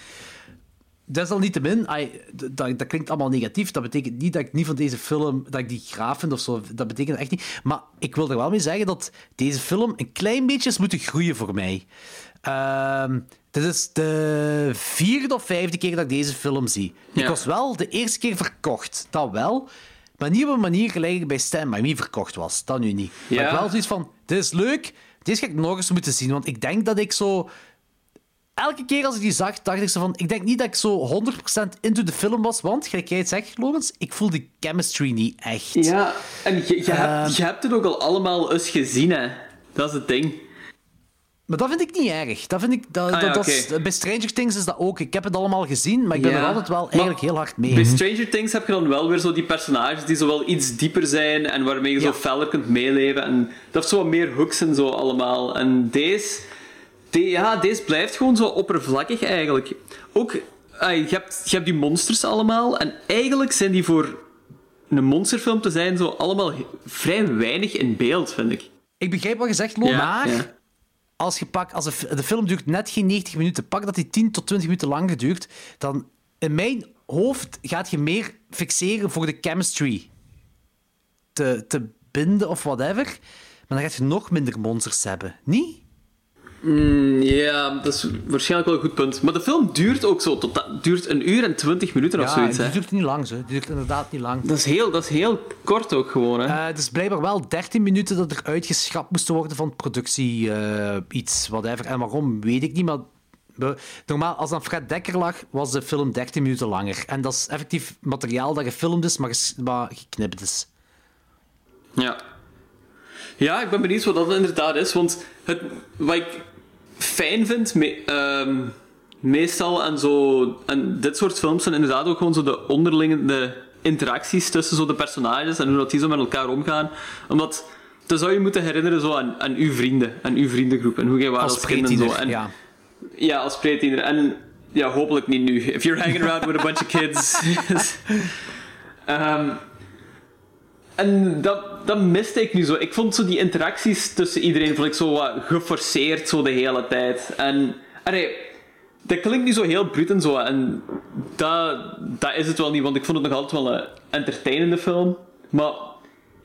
Desalniettemin, dat, dat klinkt allemaal negatief. Dat betekent niet dat ik niet van deze film, dat ik die graaf vind of zo. Dat betekent echt niet. Maar ik wil er wel mee zeggen dat deze film een klein beetje is moeten groeien voor mij. Ehm, dit is de vierde of vijfde keer dat ik deze film zie. Ik was wel de eerste keer verkocht, dat wel. Maar niet op een manier gelijk ik bij By Me verkocht was. Dat nu niet. Maar Ja. ik wel zoiets van, dit is leuk, deze ga ik nog eens moeten zien. Want ik denk dat ik zo elke keer als ik die zag, dacht ik zo van... Ik denk niet dat ik zo 100% into de film was, want, gelijk jij het zegt, Lorenz, ik voel de chemistry niet echt. Ja, en je, je, Ehm. hebt, je hebt het ook al allemaal eens gezien, hè. Dat is het ding. Maar dat vind ik niet erg. Dat vind ik, dat, Ah, dat, ja, dat is- bij Stranger Things is dat ook. Ik heb het allemaal gezien, maar ik ben Ja. er altijd wel Maar eigenlijk heel hard mee. Bij Stranger Things heb je dan wel weer zo die personages die zo wel iets dieper zijn en waarmee je zo feller kunt meeleven. En dat heeft zo wat meer hooks en zo allemaal. En deze, de- ja, deze blijft gewoon zo oppervlakkig eigenlijk. Ook, ah, je, hebt, je hebt die monsters allemaal en eigenlijk zijn die voor een monsterfilm te zijn zo allemaal vrij weinig in beeld, vind ik. Ik begrijp wat je zegt, maar... Als je pak, als de, film duurt net geen 90 minuten, pak dat die 10 tot 20 minuten langer duurt, dan in mijn hoofd gaat je meer fixeren voor de chemistry te, te binden of whatever. Maar dan gaat je nog minder monsters hebben. Niet? Mm, ja, dat is waarschijnlijk wel een goed punt. Maar de film duurt ook zo, tot, duurt een uur en twintig minuten of ja, zoiets. die Hè. duurt niet lang, zo. Die duurt inderdaad niet lang. Dat, is heel, dat is heel kort ook gewoon. Hè. Eh, het is blijkbaar wel 13 minuten dat er uitgeschrapt moest worden van productie, eh, iets, whatever. En waarom, weet ik niet, maar normaal, als dan Fred Dekker lag, was de film 13 minuten langer. En dat is effectief materiaal dat gefilmd is, maar, ges- maar geknipt is. Ja. Ja, ik ben benieuwd wat dat inderdaad is. Want het, wat ik fijn vind, me- ehm, meestal aan, zo, aan dit soort films, zijn inderdaad ook gewoon zo de onderlinge interacties tussen zo de personages en hoe dat die zo met elkaar omgaan. Omdat, dan zou je moeten herinneren zo aan, aan uw vrienden, aan uw vriendengroep en hoe jij was Als als kind en zo. En, ja. ja, als pretiener. En ja, hopelijk niet nu. If you're hanging around with a bunch of kids. <laughs> Ehm, en dat, dat miste ik nu zo. Ik vond zo die interacties tussen iedereen vond ik zo wat geforceerd zo de hele tijd. En allee, dat klinkt nu zo heel bruut en zo. En dat, dat is het wel niet, want ik vond het nog altijd wel een entertainende film. Maar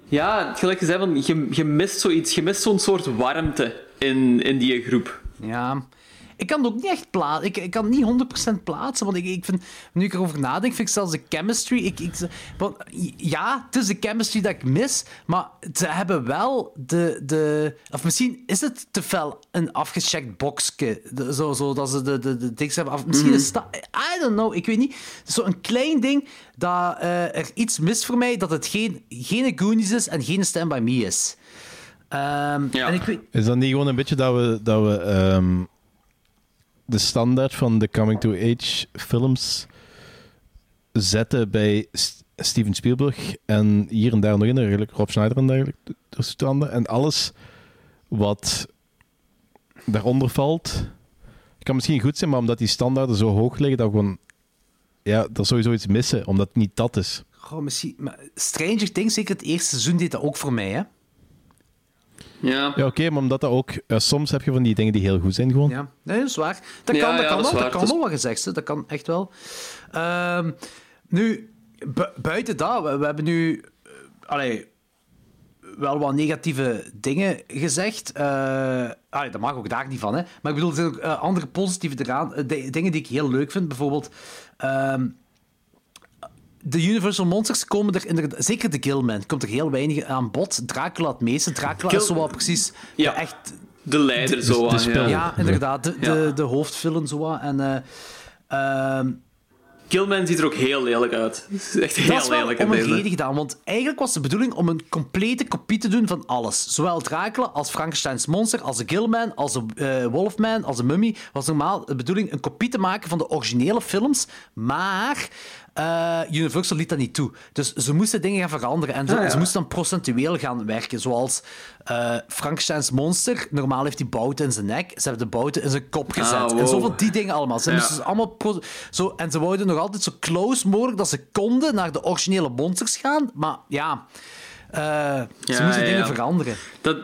ja, gelijk gezegd, van, je, je mist zoiets. Je mist zo'n soort warmte in, in die groep. Ja. Ik kan het ook niet echt plaatsen. Ik, ik kan het niet 100% plaatsen. Want ik, ik vind, nu ik erover nadenk, vind ik zelfs de chemistry. Ik, ik, want, ja, het is de chemistry dat ik mis. Maar ze hebben wel de. de of misschien is het te fel een afgecheckt boxje. De- Zo, zo dat ze de, de, de dings hebben af. Misschien Mhm. is dat. I don't know, ik weet niet. Zo'n klein ding dat eh, er iets mist voor mij. Dat het geen, geen Goonies is en geen Stand By Me is. Ehm, En ik weet, Is dat niet gewoon een beetje dat we, dat we ehm, de standaard van de coming-to-age films zetten bij Steven Spielberg en hier en daar nog in, Rob Schneider en dergelijke toestanden. En alles wat daaronder valt, kan misschien goed zijn, maar omdat die standaarden zo hoog liggen, dat we gewoon ja, dat sowieso iets missen, omdat het niet dat is. Goh, misschien, maar Stranger Things, zeker het eerste seizoen, deed dat ook voor mij, hè? Ja, Ja, oké, maar omdat dat ook... ja, soms heb je van die dingen die heel goed zijn, gewoon. Ja, nee, dat is waar. Dat Ja, kan, dat ja, kan dat wel, dat kan wel wat gezegd, hè. dat kan echt wel. Ehm, nu, bu- buiten dat, we, we hebben nu eh, allee, wel wat negatieve dingen gezegd. Eh, allee, dat mag ook daar niet van, hè. Maar ik bedoel, er zijn ook eh, andere positieve eraan, eh, di- dingen die ik heel leuk vind. Bijvoorbeeld... ehm, de Universal Monsters komen er inderdaad... Zeker de Gilman komt er heel weinig aan bod. Dracula het meeste. Dracula Gil- is zo wel precies Ja. de echt de leider zo. de aan, ja, inderdaad. De, Ja. de, de hoofdvillain zo. En, eh, ehm, Killman ziet er ook heel lelijk uit. <laughs> Echt heel dat is wel lelijk om een deze. reden gedaan. Want eigenlijk was de bedoeling om een complete kopie te doen van alles. Zowel Dracula als Frankensteins monster, als de Gilman, als de eh, Wolfman, als de Mummy. was normaal de bedoeling een kopie te maken van de originele films. Maar eh, Universal liet dat niet toe. Dus ze moesten dingen gaan veranderen. En ze, Ah, ja. ze moesten dan procentueel gaan werken. Zoals eh Frankensteins monster. Normaal heeft hij bouten in zijn nek. Ze hebben de bouten in zijn kop gezet. Ah, wow. En zo van die dingen allemaal. Ze Ja. moesten allemaal zo, en ze wouden nog altijd zo close mogelijk dat ze konden naar de originele monsters gaan. Maar ja, eh, ze moesten dingen veranderen. Dat,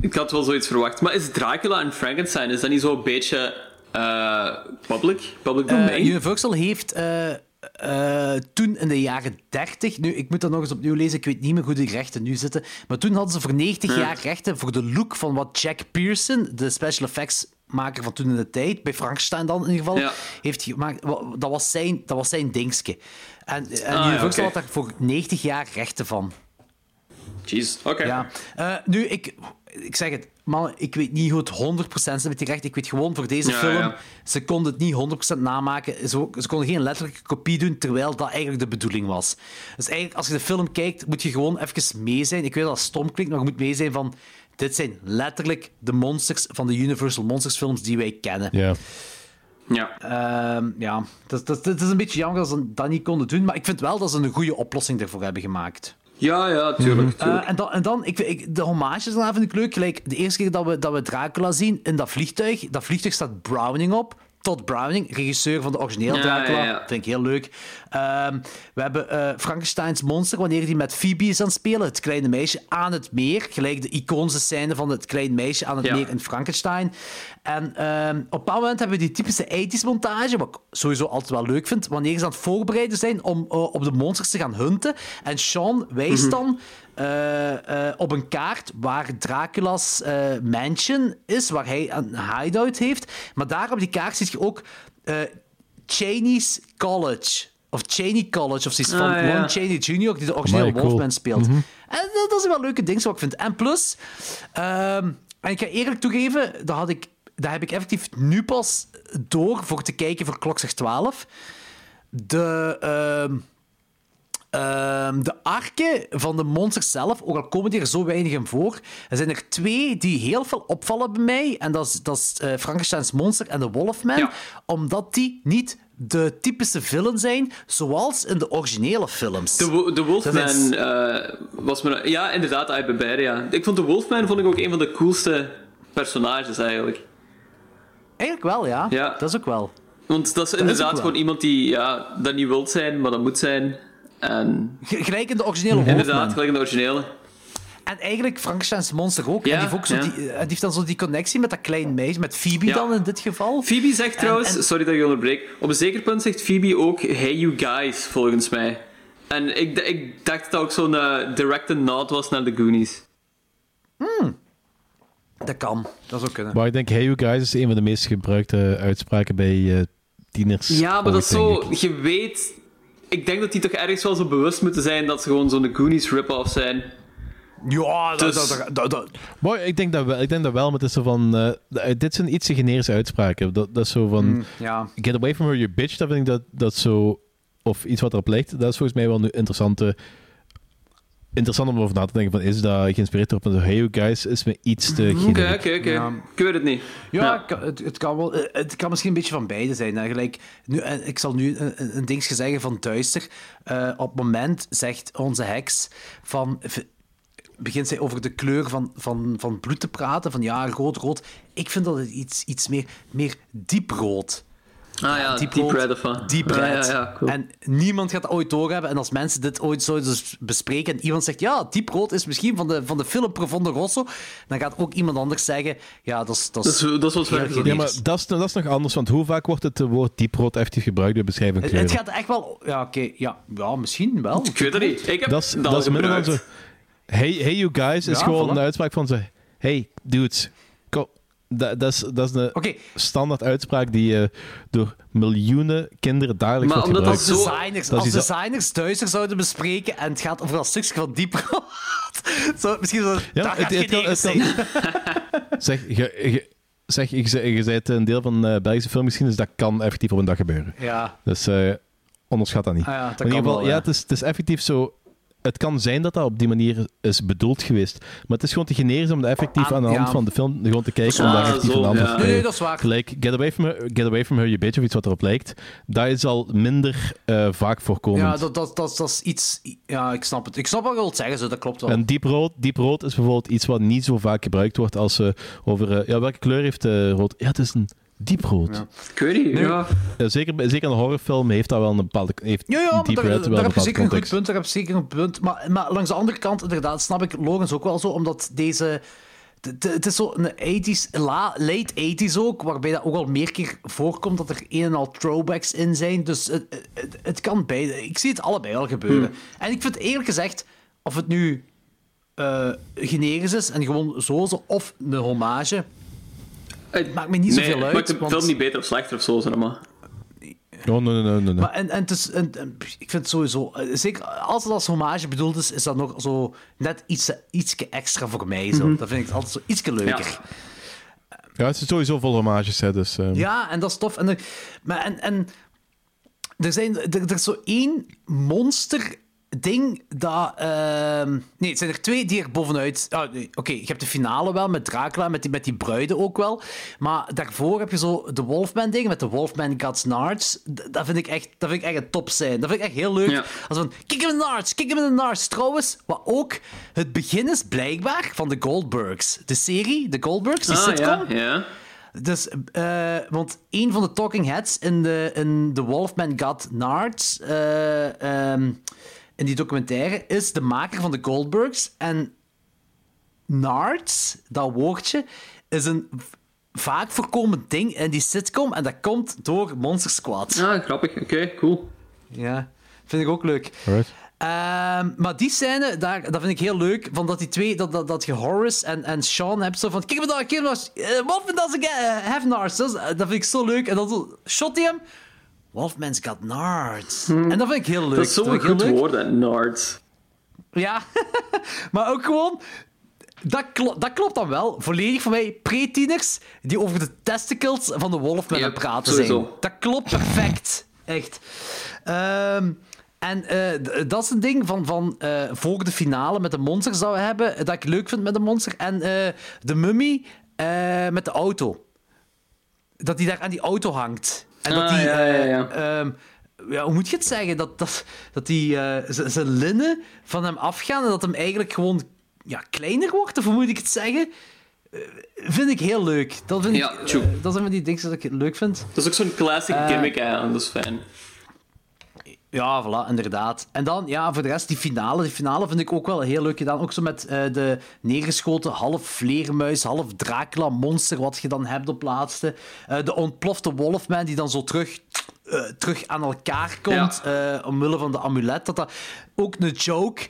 ik had wel zoiets verwacht. Maar is Dracula en Frankenstein, is dat niet zo'n beetje public? Public domain? Universal heeft eh, toen in de jaren 30, nu ik moet dat nog eens opnieuw lezen, ik weet niet meer hoe die rechten nu zitten, maar toen hadden ze voor 90 Ja. jaar rechten voor de look van wat Jack Pearson, de special effects maker van toen in de tijd, bij Frankenstein dan in ieder geval, Ja. heeft gemaakt. Dat was zijn, dat was zijn dingske. En, en Ah, Universal oké. had daar voor 90 jaar rechten van. Jeez, oké. Ja. Eh, nu, ik, ik zeg het, man, ik weet niet hoe het 100% zit met die recht. Ik weet gewoon voor deze Ja, film, ja. ze konden het niet 100% namaken. Ze, ze konden geen letterlijke kopie doen, terwijl dat eigenlijk de bedoeling was. Dus eigenlijk, als je de film kijkt, moet je gewoon even mee zijn. Ik weet dat het stom klinkt, maar je moet mee zijn van... Dit zijn letterlijk de monsters van de Universal Monsters films die wij kennen. Ja. Ja. Ehm, ja, dat, is een beetje jammer dat ze dat niet konden doen, maar ik vind wel dat ze een goede oplossing ervoor hebben gemaakt. Ja, ja, tuurlijk. tuurlijk. Eh, en dan, en dan ik, ik, de hommages daarna vind ik leuk. Gelijk de eerste keer dat we, dat we Dracula zien in dat vliegtuig. Dat vliegtuig staat Browning op. Todd Browning, regisseur van de origineel Dracula. ja, ja. Vind ik heel leuk. Ehm, we hebben eh, Frankensteins monster, wanneer hij met Phoebe is aan het spelen. Het kleine meisje aan het meer. Gelijk de iconische scène van het kleine meisje aan het meer in Frankenstein. En ehm, op een bepaald moment hebben we die typische 80s montage, wat ik sowieso altijd wel leuk vind, wanneer ze aan het voorbereiden zijn om eh, op de monsters te gaan hunten. En Sean wijst Mhm. dan eh, eh, op een kaart waar Dracula's eh, mansion is, waar hij een hideout heeft. Maar daar op die kaart zie je ook eh Cheney's College. Of Cheney College, of zoiets van Ah, ja. Lon Chaney Jr., die de originele cool. Wolfman speelt. En dat, dat is wel leuke dingen wat ik vind. En plus, ehm, en ik ga eerlijk toegeven, dat had ik dat heb ik effectief nu pas door voor te kijken voor Klok zegt 12. De, ehm, ehm, de arken van de monsters zelf, ook al komen die er zo weinig in voor, er zijn er twee die heel veel opvallen bij mij. En dat is, dat is eh, Frankenstein's monster en de Wolfman. Omdat die niet de typische villain zijn, zoals in de originele films. De, de Wolfman is- eh, was me... Ja, inderdaad, beide, ja. Ik vond de Wolfman vond ik ook een van de coolste personages, eigenlijk. Eigenlijk wel, ja. Ja. Dat is ook wel. Want dat is inderdaad wel. gewoon iemand die ja, dat niet wilt zijn, maar dat moet zijn. En... G- Gelijk in de originele Wolfman. Inderdaad, gelijk in de originele. En eigenlijk Frankenstein's monster ook. Ja, en die heeft, ook zo ja. die, eh, die heeft dan zo die connectie met dat klein meisje, met Phoebe Ja. dan in dit geval. Phoebe zegt trouwens, en- sorry dat ik je onderbreek, op een zeker punt zegt Phoebe ook Hey you guys, volgens mij. En ik, ik dacht dat dat ook zo'n eh, direct nod was naar de Goonies. Dat kan. Dat zou kunnen. Maar ik denk, hey you guys is een van de meest gebruikte uitspraken bij eh, tieners. Ja, maar dat is zo, ik. je weet... Ik denk dat die toch ergens wel zo bewust moeten zijn dat ze gewoon zo'n Goonies rip-off zijn. Ja, dat, Dus- dat, dat, dat- Maar ik denk dat wel, ik denk dat wel maar het is zo van... eh, dit zijn iets generische uitspraken. Dat, dat is zo van... Mm, ja. Get away from her, you bitch. Dat vind ik dat, dat zo... Of iets wat erop lijkt. Dat is volgens mij wel een interessante... Interessant om over na te denken van... Is dat geïnspireerd op een hey you guys? Is me iets te Oké, oké. Ik weet het niet. Ja, het kan- Het, het kan wel. eh, Het kan misschien een beetje van beide zijn. hè. Gelijk, nu, en ik zal nu een, dingetje zeggen van Duister. Eh, op het moment zegt onze heks van. Begint zij over de kleur van, van, van bloed te praten? Van ja, rood, rood. Ik vind dat het iets, iets meer, meer dieprood. Ah ja, Deep Deep Road, Red of? Deep Ah, Red. ja, ja, cool. En niemand gaat dat ooit doorhebben. En als mensen dit ooit zouden dus bespreken en iemand zegt, ja, Deep Road is misschien van de, van de film Profondo Rosso, dan gaat ook iemand anders zeggen, ja, dat is... Dat Dat is, dat is wat. Ja, maar dat is, dat is nog anders. Want hoe vaak wordt het eh, woord dieprood effectief gebruikt bij beschrijving van Het, het kleuren? gaat echt wel... Ja, oké. ja, ja, misschien wel. Ik weet het niet. Ik heb Dat is, dat dat al is minder dan zo... Hey, hey you guys is gewoon voilà. een uitspraak van ze... Hey dudes, kom. Dat, dat, is, dat is een Oké. standaard uitspraak die eh, door miljoenen kinderen dagelijks Maar wordt gebruikt. zo- Designers, Dat is als designers Duister zouden bespreken en het gaat over dat stukje van Deep Road, <laughs> zo, misschien zo... Ja, dat het- het kan- generisch het kan- zijn. <laughs> <laughs> Zeg, je, je, zeg je, je, je bent een deel van eh Belgische filmgeschiedenis, dat kan effectief op een dag gebeuren. Ja. Dus eh, onderschat dat niet. Ah ja, dat Maar in ieder geval, wel, ja, ja. het, is, het is effectief zo... Het kan zijn dat dat op die manier is bedoeld geweest. Maar het is gewoon te generisch om dat effectief Ah, aan de hand ja. van de film gewoon te kijken. om daar effectief te Nee, dat is waar. Gelijk, get away from her, get away from her you bitch, of iets wat erop lijkt. Dat is al minder eh, vaak voorkomend. Ja, dat, dat, dat, dat is iets... Ja, ik snap het. Ik snap wat je wilt zeggen, zo, dat klopt wel. En diep rood, diep rood is bijvoorbeeld iets wat niet zo vaak gebruikt wordt als ze over... eh, ja, welke kleur heeft eh, rood? Ja, het is een diep rood. Ik weet niet, ja. Ja, zeker, bij- zeker een horrorfilm heeft dat wel een bepaalde... Heeft Ja, ja, maar diep daar, red daar wel een heb je zeker een goed punt. Daar heb je zeker een punt. Maar, maar langs de andere kant, inderdaad, snap ik Logans ook wel zo, omdat deze... Het is zo een 80s, la, late 80s ook, waarbij dat ook al meer keer voorkomt dat er een en al throwbacks in zijn. Dus het, het, het kan beide. Ik zie het allebei al gebeuren. En ik vind eerlijk gezegd, of het nu eh generisch is en gewoon zo, zo of een hommage, het maakt me niet Nee, zoveel het uit. maakt de want- film niet beter of slechter of zo, zeg maar. Oh, nee, nee, nee, nee. Maar en, en, het is, en, en ik vind het sowieso, eh, zeker als het als hommage bedoeld is, is dat nog zo net iets, ietsje extra voor mij. Zo. Dat vind ik altijd zo ietsje leuker. Ja. Ja, het is sowieso vol hommages, hè, dus... eh, Ja, en dat is tof. En, er- maar en, en er, zijn, er, er is zo één monster ding dat... ehm, nee, het zijn er twee die er bovenuit... nee, Oké, je hebt de finale wel met Dracula, met die, met die bruiden ook wel. Maar daarvoor heb je zo de Wolfman ding met de Wolfman Guts Nards. Dat vind ik echt, dat vind ik echt een top zijn. Dat vind ik echt heel leuk. Ja. Als van, kick hem in de nards, kick hem in de nards. Trouwens, wat ook het begin is blijkbaar van de Goldbergs. De serie, de Goldbergs, die Ah, sitcom. ja, ja. Dus, eh, want een van de talking heads in de, in The Wolfman Got Nards, eh, ehm, in die documentaire, is de maker van de Goldbergs. En Nards, dat woordje, is een vaak voorkomend ding in die sitcom. En dat komt door Monster Squad. Ah, grappig. Oké, cool. Ja, vind ik ook leuk. Ehm, maar die scène, daar, dat vind ik heel leuk. Van dat die twee, dat, dat, dat je Horace en, en Sean hebt zo van... Kijk me daar, kijk me daar. eh, Wolfman doesn't get, uh, have nards. Dat, is- eh, dat vind ik zo leuk. En dan shot hij hem. Wolfman's got nards. En dat vind ik heel leuk. Hmm. Dat is zo'n goed leuk. woord, hè, nards. Ja, <laughs> maar ook gewoon... Dat, dat klopt dan wel. Volledig voor mij pre-tieners die over de testicles van de wolf met Ja, hem praten sowieso. zijn. Dat klopt perfect. Echt. Ehm, en eh, dat is een ding van, van eh, voor de finale met de monsters dat we hebben, dat ik leuk vind met de monster. En eh, de mummy eh, met de auto. Dat die daar aan die auto hangt. En dat Ah, die... ja, ja, eh, ja. ehm, ja, hoe moet je het zeggen? Dat, dat, dat die eh, zijn linnen van hem afgaan en dat hem eigenlijk gewoon ja, kleiner wordt, of hoe moet ik het zeggen? Eh, vind ik heel leuk. Dat, vind Ja, ik, dat zijn van die dingen dat ik leuk vind. Dat is ook zo'n classic gimmick, en dat is fijn. Ja, voilà, inderdaad. En dan, ja, voor de rest, die finale. Die finale vind ik ook wel heel leuk gedaan. Ook zo met eh, de neergeschoten half vleermuis, half Dracula-monster, wat je dan hebt op laatste. Eh, de ontplofte Wolfman, die dan zo terug, eh, terug aan elkaar komt, omwille van de amulet. Dat dat ook een joke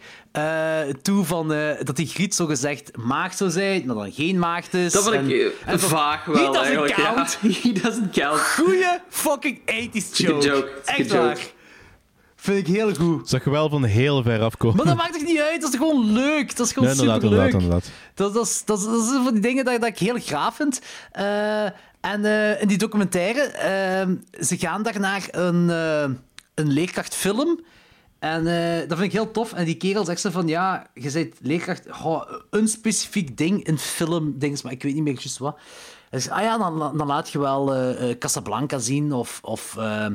toe van dat die Griet zo gezegd maagd zou zijn, maar dan geen maagd is. Dat vind En- ik en vaag He wel, doesn't eigenlijk. Ja. count. He. <laughs> Goeie fucking 80s joke. Joke. Echt waar. Vind ik heel goed. Zag je wel van heel ver afkomen. Maar dat maakt toch niet uit? Dat is gewoon leuk. Dat is gewoon Nee, inderdaad, superleuk. inderdaad, inderdaad. Dat, dat, is, dat, is, dat is een van die dingen dat, dat ik heel gaaf vind. Eh, en eh, in die documentaire, eh, ze gaan daarnaar een, eh, een leerkrachtfilm. En dat vind ik heel tof. En die kerel zegt ze van, ja, je bent leerkracht... een specifiek ding in film, dings, maar ik weet niet meer juist wat. Ah ja, dan, laat je wel eh, eh, Casablanca zien, of, of, eh,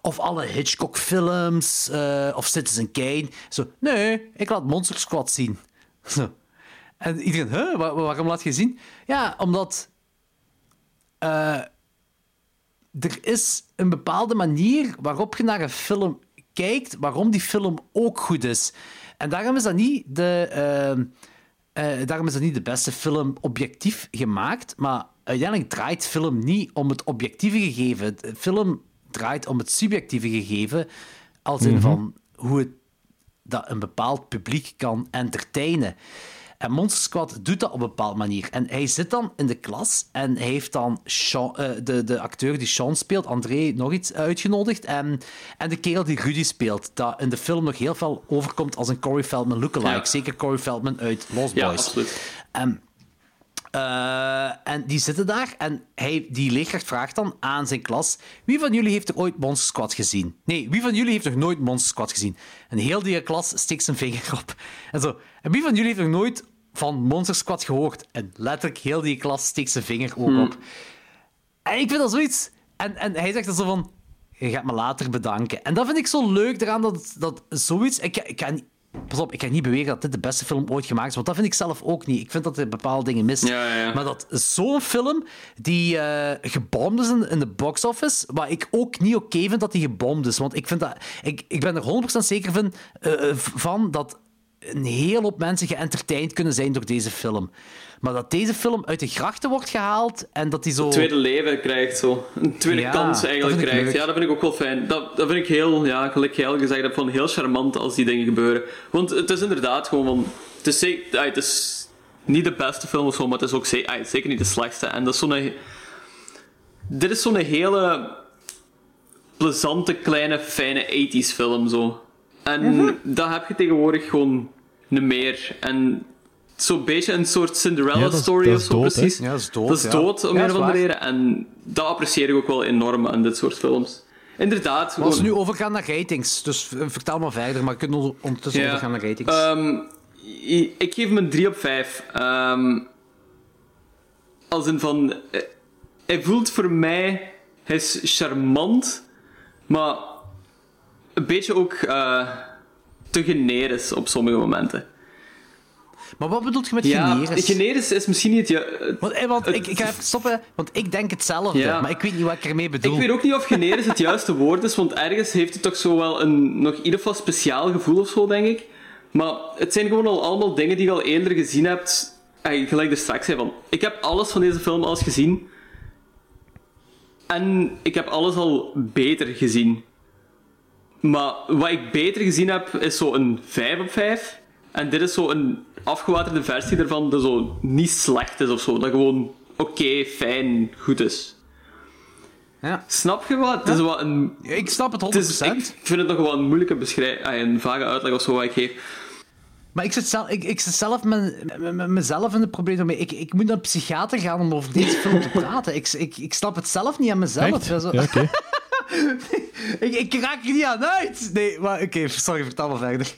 of alle Hitchcock-films, of Citizen Kane. Zo, nee, ik laat Monster Squad zien. <laughs> Zo. En iedereen, huh, Wa- waarom laat je zien? Ja, omdat er is een bepaalde manier waarop je naar een film kijkt, waarom die film ook goed is. En daarom is dat niet de, daarom is dat niet de beste film objectief gemaakt, maar uiteindelijk draait film niet om het objectieve gegeven. De film draait om het subjectieve gegeven, als in van hoe het dat een bepaald publiek kan entertainen. En Monster Squad doet dat op een bepaalde manier. En hij zit dan in de klas en hij heeft dan Sean- eh, de, de acteur die Sean speelt, André, nog iets uitgenodigd. En, en de kerel die Rudy speelt, dat in de film nog heel veel overkomt als een Corey Feldman lookalike. Ja. Zeker Corey Feldman uit Lost Ja, Boys. absoluut. En, eh, en die zitten daar en hij, die leerkracht vraagt dan aan zijn klas: Wie van jullie heeft er ooit Monster Squad gezien? Nee, wie van jullie heeft nog nooit Monster Squad gezien? En heel die klas steekt zijn vinger <laughs> op. En zo. En wie van jullie heeft nog nooit van Monster Squad gehoord? En letterlijk heel die klas steekt zijn vinger ook Hmm. op. En ik vind dat zoiets. En, en hij zegt dan zo van: Je gaat me later bedanken. En dat vind ik zo leuk eraan dat, dat zoiets. Ik, ik kan. Pas op, ik kan niet beweren dat dit de beste film ooit gemaakt is, want dat vind ik zelf ook niet. Ik vind dat er bepaalde dingen mist. Ja, ja, ja. Maar dat zo'n film die eh gebomd is in, in de box office, wat ik ook niet oké vind dat die gebomd is. Want ik, vind dat, ik, ik ben er 100% zeker van, eh, van dat een hele hoop mensen geëntertained kunnen zijn door deze film. Maar dat deze film uit de grachten wordt gehaald en dat die zo... Een tweede leven krijgt, zo. Een tweede Ja, kans eigenlijk krijgt. leuk. Ja, dat vind ik ook wel fijn. Dat, dat vind ik heel, ja, gelijk jij al gezegd hebt, van heel charmant als die dingen gebeuren. Want het is inderdaad gewoon van... Het is, zeker, ah, het is niet de beste film of zo, maar het is ook ze- ah, zeker niet de slechtste. En dat is zo'n... Dit is zo'n hele plezante, kleine, fijne 80s film, zo. En Mhm. dat heb je tegenwoordig gewoon niet meer. En zo'n beetje een soort Cinderella-story of is zo, dood, hè? precies. Ja, dat is dood, Dat is ja. dood, om Ja, een of andere reden. En dat apprecieer ik ook wel enorm aan dit soort films. Inderdaad. Als we nu overgaan naar ratings, dus eh, vertel maar verder, maar we kunnen onder- ondertussen Ja. overgaan naar ratings. Ehm, ik geef hem een 3 op 5. Ehm, als in van... eh, Hij voelt voor mij... Hij is charmant, maar een beetje ook eh, te generisch op sommige momenten. Maar wat bedoelt je met Ja, generisch? generisch is misschien niet... Ja, het- Want, eh, want het- ik, ik ga even stoppen, want ik denk hetzelfde, Ja. maar ik weet niet wat ik ermee bedoel. Ik weet ook niet of generisch het <laughs> juiste woord is, want ergens heeft het toch zo wel een nog in ieder geval speciaal gevoel of zo, denk ik. Maar het zijn gewoon al allemaal dingen die je al eerder gezien hebt. Eh, gelijk er straks zei van, ik heb alles van deze film al eens gezien. En ik heb alles al beter gezien. Maar wat ik beter gezien heb, is zo een 5 op 5. En dit is zo een afgewaterde versie ervan, dat zo niet slecht is of zo. Dat gewoon oké, fijn, goed is. Ja. Snap je wat? Het is wat een... Ik snap het 100%. Het is, ik vind het nog wel een moeilijke beschrijving, een vage uitleg of zo wat ik geef. Maar ik zit zelf, ik, ik zit zelf met, met, met mezelf in het probleem. ermee. Ik, ik moet naar een psychiater gaan om over deze film te praten. Ik, ik, ik snap het zelf niet aan mezelf. Echt? Ja, zo- Ja, oké. <laughs> ik, ik raak er niet aan uit. Nee, maar oké, sorry, vertel maar verder.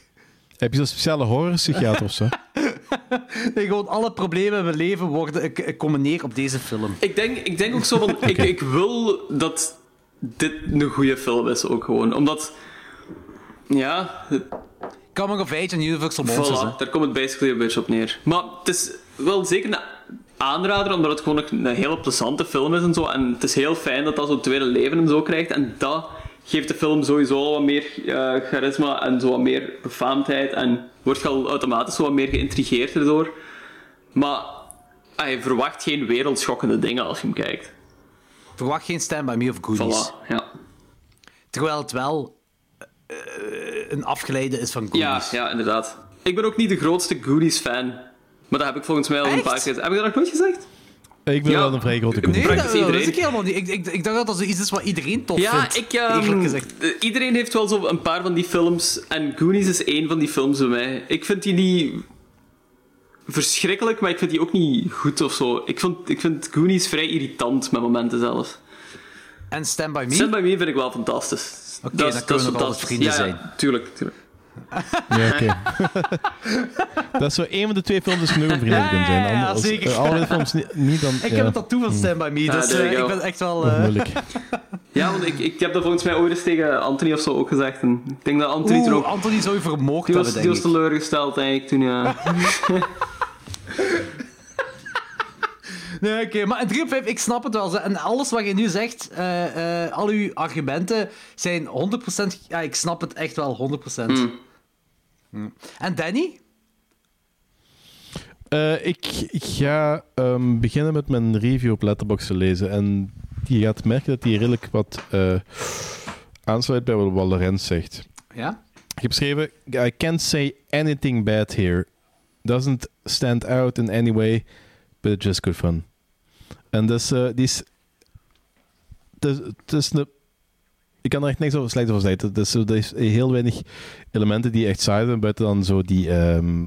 Heb je zo'n speciale horrorpsychiater of zo? <laughs> Nee, gewoon alle problemen in mijn leven worden, ik, ik komen neer op deze film. Ik denk, ik denk ook zo van... <laughs> ik, ik wil dat dit een goede film is ook gewoon. Omdat... Ja, het- Coming of Age en Universal Monsters. voilà, daar komt het basically een beetje op neer. Maar het is wel zeker een aanrader, omdat het gewoon een hele plezante film is en zo. En het is heel fijn dat dat zo'n tweede leven en zo krijgt. En dat geeft de film sowieso al wat meer eh, charisma en zo wat meer befaamdheid. En wordt je al automatisch zo wat meer geïntrigeerd erdoor. Maar je verwacht geen wereldschokkende dingen als je hem kijkt. Verwacht geen Stand By Me of Goonies. Voilà, ja. Terwijl het wel eh, een afgeleide is van Ja, Goonies. ja, inderdaad. Ik ben ook niet de grootste Goonies-fan. Maar dat heb ik volgens mij al een paar keer... Heb ik dat nog nooit gezegd? Ik ben Ja. wel een vrij grote Nee, Goonies. Nee, dat, dat is ik helemaal niet. Ik, ik, ik dacht dat dat zoiets is wat iedereen tof Ja, vindt. ik, ehm, eerlijk gezegd. eh, iedereen heeft wel zo een paar van die films. En Goonies is één van die films bij mij. Ik vind die niet verschrikkelijk, maar ik vind die ook niet goed of zo. Ik, vond, ik vind Goonies vrij irritant met momenten zelfs. En Stand By Me? Stand By Me vind ik wel fantastisch. Oké, Dat is- dan kunnen we nog fantastisch. altijd vrienden ja, zijn. Ja, tuurlijk, tuurlijk. Ja, oké. <laughs> dat is zo één van de twee films is genoeg om vrienden te kunnen zijn. Ja, ja, ja, Anders- zeker. eh, Alle films niet, niet dan... Ik ja, heb het tattoo van Stand By Me, dus eh, ik ben echt wel... eh, moeilijk. <laughs> Ja, want ik, ik heb dat volgens mij ooit eens tegen Anthony of zo ook gezegd. En ik denk dat Anthony toen Oeh, ook... Anthony zou je Die was, hebben, die denk was ik. teleurgesteld, ik, toen, ja. <laughs> Nee, oké, maar in 3 op 5, ik snap het wel. ze- En alles wat je nu zegt, eh, eh, al uw argumenten zijn 100%... Ja, ik snap het echt wel, 100%. Hm. En Danny? Eh, ik, ik ga ehm, beginnen met mijn review op Letterboxd te lezen. En je gaat merken dat die redelijk wat eh, aansluit bij wat Lorenz zegt. Ja? Ik heb geschreven: I can't say anything bad here. Doesn't stand out in any way, but it's just good fun. En dus, eh, die is. Het is, een. Ik kan er echt niks over slecht over zeggen. Is, zo- er is heel weinig elementen die echt saai zijn, buiten dan zo die. ehm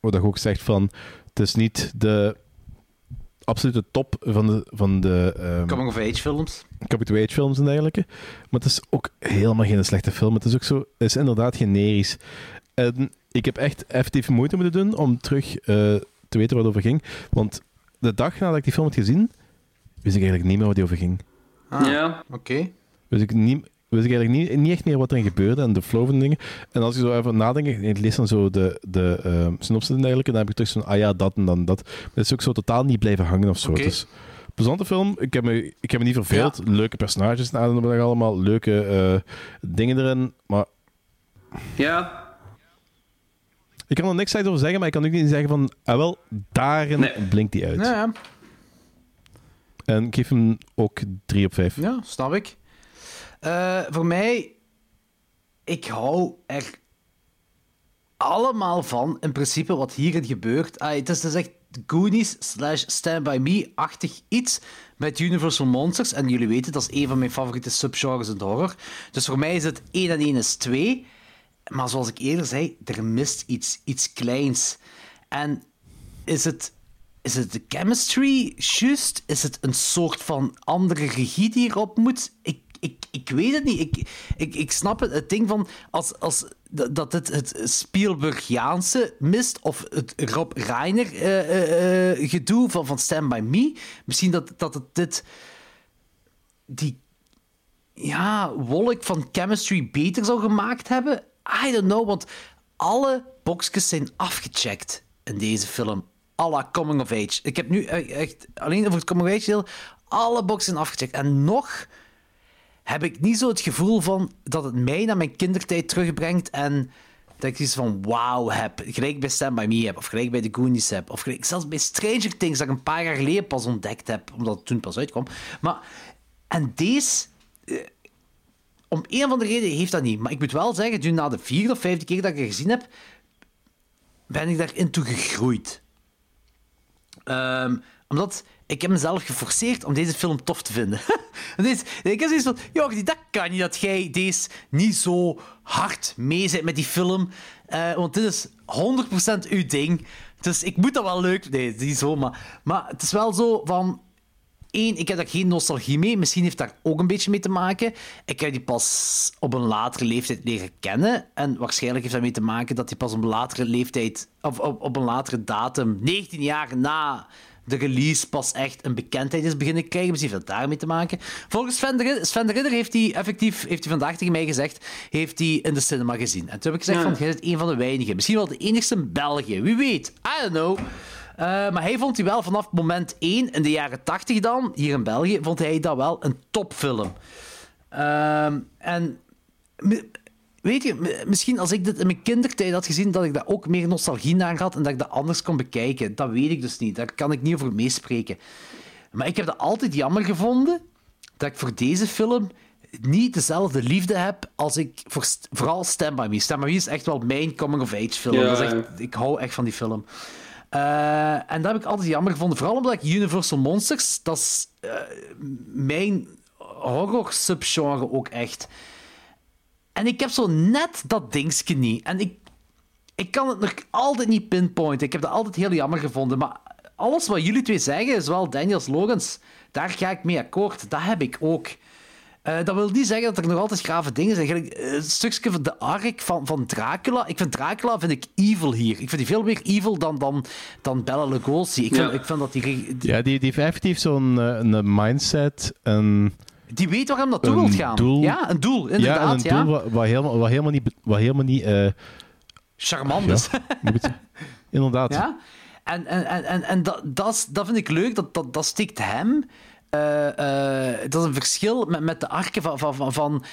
wat je ook zegt van. Het is niet de absolute top van de. Van de ehm, Coming of Age films. Capital Age films en dergelijke. Maar het is ook helemaal geen slechte film. Het is ook zo, het is inderdaad generisch. En ik heb echt effectief moeite moeten doen om terug eh, te weten wat het over ging. Want de dag nadat ik die film had gezien, wist ik eigenlijk niet meer wat die over ging. Ah, Ja. Oké. Wist ik, niet, wist ik eigenlijk niet, niet echt meer wat erin gebeurde en de flow van dingen. En als je zo even nadenkt, en ik lees dan zo de, de uh, synopsis en dergelijke, dan heb ik terug zo'n, ah ja, dat en dan dat. Maar het is ook zo totaal niet blijven hangen of zo. Is een plezante film. Ik heb me, ik heb me niet verveeld. Leuke personages en allemaal. Leuke eh, dingen erin. Maar Ja, ik kan er niks slechts over zeggen, maar ik kan ook niet zeggen van, ah wel, daarin Nee. blinkt die uit. Ja, ja. En ik geef hem ook 3 op 5. Ja, snap ik. Eh, voor mij, ik hou er allemaal van, in principe, wat hierin gebeurt. Ah, het is dus echt Goonies slash Stand By Me-achtig iets met Universal Monsters. En jullie weten, dat is een van mijn favoriete subgenres in horror. Dus voor mij is het 1 en 1 is 2. Maar zoals ik eerder zei, er mist iets, iets kleins. En is het, is het de chemistry juist? Is het een soort van andere regie die erop moet? Ik, ik, ik weet het niet. Ik, ik, ik snap het, het ding van als, als, dat het het Spielbergiaanse mist of het Rob Reiner eh, eh, eh, gedoe van, van Stand By Me. Misschien dat, dat het dit... Die ja, wolk van chemistry beter zou gemaakt hebben? I don't know, want alle boxjes zijn afgecheckt in deze film. À la Coming of Age. Ik heb nu e- echt alleen over het Coming of Age deel alle boxen afgecheckt. En nog heb ik niet zo het gevoel van dat het mij naar mijn kindertijd terugbrengt en dat ik iets van wauw heb. Gelijk bij Stand By Me heb, of gelijk bij The Goonies heb, of gelijk, zelfs bij Stranger Things, dat ik een paar jaar geleden pas ontdekt heb, omdat het toen pas uitkwam. Maar, en deze om een of andere reden heeft dat niet. Maar ik moet wel zeggen, nu na de vierde of vijfde keer dat ik het gezien heb, ben ik daarin toe gegroeid. Ehm, omdat ik heb mezelf geforceerd om deze film tof te vinden. <laughs> ik heb zoiets van, Jordi, dat kan niet dat jij deze niet zo hard mee zit met die film. Eh, want dit is 100% uw ding. Dus ik moet dat wel leuk... Nee, niet zo, maar... Maar het is wel zo van... Eén, ik heb daar geen nostalgie mee. Misschien heeft daar ook een beetje mee te maken. Ik heb die pas op een latere leeftijd leren kennen. En waarschijnlijk heeft dat mee te maken dat hij pas op een latere leeftijd... Of op, op een latere datum, 19 jaar na de release pas echt een bekendheid is beginnen krijgen. Misschien heeft dat daarmee te maken. Volgens Sven de Ridder, Sven de Ridder heeft hij effectief, heeft hij vandaag tegen mij gezegd, heeft hij in de cinema gezien. En toen heb ik gezegd, Ja. van, jij bent een van de weinigen. Misschien wel de enigste in België. Wie weet. I don't know. Eh, maar hij vond hij wel vanaf moment 1, in de jaren 80 dan, hier in België, vond hij dat wel een topfilm. Ehm, en weet je, mi- misschien als ik dit in mijn kindertijd had gezien, dat ik daar ook meer nostalgie naar had en dat ik dat anders kon bekijken. Dat weet ik dus niet. Daar kan ik niet over meespreken. Maar ik heb dat altijd jammer gevonden dat ik voor deze film niet dezelfde liefde heb als ik voor vooral Stand By Me. Stand By Me is echt wel mijn coming-of-age film. Ja, echt, ik hou echt van die film. Eh, en dat heb ik altijd jammer gevonden. Vooral omdat ik Universal Monsters, dat is eh, mijn horror-subgenre ook echt. En ik heb zo net dat dingetje niet. En ik, ik kan het nog altijd niet pinpointen. Ik heb dat altijd heel jammer gevonden. Maar alles wat jullie twee zeggen, zowel Daniels Logans, daar ga ik mee akkoord. Dat heb ik ook. Eh, dat wil niet zeggen dat er nog altijd grave dingen zijn. Gelijk, eh, Een stukje van de arc van, van Dracula. Ik vind Dracula vind ik evil hier. Ik vind die veel meer evil dan, dan, dan Bella Lugosi. Ik vind, Ja. ik vind dat die, die, Ja, die, die heeft heeft zo'n eh, een mindset, een... die weet waar hij naartoe Een wilt gaan. doel. Ja, een doel, Ja, een Ja, doel wat, wat helemaal, wat helemaal niet... Wat helemaal niet eh, Charmant ja, is. Inderdaad. Ja? En, en, en, en, en dat, dat, dat vind ik leuk, dat, dat, dat steekt hem. Eh, eh, dat is een verschil met, met de arken van. van, van,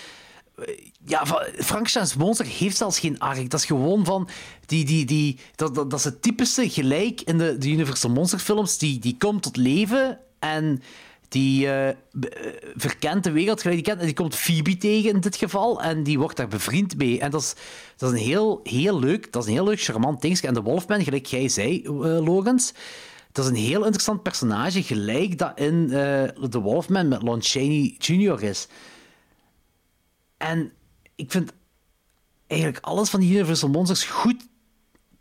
eh, ja, Frankenstein's Monster heeft zelfs geen ark. Dat is gewoon van. Die, die, die, dat, dat, dat is het typische gelijk in de, de Universal Monster films. Die, die komt tot leven en die verkent de wereld gelijk die kent. En die komt Phoebe tegen in dit geval. En die wordt daar bevriend mee. En dat is, dat is een heel, heel leuk, dat is een heel leuk, charmant dingetje. En de Wolfman, gelijk jij zei, Logans. Dat is een heel interessant personage, gelijk dat in eh The Wolfman met Lon Chaney Jr. is. En ik vind eigenlijk alles van die Universal Monsters goed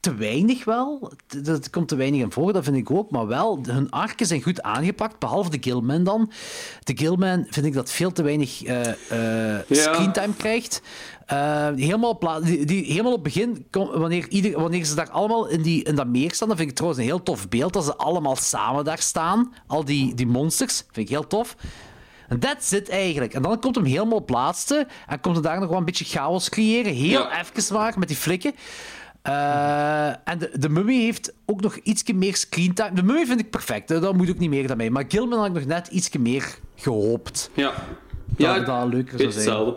te weinig wel. Dat komt te weinig in voor, dat vind ik ook. Maar wel, hun arken zijn goed aangepakt, behalve de Gilman dan. De Gilman vind ik dat veel te weinig eh Ja. screentime krijgt. Eh, helemaal, op die, die, helemaal op het begin, kom- wanneer, ieder, wanneer ze daar allemaal in, die, in dat meer staan, dan vind ik trouwens een heel tof beeld, dat ze allemaal samen daar staan. Al die, die monsters, vind ik heel tof. En that's it eigenlijk. En dan komt hem helemaal op laatste. En komt er daar nog wel een beetje chaos creëren. Heel Ja. even maar met die flikken. Eh, en de, de Mummy heeft ook nog iets meer screentime. De Mummy vind ik perfect. hè. Dat moet ook niet meer dan mij. Maar Gilman had ik nog net iets meer gehoopt. Ja. Dat Ja, dat leuker zou zijn. hetzelfde.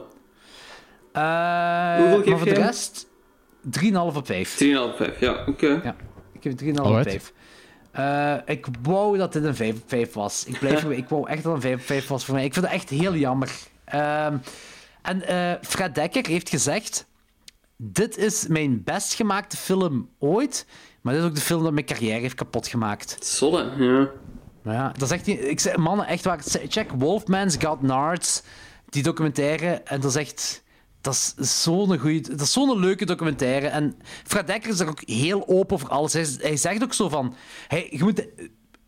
Eh, Hoeveel geef maar voor de jij? rest, 3,5 op 5. 3,5, 5. Ja, oké. Ja, ik geef 3,5 op Alright. 5. Eh, ik wou dat dit een 5 op 5 was. Ik, blijf, <laughs> ik wou echt dat het een 5 op 5 was voor mij. Ik vind het echt heel jammer. Ehm, en eh, Fred Dekker heeft gezegd: Dit is mijn best gemaakte film ooit. Maar dit is ook de film dat mijn carrière heeft kapot gemaakt. Zolle, ja. Ja, dat is echt niet... Ik zeg, mannen, echt waar. Check Wolfman's Got Nards, die documentaire. En dat is echt... Dat is zo'n goeie... Dat is zo'n leuke documentaire. En Fred Dekker is er ook heel open over alles. Hij, hij zegt ook zo van... Hij, je moet,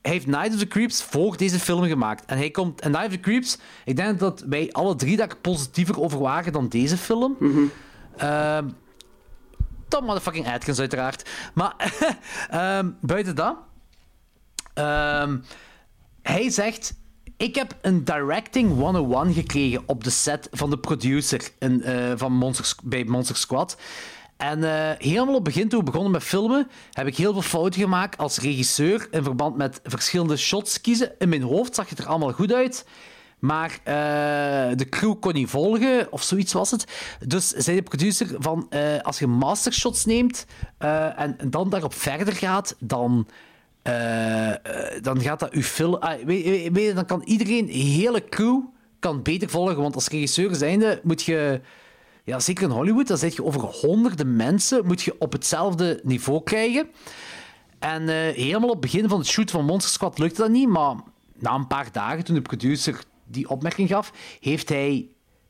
hij heeft Night of the Creeps voor deze film gemaakt. En hij komt... En Night of the Creeps... Ik denk dat wij alle drie daar positiever over waren dan deze film. Ehm, Tom motherfucking Atkins, uiteraard. Maar <laughs> ehm, buiten dat... ehm, hij zegt... Ik heb een directing 101 gekregen op de set van de producer eh, van bij Monster Squad. En eh, helemaal op het begin, toen we begonnen met filmen, heb ik heel veel fouten gemaakt als regisseur in verband met verschillende shots kiezen. In mijn hoofd zag het er allemaal goed uit. Maar eh, de crew kon niet volgen, of zoiets was het. Dus zei de producer van, eh, als je mastershots neemt eh, en, dan daarop verder gaat, dan, dan gaat dat uw film... ah, weet, weet- je, dan kan iedereen, de hele crew, kan beter volgen. Want als regisseur zijnde moet je... Ja, zeker in Hollywood, dan zit je over honderden mensen, moet je op hetzelfde niveau krijgen. En helemaal op het begin van het shoot van Monster Squad lukte dat niet, maar na een paar dagen, toen de producer die opmerking gaf, heeft hij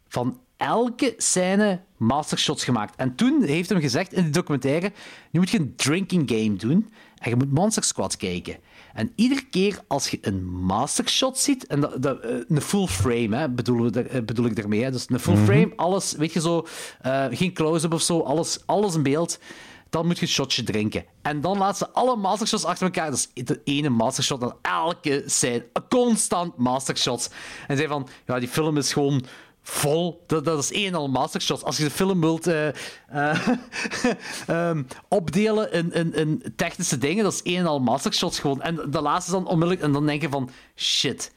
van elke scène mastershots gemaakt. En toen heeft hij gezegd in de documentaire, nu moet je een drinking game doen en je moet Monster Squad kijken. En iedere keer als je een mastershot ziet, en dat, dat, eh, een full frame hè, bedoel, we eh, bedoel ik daarmee, hè, dus een full Mhm. frame, alles, weet je zo, eh, geen close-up of zo, alles, alles in beeld, dan moet je een shotje drinken. En dan laat ze alle mastershots achter elkaar, dus de ene mastershot dan elke scène, constant mastershots. En zei van, ja, die film is gewoon vol. Dat, dat is één en al mastershots. Als je de film wilt eh, eh, <laughs> ehm, opdelen in, in, in technische dingen, dat is één en al mastershots gewoon. En de laatste is dan onmiddellijk, en dan denk je van, shit.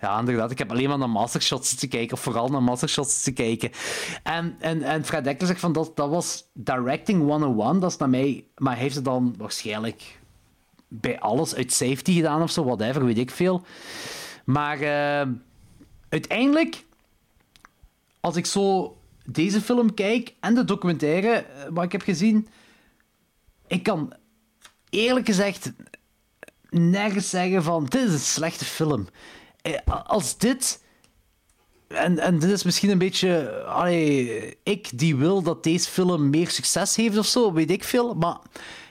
Ja, inderdaad. Ik heb alleen maar naar mastershots te kijken, of vooral naar mastershots te kijken. En, en, en Fred Dekker zegt van, dat, dat was directing 101, dat is naar mij... Maar heeft het dan waarschijnlijk bij alles uit safety gedaan of zo, whatever, weet ik veel. Maar eh, uiteindelijk als ik zo deze film kijk en de documentaire eh, wat ik heb gezien, ik kan eerlijk gezegd nergens zeggen van dit is een slechte film. Eh, Als dit, en, en dit is misschien een beetje, allee, ik die wil dat deze film meer succes heeft of zo, weet ik veel, maar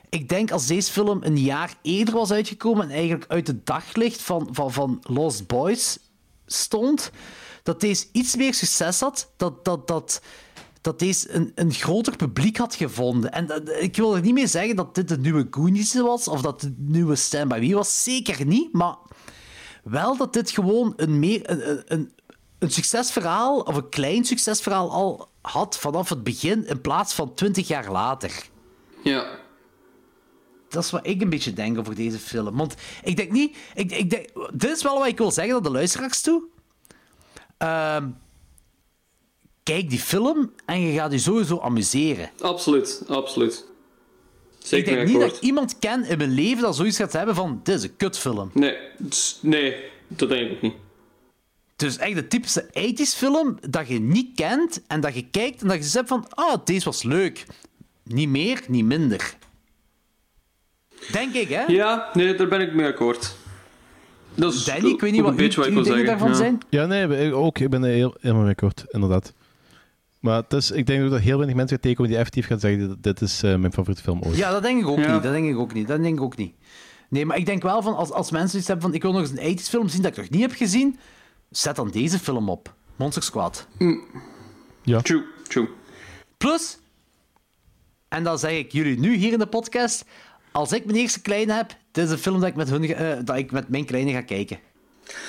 ik denk als deze film een jaar eerder was uitgekomen en eigenlijk uit het daglicht van, van, van Lost Boys stond, dat deze iets meer succes had, dat, dat, dat, dat deze een, een groter publiek had gevonden. En dat- ik wil er niet mee zeggen dat dit de nieuwe Goonies was, of dat de nieuwe Stand By Me was, zeker niet, maar wel dat dit gewoon een, meer, een, een- een, succesverhaal, of een klein succesverhaal al had vanaf het begin, in plaats van twintig jaar later. Ja. Dat is wat ik een beetje denk over deze film. Want ik denk niet... Ik, ik denk, dit is wel wat ik wil zeggen naar de luisteraars toe. Ehm, kijk die film en je gaat je sowieso amuseren. Absoluut, absoluut. Zeker ik denk niet dat ik iemand ken in mijn leven dat zoiets gaat hebben van... Dit is een kutfilm. Nee, s- nee, dat denk ik ook niet. Dus echt de typische 80s film dat je niet kent en dat je kijkt en dat je zegt van... Ah, deze was leuk. Niet meer, niet minder. Denk ik, hè? Ja, nee, daar ben ik mee akkoord. Dat is Danny, ik weet niet wat uw- dingen zeggen. daarvan ja. zijn. Ja, nee, ik ook. Ik ben er heel, helemaal mee akkoord, inderdaad. Maar het is, ik denk ook dat heel weinig mensen gaan tegenkomen die effectief gaan zeggen: dit, dit is eh, mijn favoriete film ooit. Ja, dat denk ik ook Ja. niet. Dat denk ik ook niet. Dat denk ik ook niet. Nee, maar ik denk wel van als, als mensen iets hebben van ik wil nog eens een 80s film zien dat ik nog niet heb gezien, zet dan deze film op. Monster Squad. Ja. True, true. Plus, en dan zeg ik jullie nu hier in de podcast, als ik mijn eerste kleine heb, dit is een film dat ik met, hun, eh, dat ik met mijn kleine ga kijken.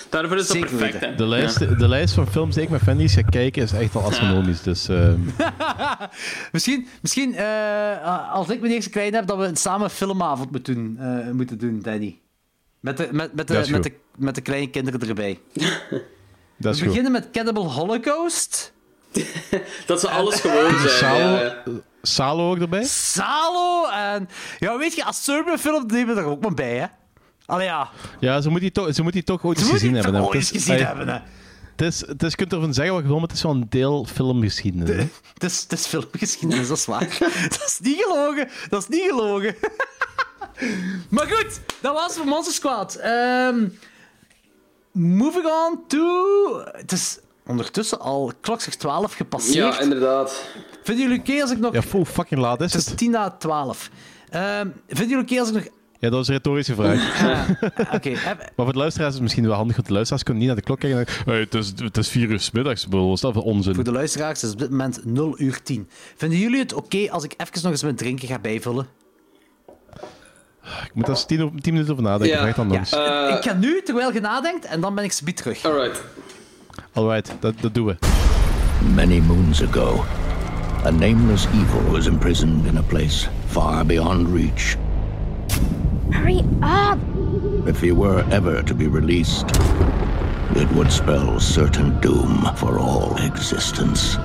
Daarvoor is dat Zeker perfect, hè. De, lijst, de lijst van films die ik met Fanny's ga kijken is echt al astronomisch. Dus <laughs> ehm, Misschien, misschien eh, als ik mijn eerste kleine heb, dat we een samen filmavond moeten doen, eh, moeten doen Danny. Met de, met, met, de, met, de, met de kleine kinderen erbij. <laughs> dat We is goed. beginnen met Cannibal Holocaust. <laughs> Dat ze alles gewoon zijn. Salo, ja. Salo ook erbij? Salo en... Ja, weet je, als Serbian film nemen we er ook maar bij, hè. Allee, ja. Ja, ze moet die toch, ze moet die toch ooit Ze eens moet gezien die hebben. ooit Het is- gezien hebben, hè. Het is, het is, je kunt ervan zeggen wat je wil, maar het is wel een deel filmgeschiedenis. Het is, het is filmgeschiedenis, dat is waar. <laughs> dat is niet gelogen. Dat is niet gelogen. <laughs> maar goed, dat was voor Monster Squad. Ehm, moving on to... Het is ondertussen al klokslag 12 gepasseerd. Ja, inderdaad. Vinden jullie oké als ik nog... Ja, full fucking laat is Het is het. 10 na 12. Ehm, vinden jullie oké als ik nog... Ja, dat was een retorische vraag. <laughs> Oké, <laughs> Maar voor de luisteraars is het misschien wel handig, want de luisteraars kunnen niet naar de klok kijken en denken, hey, het, is, het is vier uur 's middags, ik bedoel, wat is dat voor onzin? Voor de luisteraars is op dit moment 0 uur 10. Vinden jullie het oké als ik even nog eens mijn drinken ga bijvullen? Ik moet daar eens tien, op- tien minuten over nadenken, dan Ja. Eh, ik ga nu, terwijl je nadenkt, en dan ben ik speed terug. Alright. Alright, dat, dat doen we. Many moons ago, a nameless evil was imprisoned in a place far beyond reach. Hurry up! If he were ever to be released, it would spell certain doom for all existence.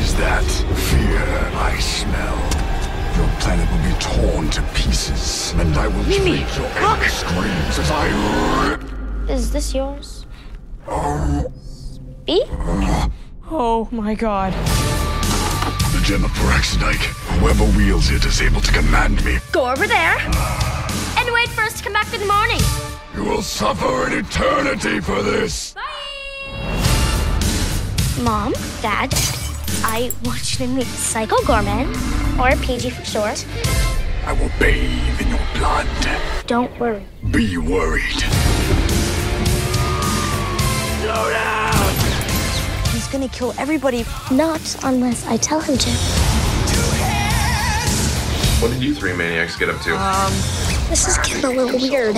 Is that fear I smell? Your planet will be torn to pieces, and I will Mimi, treat your look! screams as I rip. Is this yours? Oh. Speak? Uh. Oh my god. The Paraxidike. Whoever wields it is able to command me. Go over there ah. and wait for us to come back in the morning. You will suffer an eternity for this. Bye. Mom, Dad, I want you to meet Psycho Gorman, or PG for short. I will bathe in your blood. Don't worry. Be worried. He's gonna kill everybody. Not unless I tell him to. What did you three maniacs get up to? Um, this is getting a little weird.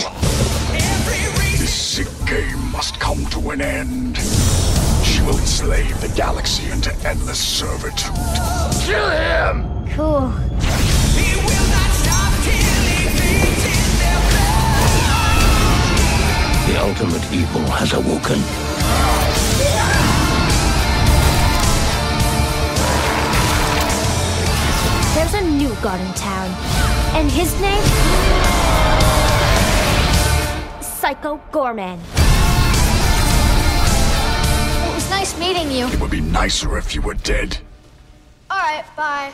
This sick game must come to an end. She will enslave the galaxy into endless servitude. Kill him! Cool. The ultimate evil has awoken. There's a new god in town, and his name? Psycho Gorman. It was nice meeting you. It would be nicer if you were dead. Alright, bye.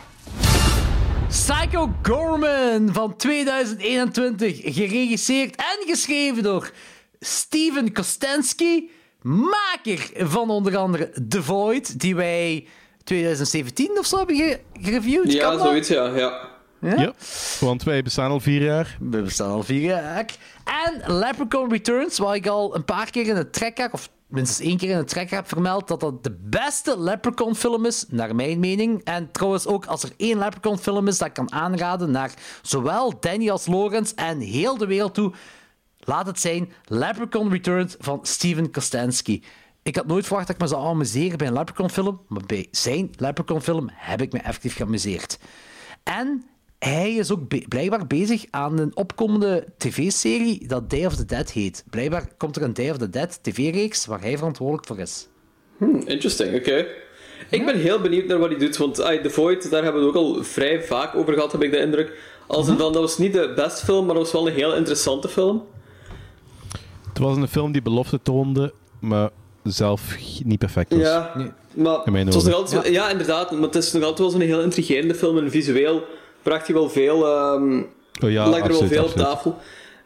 Psycho Gorman van 2021. Geregisseerd en geschreven door Steven Kostenski. Maker van onder andere The Void, die wij 2017 of zo hebben ge- gereviewd. Ja, zoiets, ja. ja. Ja, want wij bestaan al vier jaar. We bestaan al vier jaar. En Leprechaun Returns, waar ik al een paar keer in de track of minstens één keer in de track heb vermeld, dat dat de beste Leprechaun-film is, naar mijn mening. En trouwens ook, als er één Leprechaun-film is dat ik kan aanraden naar zowel Danny als Lawrence en heel de wereld toe, laat het zijn Leprechaun Returns van Steven Kostanski. Ik had nooit verwacht dat ik me zou amuseren bij een Leprechaun-film, maar bij zijn Leprechaun-film heb ik me effectief geamuseerd. En hij is ook be- blijkbaar bezig aan een opkomende tv-serie dat Day of the Dead heet. Blijkbaar komt er een Day of the Dead tv-reeks waar hij verantwoordelijk voor is. Hmm, interesting, oké. Ik ben heel benieuwd naar wat hij doet, want The Void, daar hebben we het ook al vrij vaak over gehad, heb ik de indruk. Als in van, dat was niet de beste film, maar dat was wel een heel interessante film. Het was een film die belofte toonde, maar zelf niet perfect was. Ja, maar In mijn het was nog altijd ja. inderdaad, maar het is nog altijd wel zo'n heel intrigerende film en visueel bracht hij wel veel, ehm Oh ja, lag er wel veel absoluut. op tafel.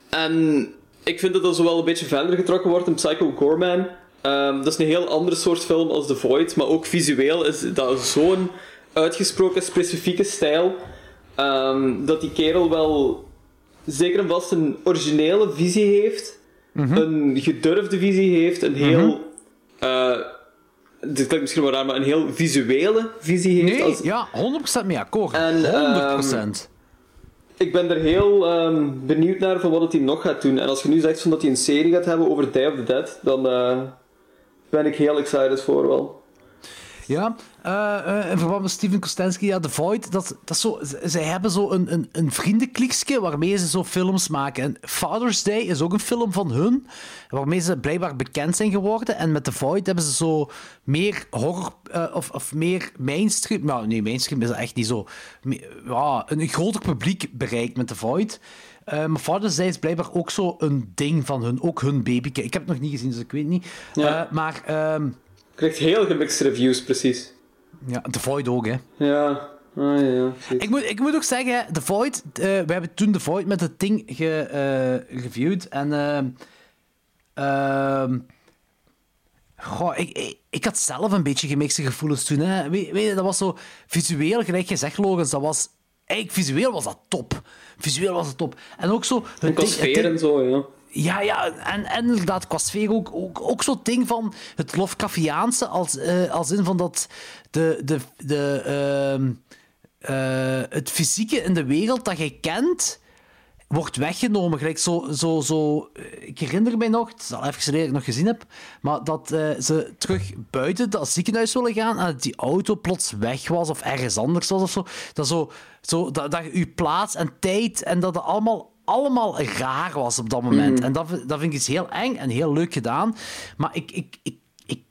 En ik vind dat dat zo wel een beetje verder getrokken wordt in Psycho Gorman. Ehm, dat is een heel andere soort film als The Void, maar ook visueel is dat zo'n uitgesproken specifieke stijl ehm, dat die kerel wel zeker en vast een originele visie heeft, een gedurfde visie heeft, een heel. Eh, dit klinkt misschien wel raar, maar een heel visuele visie heeft. Nee, als- ja, 100% mee akkoord. En, 100%. ik ben er heel ehm, benieuwd naar van wat het hij nog gaat doen. En als je nu zegt van dat hij een serie gaat hebben over Day of the Dead, dan eh, ben ik heel excited voor wel. Ja, eh, in verband met Steven Kostanski, ja, The Void, dat, dat zo, zij hebben zo een, een, een vriendenkliekje waarmee ze zo films maken. En Father's Day is ook een film van hun, waarmee ze blijkbaar bekend zijn geworden. En met The Void hebben ze zo meer horror, eh, of, of meer mainstream, nou nee, mainstream is dat echt niet zo, ja, een groter publiek bereikt met The Void. Maar Father's Day is blijkbaar ook zo een ding van hun, ook hun baby. Ik heb het nog niet gezien, dus ik weet niet. Ja. Maar... ehm, Krijgt heel gemixte reviews, precies. ja, The Void ook, hè. Ja, ah, ja. Ik moet, ik moet ook zeggen, The Void, eh, we hebben toen The Void met het ding gereviewd. en ehm, ehm, goh, ik, ik, ik had zelf een beetje gemixte gevoelens toen. Hè. Weet, weet je, dat was zo visueel, gelijk je zegt, Logans, dat was... Eigenlijk, visueel was dat top. Visueel was dat top. En ook zo... En qua ding- het ding- en zo, ja. Ja, ja, en, en inderdaad, qua ook, ook, ook zo'n ding van het Lovecraftiaanse, als, eh, als in van dat de, de, de, ehm, eh, het fysieke in de wereld dat je kent, wordt weggenomen. Gelijk zo, zo, zo, eh, ik herinner mij nog, het is al even geleden dat ik nog gezien heb, maar dat ze terug buiten dat ziekenhuis willen gaan en dat die auto plots weg was of ergens anders was of zo. Dat, zo, zo, dat, dat je plaats en tijd en dat het allemaal, allemaal raar was op dat moment. Mhm. En dat, vind- dat vind ik iets heel eng en heel leuk gedaan. Maar ik, ik, ik, ik,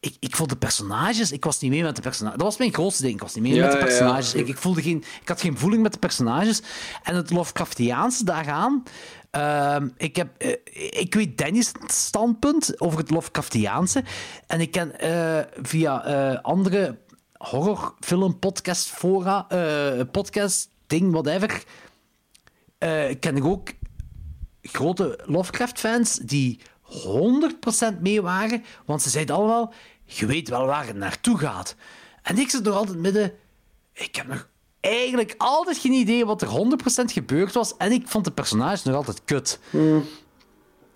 ik, ik vond de personages, ik was niet mee met de personages. Dat was mijn grootste ding. Ik was niet mee Ja, met de ja, ja. personages. Ik, ik, voelde geen, ik had geen voeling met de personages. En het Lovecraftiaanse daaraan. ehm, ik, heb, eh, ik weet Danny's standpunt over het Lovecraftiaanse. En ik ken eh, via eh, andere horrorfilm podcast fora, podcast ding, whatever, ken ik ook grote Lovecraft-fans die 100% mee waren, want ze zeiden allemaal, je weet wel waar het naartoe gaat. En ik zit nog altijd midden, ik heb nog eigenlijk altijd geen idee wat er 100% gebeurd was, en ik vond de personages nog altijd kut.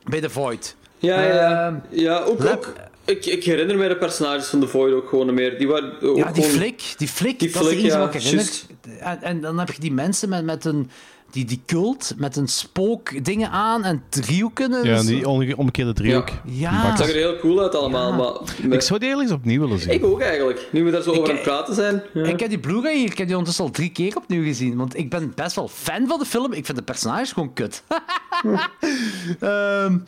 Bij The Void. Ja, ja. Ehm, ja ook, ook ik, ik herinner me de personages van The Void ook gewoon meer. Die waren ook Ja, die gewoon- flik, die flik, Die dat is flik, het enige ja, wat ik herinner. juist. En, en dan heb je die mensen met, met een... Die, die cult, met een spook dingen aan en driehoeken. en Ja, die omge- omgekeerde driehoek. Ja. Het zag er heel cool uit allemaal, maar... Ik zou die eerlijk eens opnieuw willen zien. Ik ook eigenlijk, nu we daar zo over aan het praten zijn. Ja. Ik heb die Blu-ray hier, ik heb die ondertussen al drie keer opnieuw gezien. Want ik ben best wel fan van de film. Ik vind de personages gewoon kut. <laughs> Ehm,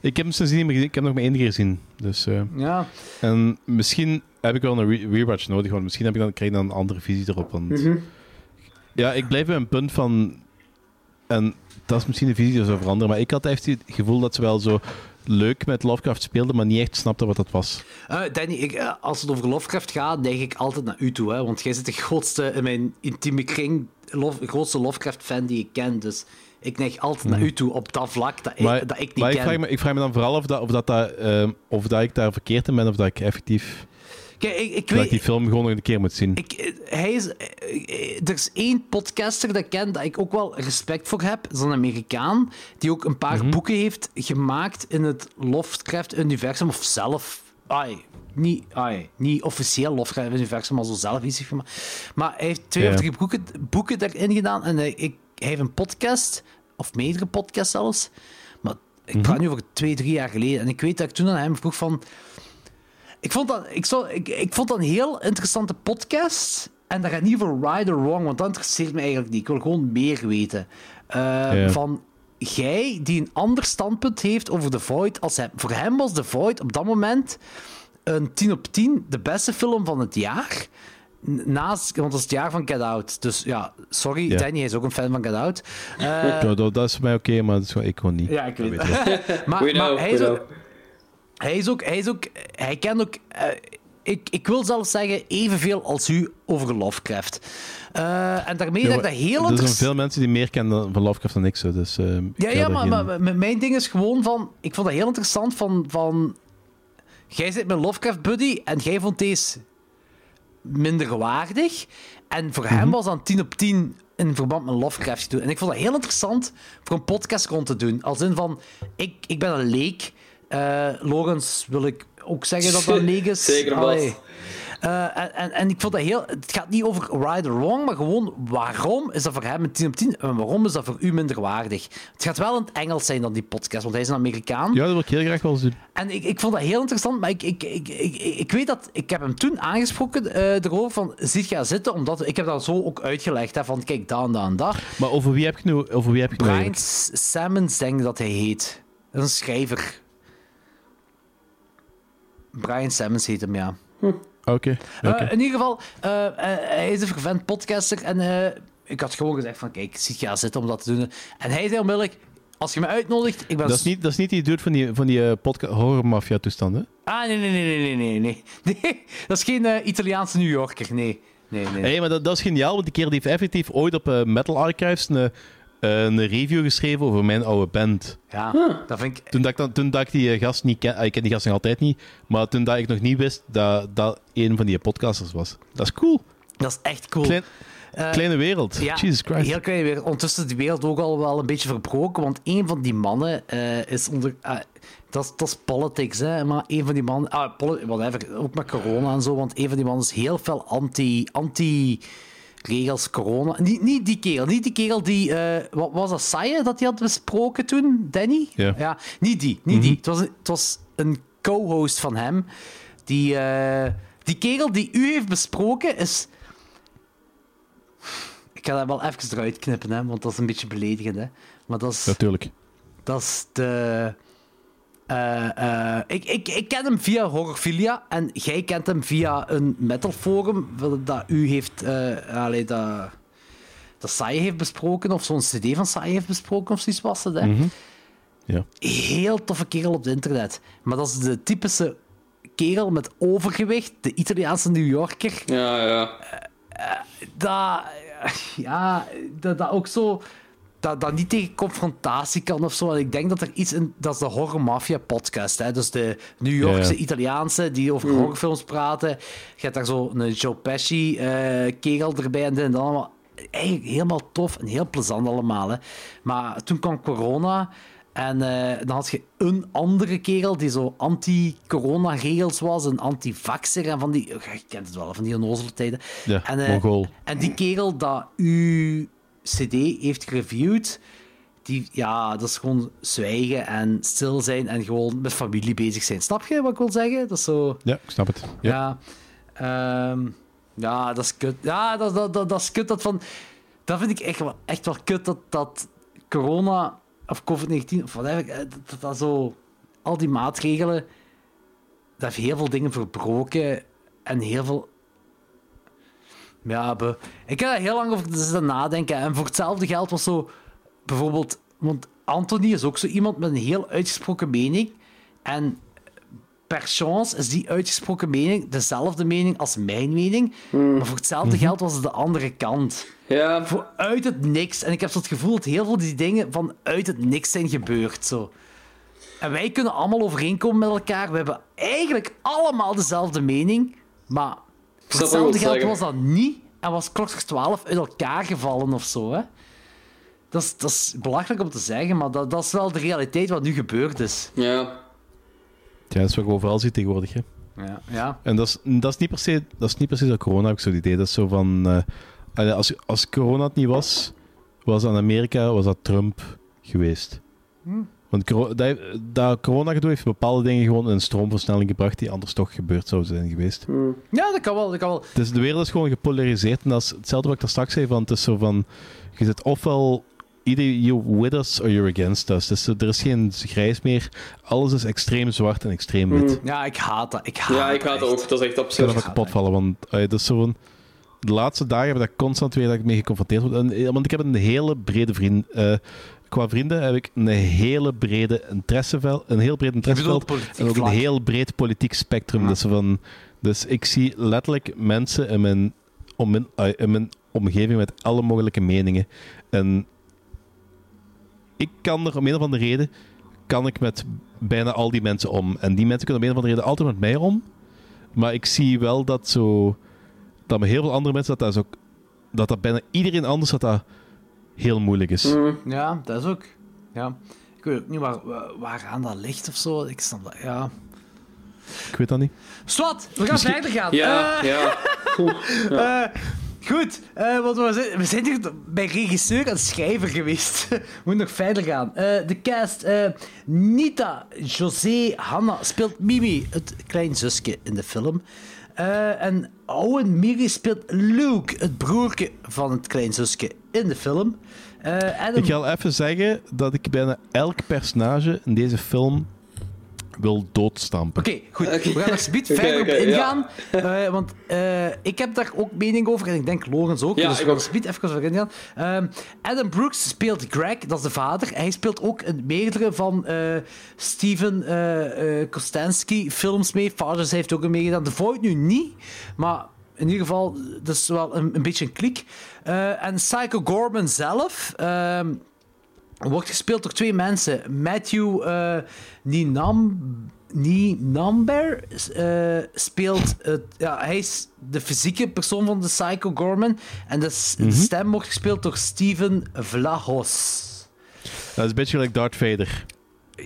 Ik heb hem sindsdien niet meer gezien. Ik heb hem nog maar één keer gezien. Dus, eh, ja. En misschien heb ik wel een re- rewatch nodig, want misschien heb ik dan, krijg ik dan een andere visie erop. Want... Mhm. Ja, ik blijf bij een punt van... En dat is misschien de visie die zou veranderen, maar ik had echt het gevoel dat ze wel zo leuk met Lovecraft speelden, maar niet echt snapten wat dat was. Eh, Danny, ik, eh, als het over Lovecraft gaat, neig ik altijd naar u toe. Hè, want jij zit de grootste in mijn intieme kring, grootste Lovecraft-fan die ik ken. Dus ik neig altijd naar u toe op dat vlak dat ik, dat ik niet maar ik ken. vraag, me, ik vraag me dan vooral of, dat, of, dat, dat, ehm, of dat ik daar verkeerd in ben, of dat ik effectief... Kijk, ik, ik dat ik die film gewoon nog een keer moet zien. Eh, Hij is, eh, er is één podcaster dat ik ken dat ik ook wel respect voor heb. Dat is een Amerikaan die ook een paar boeken heeft gemaakt in het Lovecraft-universum. Of zelf... Ai, niet, ai, niet officieel Lovecraft-universum, maar zo zelf iets heeft gemaakt. Maar hij heeft twee Ja. of drie boeken, boeken daarin gedaan. En hij, ik, hij heeft een podcast, of meerdere podcasts zelfs. Maar ik praat nu over twee, drie jaar geleden. En ik weet dat ik toen aan hem vroeg van... Ik vond, dat, ik, zou, ik, ik vond dat een heel interessante podcast. En dat gaat niet over right or wrong, want dat interesseert me eigenlijk niet. Ik wil gewoon meer weten. Eh, Ja. Van jij die een ander standpunt heeft over The Void. Als hij, voor hem was The Void op dat moment een 10 op 10 de beste film van het jaar. Naast, want dat is het jaar van Get Out. Dus ja, sorry, Ja. Danny hij is ook een fan van Get Out. Eh, Ja, dat, dat is voor mij oké, maar dat is gewoon, ik gewoon niet. ja, ik weet het. <laughs> maar maar hij, we is ook, know. Hij is ook... Hij is ook... Hij kent ook... eh, ik, ik wil zelfs zeggen, evenveel als u over Lovecraft. Eh, en daarmee Ja, dat ik dat heel Er zijn veel mensen die meer kennen van Lovecraft dan ik, zo, dus... ik Ja, ja maar, geen- maar, maar mijn ding is gewoon van... Ik vond dat heel interessant van... van jij zit met Lovecraft Buddy en jij vond deze minder waardig. En voor Mhm. hem was dan 10 op 10 in verband met Lovecraft doen. En ik vond dat heel interessant voor een podcast rond te doen. Als in van, ik, ik ben een leek. Eh Logans wil ik ook zeggen dat dat <laughs> leek is. Zeker. Allee. Eh, en, en, en ik vond dat heel... Het gaat niet over right or wrong, maar gewoon waarom is dat voor hem een 10 op 10 en waarom is dat voor u minder waardig? Het gaat wel in het Engels zijn dan die podcast, want hij is een Amerikaan. Ja, dat wil ik heel graag wel doen. En ik, ik vond dat heel interessant, maar ik, ik, ik, ik, ik weet dat... Ik heb hem toen aangesproken eh erover van, zit ga zitten, omdat... Ik heb dat zo ook uitgelegd, hè, van kijk, daar en daar en daar. Maar over wie heb je nu, over wie heb je nu Brian Sammons, denk ik dat hij heet. Dat is een schrijver. Brian Sammons heet hem, ja. Oké, Eh, in ieder geval, eh, eh, hij is een vervent podcaster en ik had gewoon gezegd van, kijk, zie ga zitten om dat te doen. En hij zei onmiddellijk, als je me uitnodigt, ik ben... Dat is niet, dat is niet die dude van die, van die podcast horror-mafia toestanden. Ah, nee, nee, nee, nee, nee, nee, <laughs> nee. Dat is geen Italiaanse New Yorker, nee. Nee, nee. Nee, maar dat, dat is geniaal, want die keer die heeft effectief ooit op Metal Archives een, een review geschreven over mijn oude band. Ja, dat vind ik... Toen dat ik, dan, toen dat ik die eh, gast niet ken, ah, ik ken die gast nog altijd niet, maar toen dat ik nog niet wist dat dat een van die podcasters was. Dat is cool. Dat is echt cool. Klein, Eh, kleine wereld. Ja, Jesus Christ. heel kleine wereld. Ondertussen is die wereld ook al wel een beetje verbroken, want een van die mannen eh, is onder... ah, dat, is, dat is politics, hè. Maar een van die mannen... Ah, whatever, ook met corona en zo, want een van die mannen is heel veel anti... anti regels corona. Niet, niet die kerel, niet die kerel die... eh, wat was dat, Saye, dat hij had besproken toen, Danny? Ja. niet die, niet die. Het was, het was een co-host van hem. Die, eh, die kerel die u heeft besproken is... Ik ga dat wel even eruit knippen, hè, want dat is een beetje beledigend. Hè. Maar dat is, Natuurlijk. dat is de... eh, eh, ik, ik, ik ken hem via Horrorfilia en jij kent hem via een metalforum dat u heeft... eh allee, dat, dat Sai heeft besproken, of zo'n cd van Sai heeft besproken, of zoiets was het. Hè. Mhm. Ja. Heel toffe kerel op het internet. Maar dat is de typische kerel met overgewicht, de Italiaanse New Yorker. Ja, ja. Dat, ja, dat, dat ook zo. Dat, dat niet tegen confrontatie kan of zo. En ik denk dat er iets in. Dat is de Horror Mafia podcast. Hè? Dus de New Yorkse. Italiaanse die over Mm. horrorfilms praten. Je hebt daar zo een Joe Pesci eh kerel erbij en dit en dat allemaal. Eigenlijk helemaal tof en heel plezant allemaal. Hè? Maar toen kwam corona. En eh, dan had je een andere kerel die zo anti-corona-regels was, een anti-vaxxer en van die... Je kent het wel, van die onnozele tijden. Ja, en, eh, Mongool. en die kerel dat uw CD heeft gereviewd, die, ja, dat is gewoon zwijgen en stil zijn en gewoon met familie bezig zijn. Snap je wat ik wil zeggen? Dat is zo... Ja, ik snap het. Ja. Ja, ehm, ja dat is kut. Ja, dat, dat, dat, dat is kut. Dat, van, dat vind ik echt wel, echt wel kut dat, dat corona of COVID-19 of whatever, eh, dat, dat, dat zo. Al die maatregelen. Dat heeft heel veel dingen verbroken en heel veel. Ja, be- ik heb daar heel lang over zitten nadenken. En voor hetzelfde geld was zo. Bijvoorbeeld. Want Anthony is ook zo iemand met een heel uitgesproken mening. En per chance is die uitgesproken mening dezelfde mening als mijn mening. Maar voor hetzelfde geld was het de andere kant. Ja. Voor uit het niks. En ik heb zo het gevoel dat heel veel die dingen van uit het niks zijn gebeurd. Zo. En wij kunnen allemaal overeenkomen met elkaar. We hebben eigenlijk allemaal dezelfde mening. Maar voor hetzelfde geld was dat niet. En was klokslag 12 uit elkaar gevallen of zo. Hè? Dat, is, dat is belachelijk om te zeggen, maar dat, dat is wel de realiteit wat nu gebeurd is. Ja. Ja, dat is wat je overal ziet tegenwoordig. Hè. Ja. ja. En dat is, dat is niet per se, dat is niet precies dat corona, heb ik zo het idee. Dat is zo van, eh, als, als corona het niet was, was aan Amerika, was dat Trump geweest. Want dat, dat corona gedoe heeft bepaalde dingen gewoon in een stroomversnelling gebracht die anders toch gebeurd zouden zijn geweest. Ja, dat kan wel. Dat kan wel. Dus de wereld is gewoon gepolariseerd. En dat is hetzelfde wat ik daar straks zei. Van, het is zo van... Je zit ofwel... Either you're with us or you're against us. Dus er is geen grijs meer. Alles is extreem zwart en extreem wit. Ja, ik haat dat. Ik haat Ja, ik haat het ook. Dat is echt Ik kan absurd. kapot vallen. Want eh, dat is zo van... De laatste dagen heb ik constant weer dat ik mee geconfronteerd word. En, eh, want ik heb een hele brede vriend... eh, qua vrienden heb ik een hele brede interesseveld. Een heel breed interesseveld. En ook een heel breed politiek spectrum. Dus, van, dus ik zie letterlijk mensen in mijn, om mijn, in mijn omgeving met alle mogelijke meningen. En ik kan er om een of andere reden kan ik met bijna al die mensen om. En die mensen kunnen om een of andere reden altijd met mij om. Maar ik zie wel dat zo dat met heel veel andere mensen dat dat, is ook, dat, dat bijna iedereen anders dat dat heel moeilijk is. Ja, dat is ook. Ja. Ik weet ook niet waar, waar aan dat ligt of zo. Ik snap dat. Ja. Ik weet dat niet. Swat, we gaan Misschien- verder gaan. Ja, Eh, ja. <laughs> eh, goed, eh, want we zijn, we zijn hier bij regisseur en schrijver geweest. <laughs> we moeten nog verder gaan. Eh, de cast. eh, Nita José Hanna speelt Mimi, het klein zusje in de film. Eh, en Owen Miri speelt Luke, het broertje van het klein zusje in de film. Eh, Adam Ik ga al even zeggen dat ik bijna elk personage in deze film wil doodstampen. Oké, goed. We gaan er speed verder op ja. ingaan. eh, want eh, ik heb daar ook mening over. En ik denk Logans ook. Ja, dus we ik gaan er speed even over ingaan. Ehm, Adam Brooks speelt Greg, dat is de vader. Hij speelt ook in meerdere van eh, Steven Kostansky films mee. Fathers heeft ook een meegedaan. The Void nu niet. Maar in ieder geval, dat is wel een, een beetje een klik. Eh, en Psycho Gorman zelf... ehm, wordt gespeeld door twee mensen. Matthew eh Ninam, Ninamber eh, speelt... Het, ja, hij is de fysieke persoon van de Psycho Gorman. En de, de stem wordt gespeeld door Steven Vlahos. Dat is een beetje gelijk Darth Vader.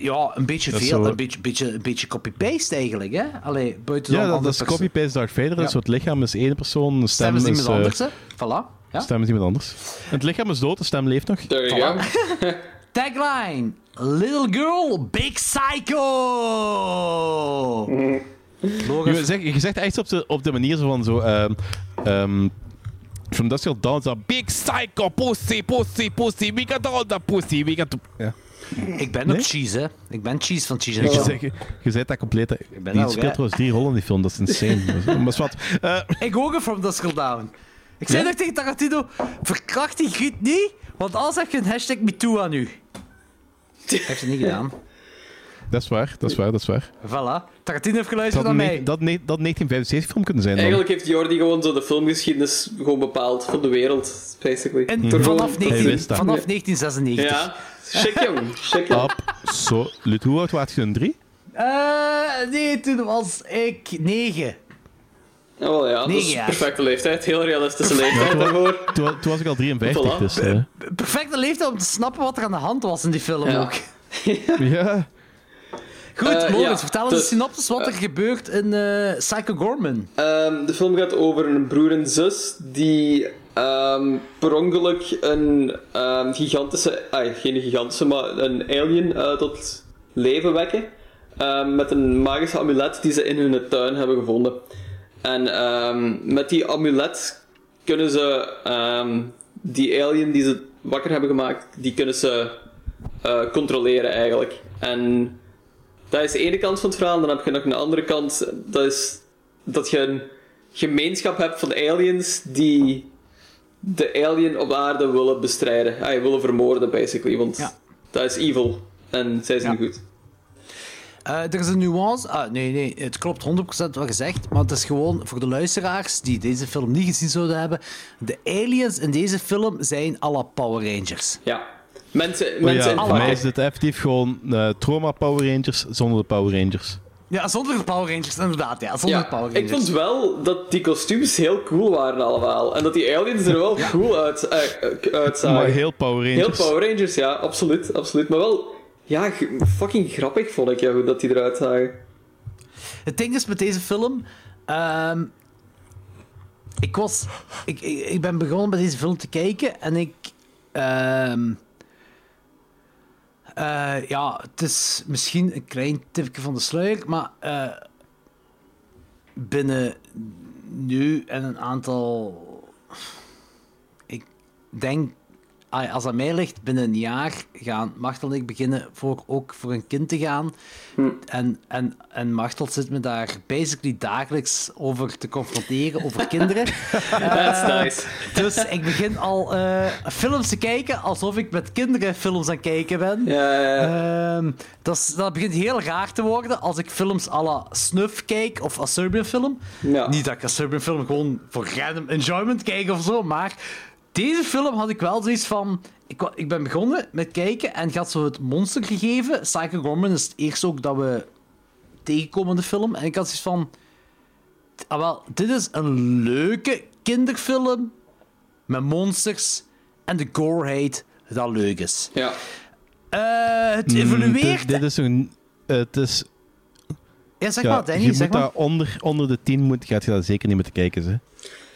Ja, een beetje veel. zo- Een beetje, beetje, een beetje copy-paste eigenlijk, hè? Allee, buiten Ja, dat, is copy-paste Darth Vader. Ja. Een soort lichaam is één persoon, de stem, Stem is iemand eh, anders, hè? Voilà. Ja. stem is iemand anders. Het lichaam is dood, de stem leeft nog. There you go. <laughs> Tagline: Little girl, big psycho. Je, zeg, je zegt echt op de, op de manier zo van zo... ehm ehm from Industrial Dawn. Big psycho, pussy, pussy, pussy. We got all the pussy. We got... the-" Ja. Ik ben Nee? ook cheese, hè? Ik ben cheese van cheese. Je, en je, je zegt dat compleet... ben Die dat speelt trouwens drie rollen in die film, dat is insane. <laughs> maar wat. Eh, Ik ook een From Dusk Dawn. Ik zei Ja? nog tegen Tarantino, verkracht die griet niet, want anders heb je een hashtag MeToo aan u. Hij heeft het niet gedaan. Dat is waar, dat is waar, dat is waar. Voilà. Tarantino heeft Dat geluisterd naar mij. dat, dat 1975 film kunnen zijn dan. Eigenlijk heeft Jordi gewoon zo de filmgeschiedenis gewoon bepaald van de wereld, basically. En gewoon- vanaf, Hij 19, wist dat. vanaf 1996. Ja, check jong, check jong. Absoluut. Hoe oud was je toen? Drie? Eh, nee, toen was ik 9. Oh, wel ja, dat Negen is perfecte leeftijd. Heel realistische leeftijd toen, daarvoor. toen, toen was ik al 53, Voilà. dus... eh, Perfecte leeftijd om te snappen wat er aan de hand was in die film Ja. ook. <laughs> ja. Goed, Eh, Lorenz, ja, vertel eens dus- een synopsis wat er gebeurt in eh Psycho Gorman. Ehm, de film gaat over een broer en zus die ehm, per ongeluk een ehm, gigantische, geen gigantische, maar een alien eh, tot leven wekken. ehm, met een magische amulet die ze in hun tuin hebben gevonden. En met die amulet kunnen ze die alien die ze wakker hebben gemaakt, die kunnen ze eh, controleren eigenlijk. En dat is de ene kant van het verhaal. Dan heb je nog een andere kant. Dat is dat je een gemeenschap hebt van aliens die de alien op aarde willen bestrijden. Ah, willen vermoorden, basically. Want dat is evil. En zij zijn goed. Eh, er is een nuance. Ah, nee, nee, het klopt 100% wat gezegd. Maar het is gewoon voor de luisteraars die deze film niet gezien zouden hebben. De aliens in deze film zijn à la Power Rangers. Ja. Mensen, Oh mensen ja, in voor mij is dit effectief gewoon eh, Trauma Power Rangers zonder de Power Rangers. Ja, zonder de Power Rangers, inderdaad. Ja, zonder Ja, Power Rangers. ik vond wel dat die kostuums heel cool waren allemaal. En dat die aliens er wel cool uit, eh, eh, uitzagen. Maar heel Power Rangers. Heel Power Rangers, ja, absoluut, absoluut. Maar wel, ja, fucking grappig vond ik ja, hoe dat die eruit zagen. Het ding is met deze film. ehm, ik was. Ik, ik, ik ben begonnen met deze film te kijken en ik. ehm, eh, ja, het is misschien een klein tipje van de sluier, maar eh, binnen nu en een aantal. Ik denk, als aan mij ligt, binnen een jaar gaan Martel en ik beginnen voor, ook voor een kind te gaan. En, en, en Martel zit me daar basically dagelijks over te confronteren, over kinderen. <laughs> That's Eh, nice. Dus ik begin al eh, films te kijken alsof ik met kinderen films aan het kijken ben. Ehm, dat, is- dat begint heel raar te worden als ik films à la Snuff kijk of A Serbian film. Niet dat ik een Serbian film gewoon voor random enjoyment kijk of zo, maar deze film had ik wel zoiets van... Ik, ik ben begonnen met kijken en gaat zo het monster gegeven. Psycho Gorman is het eerste ook dat we tegenkomen in de film. En ik had zoiets van... Ah, wel, dit is een leuke kinderfilm met monsters en de goreheid dat leuk is. Ja. Eh, het Mm, evolueert. dit, dit is een... Het is... Ja, zeg ja, maar, Danny, je zeg moet maar. dat onder, onder de 10 moet, gaat je dat zeker niet moeten kijken. Hè.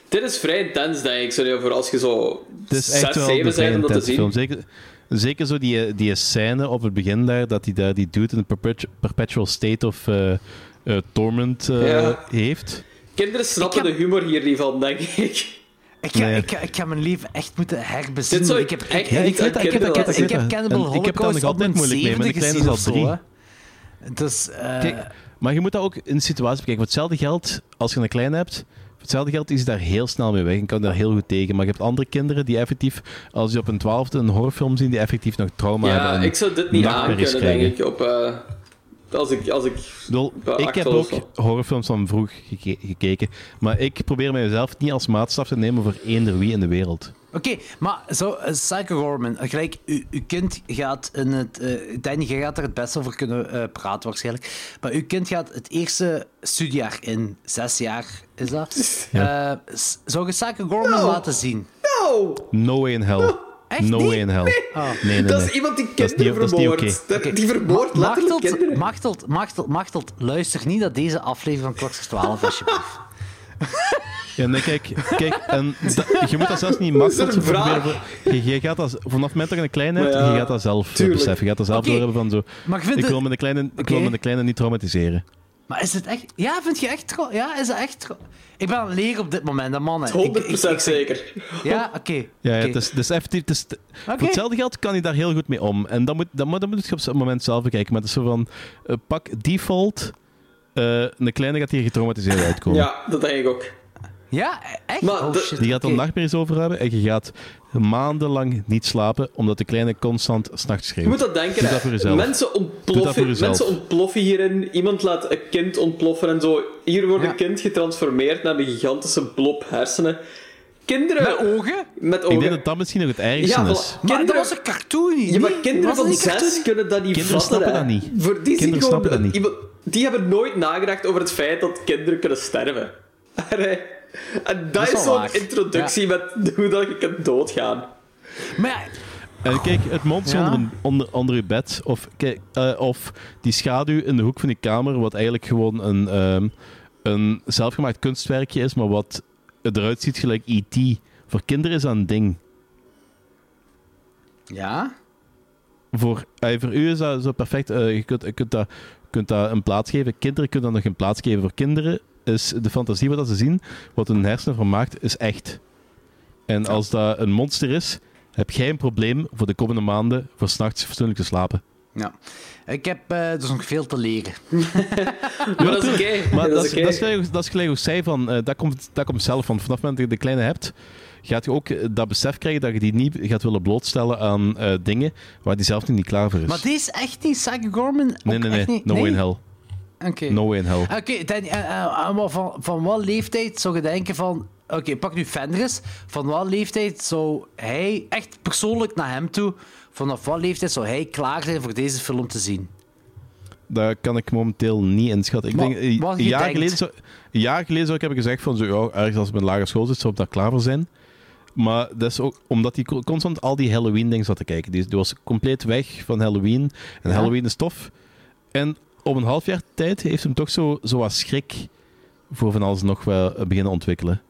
Dit is vrij intens, denk ik, zo, voor als je zo Het is 6, echt wel 7 een vrij bent om dat te zien. film. Zeker, zeker zo die, die scène op het begin daar, dat hij daar die doet in een perpetu- perpetual state of eh, eh, torment eh, Ja. heeft. Kinderen snappen de humor hier niet van, denk ik. Ik ga, Nee. ik, ga, ik ga mijn leven echt moeten herbezinnen. Dit zou ik ik heb, echt ik, weet heb, ik, heb, ik heb. Cannibal En ik heb daar nog Holocaust altijd moeilijk mee, maar de kleine is al drie. Dus, eh, Kijk, maar je moet dat ook in de situatie bekijken. Voor hetzelfde geld, als je een kleine hebt, hetzelfde geld is daar heel snel mee weg en kan daar heel goed tegen. Maar je hebt andere kinderen die effectief, als die op een twaalfde een horrorfilm zien, die effectief nog trauma hebben. Ja, ik zou dit niet aankunnen, denk krijgen. ik, op... eh, als ik... Als ik Ik heb ook horrorfilms van vroeg geke- gekeken, maar ik probeer mezelf niet als maatstaf te nemen voor eender wie in de wereld. Oké, maar zo, eh, Psycho Gorman, gelijk, uw, uw kind gaat in het... eh Danny, jij gaat er het best over kunnen eh, praten waarschijnlijk. Maar uw kind gaat het eerste studiejaar in, zes jaar is dat. Eh, s- zou je Psycho Gorman laten zien? No! No way in hell. Echt no niet? way in hell. Nee, Oh. nee, nee. Dat is iemand die kinderen vermoordt. oké. Dat- Die vermoordt letterlijk Machtelt, kinderen. Machtelt, Machtelt, Machtelt, luister niet naar deze aflevering van Kloksters 12, alsjeblieft. <laughs> Ja, nee, kijk, kijk en da- je moet dat zelfs niet <laughs> makkelijk proberen. Je, je gaat dat, vanaf het moment dat je een kleine hebt, Maar ja, je gaat dat zelf eh, tuurlijk. beseffen. Je gaat dat zelf Oké, doorhebben van zo. maar ik vind Ik het- wil, mijn kleine, ik wil mijn kleine niet traumatiseren. Maar is het echt... Ja, vind je echt... Ja, is het echt... Ik ben aan het leren op dit moment, hè, mannen. Ik- 100% ik- ik- zeker. Ja, oké. Ja, ja het is, het is effectief. Het is. Voor hetzelfde geld kan je daar heel goed mee om. En dan moet, dan, moet- dan moet je op zo'n moment zelf bekijken. Maar het is zo van, eh, pak default, eh, een kleine gaat hier getraumatiseerd <laughs> uitkomen. Ja, dat denk ik ook. Ja, echt? Maar oh shit. Die gaat er oké. nachtmerries over hebben en je gaat maandenlang niet slapen omdat de kleine constant s'nachts Je schreeuwt. moet dat denken, Doe hè. dat voor jezelf. Mensen Doe dat voor ontploffen, mensen ontploffen hierin. Iemand laat een kind ontploffen en zo. Hier wordt Ja. een kind getransformeerd naar een gigantische blob hersenen. Kinderen... Met ogen? Met Ik ogen. denk dat dat misschien nog het ergste Ja, is. Maar Kinderen- dat was een cartoon. Ja, maar kinderen was van zes kunnen dat niet Kinderen vatten. snappen dat niet. Voor die, Kinderen gewoon, snappen dat niet. die hebben nooit nagedacht over het feit dat kinderen kunnen sterven. <laughs> En dat, is zo'n introductie met hoe dat je kunt doodgaan. Maar ja, En kijk, het monster Ja. onder, een- onder, onder je bed, of, kijk, eh, of die schaduw in de hoek van die kamer, wat eigenlijk gewoon een, ehm, een zelfgemaakt kunstwerkje is, maar wat eruit ziet gelijk E.T. Voor kinderen is dat een ding. ja? Voor, eh, voor u is dat zo perfect. eh, je kunt, je kunt, dat, kunt dat een plaats geven. Kinderen kunnen dat nog een plaats geven. Voor kinderen is de fantasie wat dat ze zien, wat hun hersenen van maakt, is echt. En als dat een monster is, heb jij een probleem voor de komende maanden voor s'nachts fatsoenlijk te slapen. Ja. Ik heb eh, dus nog veel te leren. <laughs> Maar dat is oké. Maar dat dat is dat is gelijk, dat is gelijk hoe zij van, eh, dat, komt, dat komt zelf van. Vanaf het moment dat je de kleine hebt, gaat je ook eh, dat besef krijgen dat je die niet gaat willen blootstellen aan eh, dingen waar die zelf niet klaar voor is. Maar dit is echt niet Psycho Gorman? Nee, nee, nee. echt niet? No way in hell. Oké. No way in hell. Oké, Danny, eh, eh, eh, van, van wat leeftijd zou je denken van... Oké, pak nu Fenris. Van wat leeftijd zou hij, echt persoonlijk naar hem toe, vanaf wat leeftijd zou hij klaar zijn voor deze film te zien? Dat kan ik momenteel niet inschatten. Ik Maar denk, een, jaar denkt- geleden zou, een jaar geleden zou ik hebben gezegd van, zo, ja, ergens als ik met lagere school zit, zou ik daar klaar voor zijn. Maar dat is ook omdat hij co- constant al die Halloween-dingen zat te kijken. Die, die was compleet weg van Halloween. En Ja. Halloween is tof. En op een half jaar tijd heeft hem toch zo, zo wat schrik voor van alles nog wel eh, beginnen ontwikkelen.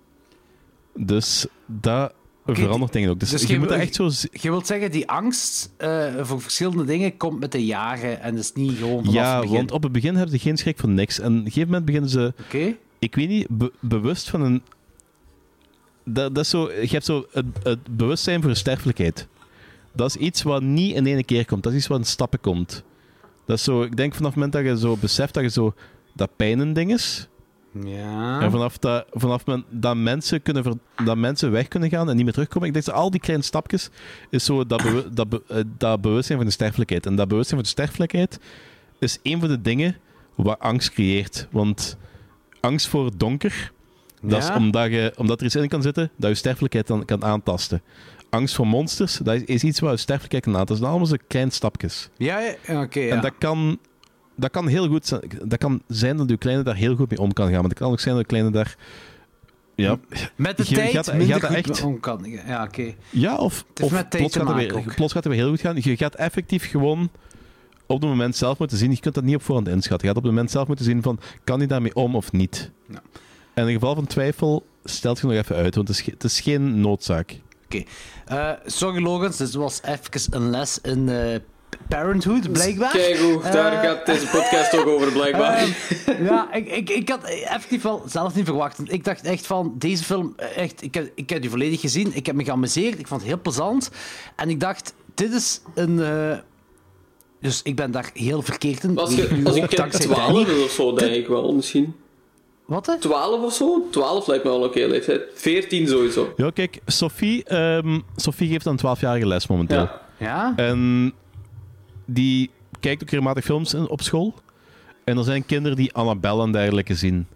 Dus dat verandert dingen ook. Dus, dus je je moet dat echt zo... Je wilt zeggen, die angst eh, voor verschillende dingen komt met de jaren en is niet gewoon vanaf Ja, het begin. want op het begin hebben ze geen schrik voor niks. En op een gegeven moment beginnen ze... Oké. ik weet niet, be- bewust van een. Dat, dat is zo, je hebt zo het, het bewustzijn voor de sterfelijkheid. Dat is iets wat niet in één keer komt. Dat is iets wat in stappen komt. Dat is zo, ik denk vanaf het moment dat je zo beseft dat je zo dat pijn een ding is. Ja. En vanaf, dat, vanaf moment dat mensen, kunnen ver- dat mensen weg kunnen gaan en niet meer terugkomen. Ik denk dat al die kleine stapjes is zo dat, bewu- dat, be- eh, dat bewustzijn van de sterfelijkheid. En dat bewustzijn van de sterfelijkheid is een van de dingen wat angst creëert. Want angst voor het donker, dat is omdat, je, omdat er iets in kan zitten dat je sterfelijkheid dan kan aantasten. Angst voor monsters, dat is, is iets sterfelijkheid kan aantasten. Dat zijn allemaal zo kleine stapjes. Ja, ja, oké. En dat kan, dat kan heel goed zijn. Dat kan zijn dat je kleine daar heel goed mee om kan gaan. Maar het kan ook zijn dat je kleine daar. Ja, Met de je tijd gaat- minder gaat goed echt- om kan. Ja, oké. ja of, plots, gaat het weer, plots gaat het weer heel goed gaan. Je gaat effectief gewoon op het moment zelf moeten zien. Je kunt dat niet op voorhand inschatten. Je gaat op het moment zelf moeten zien van kan hij daarmee om of niet. Ja. En in geval van twijfel stelt je nog even uit, want het is, het is geen noodzaak. Oké. Eh, sorry, Logans, dit was even een les in eh, parenthood, blijkbaar. Kijk hoe, daar Eh, gaat deze podcast ook over, blijkbaar. <laughs> Ehm, ja, ik, ik, ik had effectief wel zelf niet verwacht. Want Ik dacht echt van, deze film, echt, ik, heb, ik heb die volledig gezien. Ik heb me geamuseerd. Ik vond het heel plezant. En ik dacht, dit is een... dus ik ben daar heel verkeerd in. als Weet je, als je kind dankzij 12 Danny. is of zo, denk ik wel, misschien. Wat? hè? 12 of zo? 12 lijkt me wel een oké leeftijd. 14 sowieso. Ja, kijk, Sophie, ehm, Sophie geeft een 12-jarige les momenteel. Ja. Ja? En die kijkt ook regelmatig films in- op school. En er zijn kinderen die Annabelle en dergelijke zien.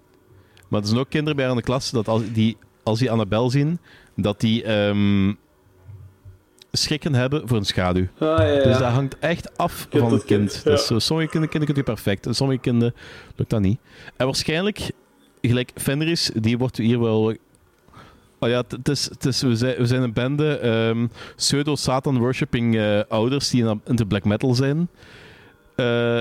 Maar er zijn ook kinderen bij haar in de klas dat als die, als die Annabelle zien, dat die ehm, schrikken hebben voor een schaduw. Ah, ja, ja. Dus dat hangt echt af Kind van het kind. kind, Dus zo, sommige kinderen, kinderen kun je perfect. En sommige kinderen lukt dat niet. En waarschijnlijk, gelijk Fenris, die wordt hier wel... Oh ja, het- is, het is, we, zijn, we zijn een bende ehm, pseudo-Satan-worshipping eh, ouders die in, in de black metal zijn. Eh,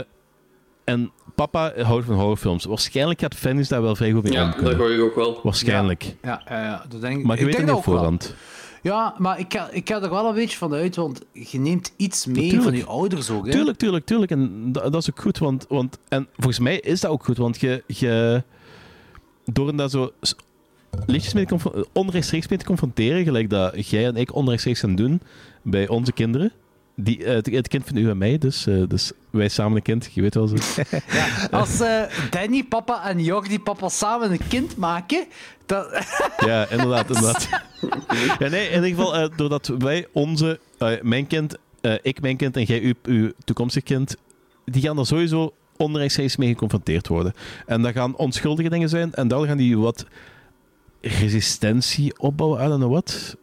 en papa houdt van horrorfilms. Waarschijnlijk gaat Fenris daar wel vrij goed mee om Ja, dat hoor ik ook wel. Waarschijnlijk. Ja, ja, ja, dat denk ik. Maar je ik weet het denk niet wel. voorhand. Ja, maar ik ga, ik ga er wel een beetje van uit, want je neemt iets mee van je ouders ook. Hè? Tuurlijk, tuurlijk, tuurlijk. En dat, dat is ook goed. Want, want, en volgens mij is dat ook goed. Want je, je door daar zo lichtjes mee te onrechtstreeks mee te confronteren, gelijk dat jij en ik onrechtstreeks gaan doen bij onze kinderen, die, eh, het, het kind van u en mij, dus, eh, dus wij samen een kind, je weet wel zo. <laughs> Als eh, Danny papa en Jordi papa samen een kind maken, dat... <laughs> Ja, inderdaad, inderdaad. <laughs> Ja, nee, in ieder geval, eh, doordat wij onze, eh, mijn kind, eh, ik mijn kind en jij uw, uw toekomstig kind, die gaan er sowieso onrechtstreeks mee geconfronteerd worden. En dat gaan onschuldige dingen zijn, en daar gaan die wat resistentie opbouwen, I don't know what.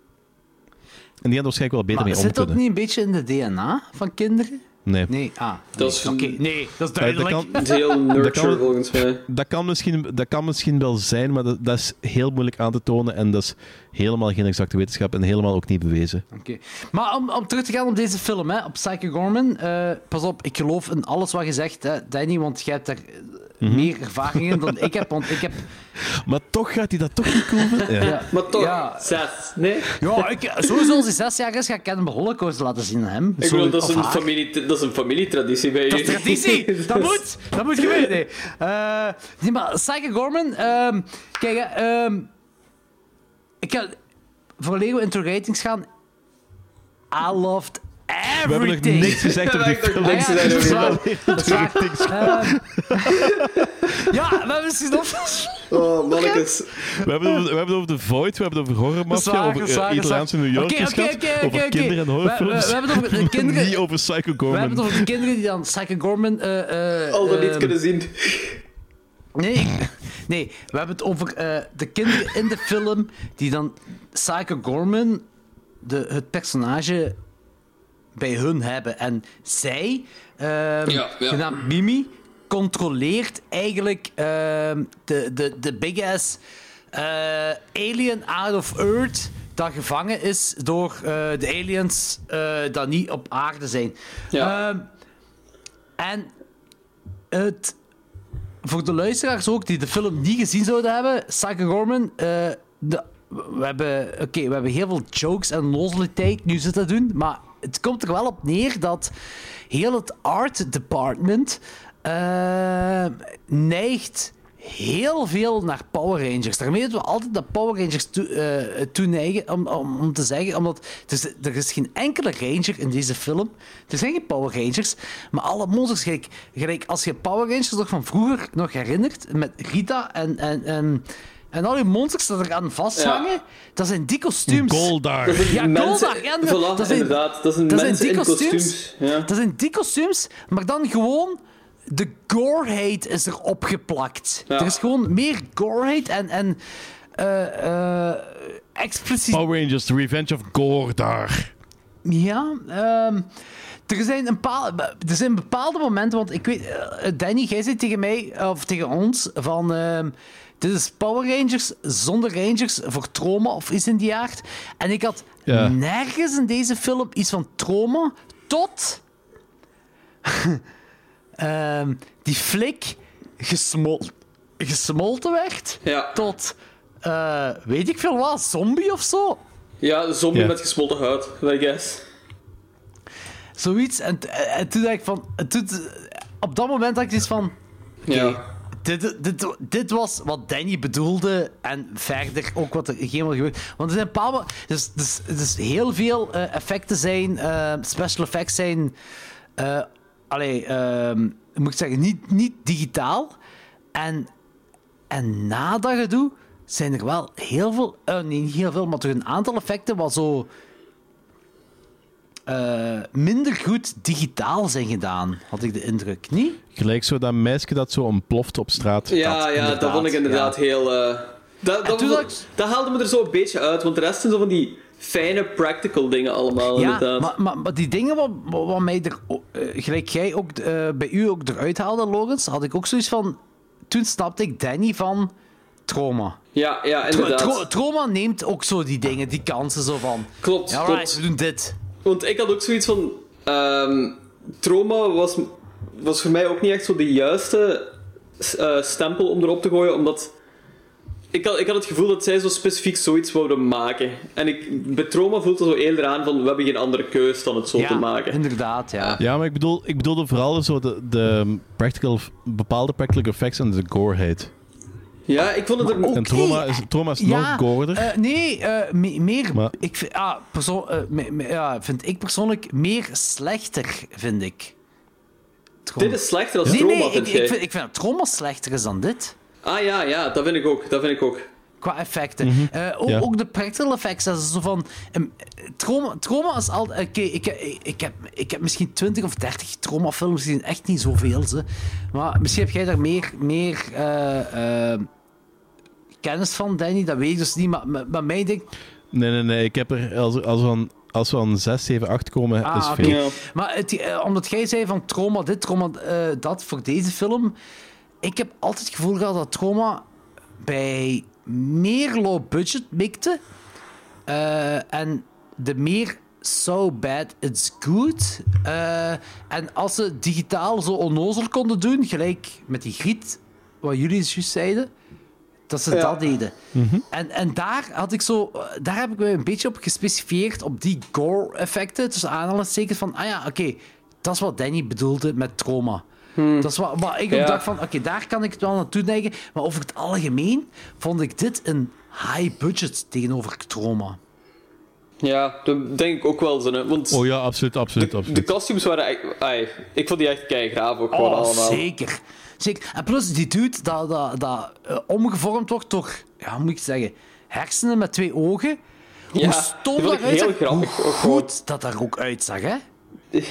En die gaan er waarschijnlijk wel beter Maar mee om zit dat kunnen. niet een beetje in de DNA van kinderen? Nee. Nee, ah. Dat is- Oké, nee, dat is Eh, dat duidelijk. kan- Het is heel <laughs> Dat nurture kan- volgens mij. Dat kan, misschien, dat kan misschien wel zijn, maar dat, dat is heel moeilijk aan te tonen. En dat is helemaal geen exacte wetenschap en helemaal ook niet bewezen. Oké. Maar om, om terug te gaan op deze film, hè, op Psycho Gorman. eh, pas op, ik geloof in alles wat je zegt, hè, Danny, want jij hebt daar Mhm. meer ervaring in dan ik heb. Want ik heb. Maar toch gaat hij dat toch niet cool vinden? Ja. Ja, Maar toch, Ja. zes. Nee? ja ik, sowieso als hij zes jaar is, ga ik hem de Holocaust laten zien aan hem. Ik bedoel, dat is, een haar. familie, dat is een familietraditie bij Dat is jullie. traditie! <laughs> Dat moet! Dat moet gebeuren! Nee, Eh, nee maar Psycho Gorman... ehm, kijk, ehm, ik ga voor Lego gaan. I loved We hebben nog everything. niks gezegd over die Ja, ik film. dacht niks Ja, <laughs> gezegd ja, we hebben misschien nog... Oh, mannetjes. We hebben, het over, we hebben het over The Void, we hebben het over Horror Dat is Mafia, waar, over eh, Italiaanse. New York over kinderen en. We- horrorfilms. we- we hebben het over de <laughs> kinderen- niet over Psycho We Gorman. hebben het over de kinderen die dan Psycho Gorman... eh, eh, Al dat niet ehm, kunnen zien. Nee, nee, we hebben het over eh, de kinderen in de film die dan Psycho Gorman, de, het personage, bij hun hebben. En zij, ehm, Ja, ja. genaamd Mimi, controleert eigenlijk ehm, de, de, de big-ass eh, alien out of Earth dat gevangen is door eh, de aliens eh dat niet op aarde zijn. Ja. Ehm, en het voor de luisteraars ook die de film niet gezien zouden hebben, Psycho Gorman, de, we, hebben, oké, we hebben heel veel jokes en nozeliteit nu zitten doen, maar het komt er wel op neer dat heel het art department eh, neigt heel veel naar Power Rangers. Daarmee dat we altijd naar Power Rangers toe, toeneigen, om, om, om te zeggen, omdat er is, er is geen enkele ranger in deze film. Er zijn geen Power Rangers, maar alle monsters, gelijk, gelijk als je Power Rangers nog van vroeger nog herinnert, met Rita en, en, en, en al die monsters dat er aan vasthangen, dat zijn die kostuums. Goldar. Dat Ja, mensen... Goldar, ja, Voilà, dat zijn- inderdaad. Dat zijn dat zijn die kostuums. Ja. Dat zijn die kostuums, maar dan gewoon de goreheid is er opgeplakt. Ja. Er is gewoon meer goreheid en, en eh, eh, expliciet... Power Rangers, The Revenge of Gordar. Ja, ehm, er, zijn een paar, er zijn bepaalde momenten, want ik weet, eh, Danny, jij zei tegen mij, of tegen ons, van ehm, dit is Power Rangers zonder Rangers voor trauma of iets in die aard. En ik had Ja. nergens in deze film iets van trauma, tot <laughs> ehm, die flik gesmol gesmolten werd, Ja. tot, eh, weet ik veel wat, zombie of zo. ja, zombie Ja. met gesmolten huid, I guess. Zoiets. En, en toen dacht ik van... toen- op dat moment had ik iets van... Ja. Dit, dit, dit was wat Danny bedoelde en verder ook wat er helemaal gebeurt. Want er zijn mo- Dus, dus, dus heel veel eh, effecten zijn... eh, special effects zijn... eh allee, ehm, moet ik zeggen, niet, niet digitaal. En, en na dat gedoe zijn er wel heel veel... nee, niet heel veel, maar toch een aantal effecten wat zo... eh, minder goed digitaal zijn gedaan, had ik de indruk. Niet? Gelijk zo dat meisje dat zo ontploft op straat. Ja, ja, inderdaad, dat vond ik inderdaad ja. heel... eh, dat, dat, dat, dat haalde me er zo een beetje uit, want de rest zijn zo van die fijne practical dingen allemaal, Ja, inderdaad. maar, maar, maar die dingen wat, wat wat mij er, eh, gelijk jij ook eh, bij u ook eruit haalde, Logans, had ik ook zoiets van. Toen snapte ik Danny van trauma. Ja, ja, inderdaad. trauma neemt ook zo die dingen, die kansen zo van. Klopt, Ja, klopt. we doen dit. Want ik had ook zoiets van... ehm, trauma was, was voor mij ook niet echt zo de juiste eh, stempel om erop te gooien, omdat... Ik had, ik had het gevoel dat zij zo specifiek zoiets wouden maken. En ik, bij trauma voelt het zo eerder aan van, we hebben geen andere keus dan het zo ja, te maken. inderdaad, ja. Ja, maar ik, bedoel, ik bedoelde vooral zo de, de practical, bepaalde practical effects en de goreheid. Ja, ik vond het er... En trauma is, trauma is Ja, nog gorder. eh, nee, eh, me- meer. Maar- Ik vind, ah, persoon, eh, me- me- ja, vind ik persoonlijk meer slechter, vind ik. Trauma. Dit is slechter dan nee, trauma, nee, vind ik, vind, ik vind dat trauma slechter is dan dit. Ah ja, ja, dat vind ik ook. Dat vind ik ook. Qua effecten. Mhm. Eh, ook, Ja. ook de practical effects. Dat is zo van. ehm, trauma, trauma is altijd. Oké, ik, ik, ik, heb, ik heb misschien 20 of 30 traumafilms gezien. Echt niet zoveel. Ze. Maar misschien heb jij daar meer, meer eh, eh, kennis van, Danny. Dat weet ik dus niet. Maar, maar, maar mij denk Nee, nee, nee. Ik heb er, als, als, we aan, als we aan 6, 7, 8 komen, Ah, is oké. veel. Maar het, eh, omdat jij zei van trauma dit, trauma eh, dat voor deze film. Ik heb altijd het gevoel gehad dat trauma bij meer low budget mikte. Eh, en de meer so bad it's good. Eh, en als ze digitaal zo onnozel konden doen, gelijk met die griet, wat jullie juist zeiden, dat ze Ja. dat deden. En, en daar had ik zo, daar heb ik me een beetje op gespecificeerd, op die gore-effecten, tussen aanhalingstekens van, ah ja, oké, dat is wat Danny bedoelde met trauma. Dat is wat, wat ik ook Ja. dacht van, oké, daar kan ik het wel naartoe neigen. Maar over het algemeen vond ik dit een high budget tegenover trauma. Ja, dat denk ik ook wel zo. hè, Want Oh ja, absoluut, absoluut, de absoluut. costumes waren echt... ai, ik vond die echt keigraaf ook gewoon Oh, allemaal. zeker. zeker. En plus die dude dat, dat, dat eh, omgevormd wordt door, ja, hoe moet ik het zeggen, hersenen met twee ogen. Hoe Ja, stom die vond dat eruit heel zag, grappig hoe goed dat daar ook uitzag, hè? <laughs>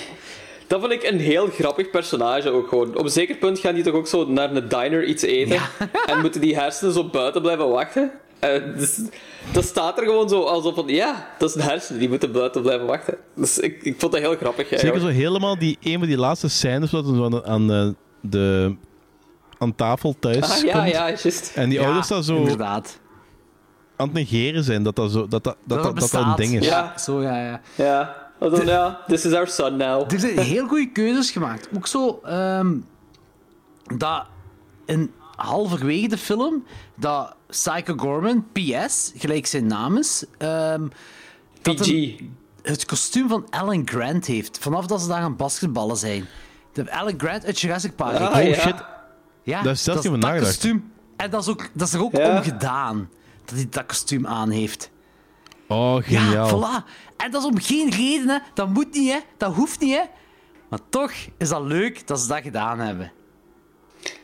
Dat vond ik een heel grappig personage ook gewoon. Op een zeker punt gaan die toch ook zo naar een diner iets eten. <laughs> En moeten die hersenen zo buiten blijven wachten. Eh, dus, dat staat er gewoon zo alsof van, ja, dat is een hersen, die moeten buiten blijven wachten. Dus ik, ik vond dat heel grappig Zeker zo helemaal die, een van die laatste scènes dat zo aan, aan, eh, de, aan tafel thuis Ah, ja, komt. ja, juist. En die Ja, ouders daar zo Inderdaad. aan het negeren zijn dat dat, zo, dat, dat, dat, dat, dat, dat een ding is. Ja. Zo, ja, ja. Ja, dan, ja, this is our son now. Er zijn heel goede keuzes gemaakt. Ook zo ehm, dat in halverwege de film dat Psycho Gorman, PS, gelijk zijn naam is, ehm, dat PG. het kostuum van Alan Grant heeft. Vanaf dat ze daar aan basketballen zijn. De Alan Grant uit Jurassic Park. Ah, Oh ja. shit, Ja, Daar is zelfs dat, kostuum. En dat is, ook, dat is er ook Ja. om gedaan. Dat hij dat kostuum aan heeft. Oh Ja, voilà. En dat is om geen reden, hè. Dat moet niet, hè. Dat hoeft niet, hè. Maar toch is dat leuk dat ze dat gedaan hebben.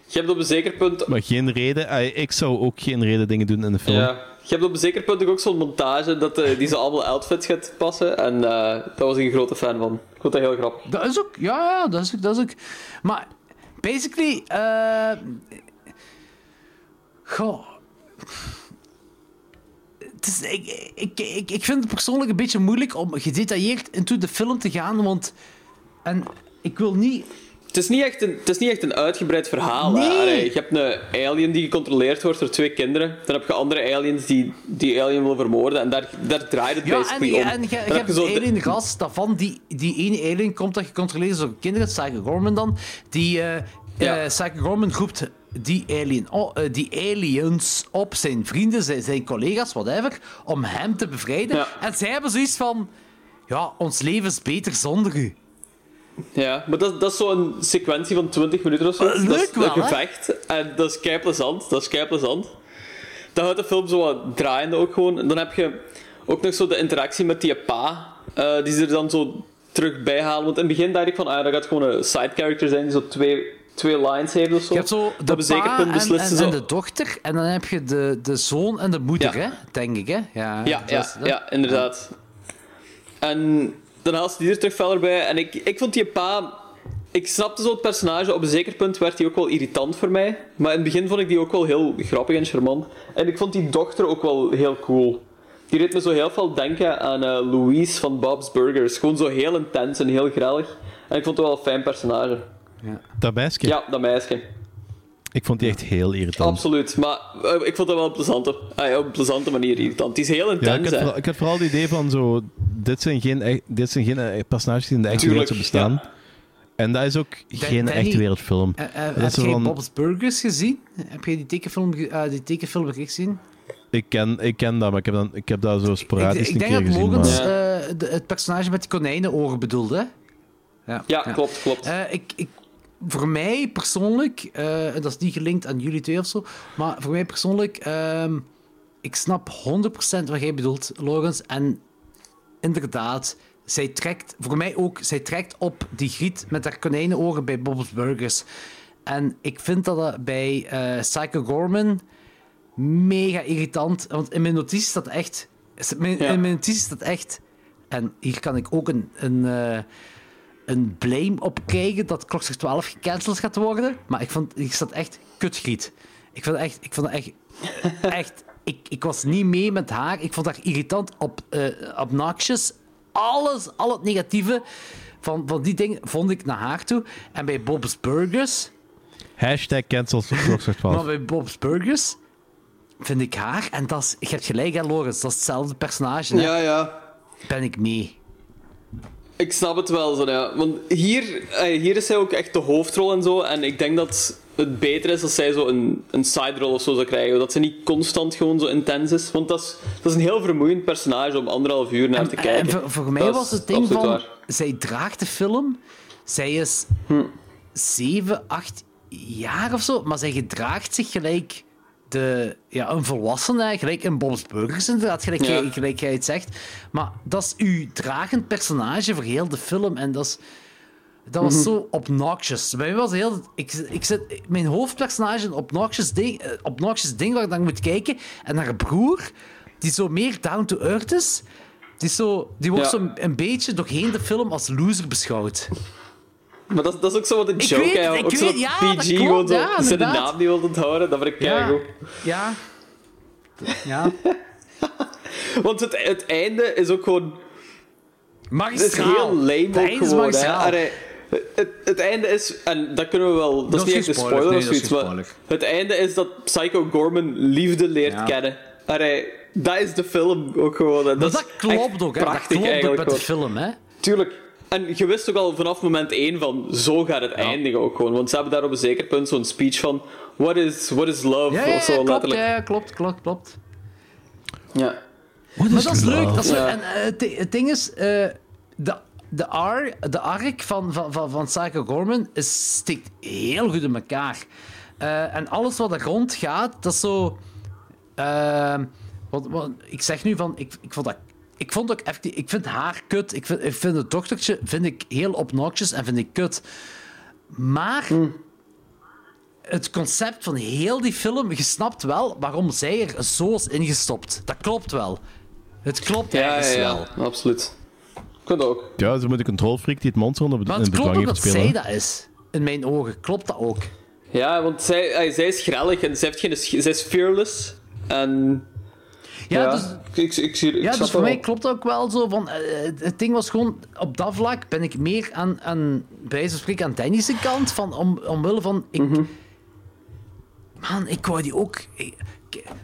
Je hebt op een zeker punt... Maar geen reden, ik zou ook geen reden dingen doen in de film. Ja. Je hebt op een zeker punt ook zo'n montage dat, eh, die ze allemaal outfits gaat passen. En eh, daar was ik een grote fan van. Ik vond dat heel grappig. Dat is ook, ja, ja, dat is ook, dat is ook. Maar, basically, eh. goh. Het is, ik, ik, ik, ik vind het persoonlijk een beetje moeilijk om gedetailleerd into de film te gaan, want. En ik wil niet. Het is niet echt een, het is niet echt een uitgebreid verhaal. Nee. Allee, je hebt een alien die gecontroleerd wordt door twee kinderen. Dan heb je andere aliens die die alien willen vermoorden. En daar, daar draait het Ja, en, basically je- om. en je, hebt een alien ras dat van die, die ene alien komt dat gecontroleerd is door kinderen, Psycho Gorman dan. Die eh Ja. eh, Psycho Gorman roept die, alien, oh, eh, die aliens op zijn vrienden, zijn, zijn collega's, whatever, om hem te bevrijden. Ja. En zij hebben zoiets van, ja, ons leven is beter zonder u. Ja, maar dat, dat is zo'n sequentie van 20 minuten of zo. Eh, dat is leuk wel, een hè? gevecht. En dat is kei plezant. Dat is kei plezant. Dan houdt de film zo wat draaiende ook gewoon. En dan heb je ook nog zo de interactie met die pa. eh, die ze er dan zo terug bij halen. Want in het begin dacht ik van, ah, dat gaat gewoon een side character zijn die zo twee, twee lines heeft of zo. Je hebt zo de op pa punt en, en, en de dochter, en dan heb je de, de zoon en de moeder, Ja. hè? denk ik. Hè? Ja, Ja, dat ja, is- dat- ja, inderdaad. En dan haalt ze die er terug verder bij. En ik, ik vond die pa... Ik snapte zo het personage. Op een zeker punt werd hij ook wel irritant voor mij. Maar in het begin vond ik die ook wel heel grappig en charmant. En ik vond die dochter ook wel heel cool. Die deed me zo heel veel denken aan eh, Louise van Bob's Burgers. Gewoon zo heel intens en heel grellig. En ik vond het wel een fijn personage. Dat meisje, Ja, dat meisje. ik vond die echt heel irritant. Absoluut. Maar eh, ik vond dat wel een plezante, ja, op een plezante manier irritant. Die is heel Ja, intens, ik, had vooral, ik had vooral het idee van zo... Dit zijn geen, echt- dit zijn geen eh, personages die in de echte wereld Tuurlijk, zo bestaan. En dat is ook geen Danny, echte wereldfilm. Eh, eh, Dat heb van- Bob's Burgers gezien? Heb jij die tekenfilm, eh, die tekenfilm gezien? ik, ken, ik ken dat, maar ik heb, dan, ik heb dat zo Ik, sporadisch ik een denk keer dat gezien. Mogans maar- eh, de- het personage met die konijnenogen bedoelde. hè? Ja, Ja, klopt, klopt. Eh, ik, ik, voor mij persoonlijk, eh, en dat is niet gelinkt aan jullie twee of zo, maar voor mij persoonlijk, ehm, ik snap 100% wat jij bedoelt, Logans. En inderdaad, zij trekt, voor mij ook, zij trekt op die griet met haar konijnenogen bij Bob's Burgers. En ik vind dat, dat bij eh Psycho Gorman mega irritant, want in mijn notities staat echt, in mijn notities staat echt, en hier kan ik ook een, een, eh, een blame op krijgen dat Klokster 12 gecanceld gaat worden. Maar ik vond, ik zat echt kutgriet. Ik vond het echt, ik vond het echt, <laughs> echt ik, ik was niet mee met haar. Ik vond haar irritant, op, eh obnoxious. Alles, al het negatieve van, van die dingen vond ik naar haar toe. En bij Bob's Burgers, Hashtag cancel Klokslag <laughs> 12. maar bij Bob's Burgers vind ik haar, en dat is, je hebt gelijk, hè, Lorenz, dat is hetzelfde personage. hè. Ja, ja. Ben ik mee. Ik snap het wel zo, ja. Want hier, eh, hier is zij ook echt de hoofdrol en zo. En ik denk dat het beter is als zij zo een, een side-rol of zo zou krijgen. Dat ze niet constant gewoon zo intens is. Want dat is, dat is een heel vermoeiend personage om anderhalf uur naar te kijken. En voor, voor mij Dat was het ding van... waar. Zij draagt de film. Zij is Hm. zeven, acht jaar of zo. Maar zij gedraagt zich gelijk de, ja, een volwassene. Gelijk in Bob's Burgers inderdaad, gelijk, Ja. jij, gelijk jij het zegt. Maar dat is uw dragend personage voor heel de film. En dat is... Dat was Mhm. zo obnoxious. Bij mij was heel... Ik, ik zit, mijn hoofdpersonage een obnoxious ding, eh, obnoxious ding waar ik naar moet kijken. En haar broer, die zo meer down-to-earth is, die, is zo, die wordt Ja. zo een beetje doorheen de film als loser beschouwd. Maar dat, dat is ook zo wat een joke, weet hè. Ook zo weet- dat PG klopt, gewoon zo ja, inderdaad. naam niet wil onthouden. Dat vind ik Ja. Ja. Ja. <laughs> Want het, het einde is ook gewoon... Magistraal. Het is heel lame Het einde is gewoon. Allee, het, het einde is... En dat kunnen we wel... Dat, Dat is is niet echt een spoiler spoiler, of nee, is zoiets, maar het einde is dat Psycho Gorman liefde leert Ja. kennen. Allee, dat is de film ook gewoon. Dat, dat, is klopt ook, hè. Dat klopt ook eigenlijk met de film, hè. Tuurlijk. En je wist ook al vanaf moment één van, zo gaat het eindigen ook gewoon. Want ze hebben daar op een zeker punt zo'n speech van, what is, what is love? Ja, ja, of zo, klopt, letterlijk. ja, klopt, klopt, klopt. Ja. maar dat is leuk. Dat is, Ja. En eh, het, di- het ding is, eh, de, de, ar, de arc van, van, van, van Psycho Gorman is, stikt heel goed in elkaar. Eh, en alles wat er rond gaat, dat is zo... wat, wat, ik zeg nu van, ik, ik vond dat... Ik vond ook echt, ik vind haar kut. Ik vind, ik vind het dochtertje vind ik heel obnoxious en vind ik kut. Maar het concept van heel die film, je snapt wel waarom zij er zo is ingestopt. Dat klopt wel. Het klopt Ja, ergens ja, wel. ja, absoluut. Ik vind dat ook. Ja, ze moeten controlfreak die het monster onder Maar in het klopt bedwang ook heeft dat spelen. zij dat is. In mijn ogen. Klopt dat ook. Ja, want zij, ey, zij is grellig en zij, heeft geen, zij is fearless. En... Ja, dus- ik, ik, ik, zie- ik Ja, dus voor dat mij klopt dat ook wel zo. Van, eh, het- ding was gewoon, op dat vlak ben ik meer aan, aan bij wijze van spreken, aan Danny's kant. Van, om, omwille van, ik, Mhm. man, ik wou die ook... ik-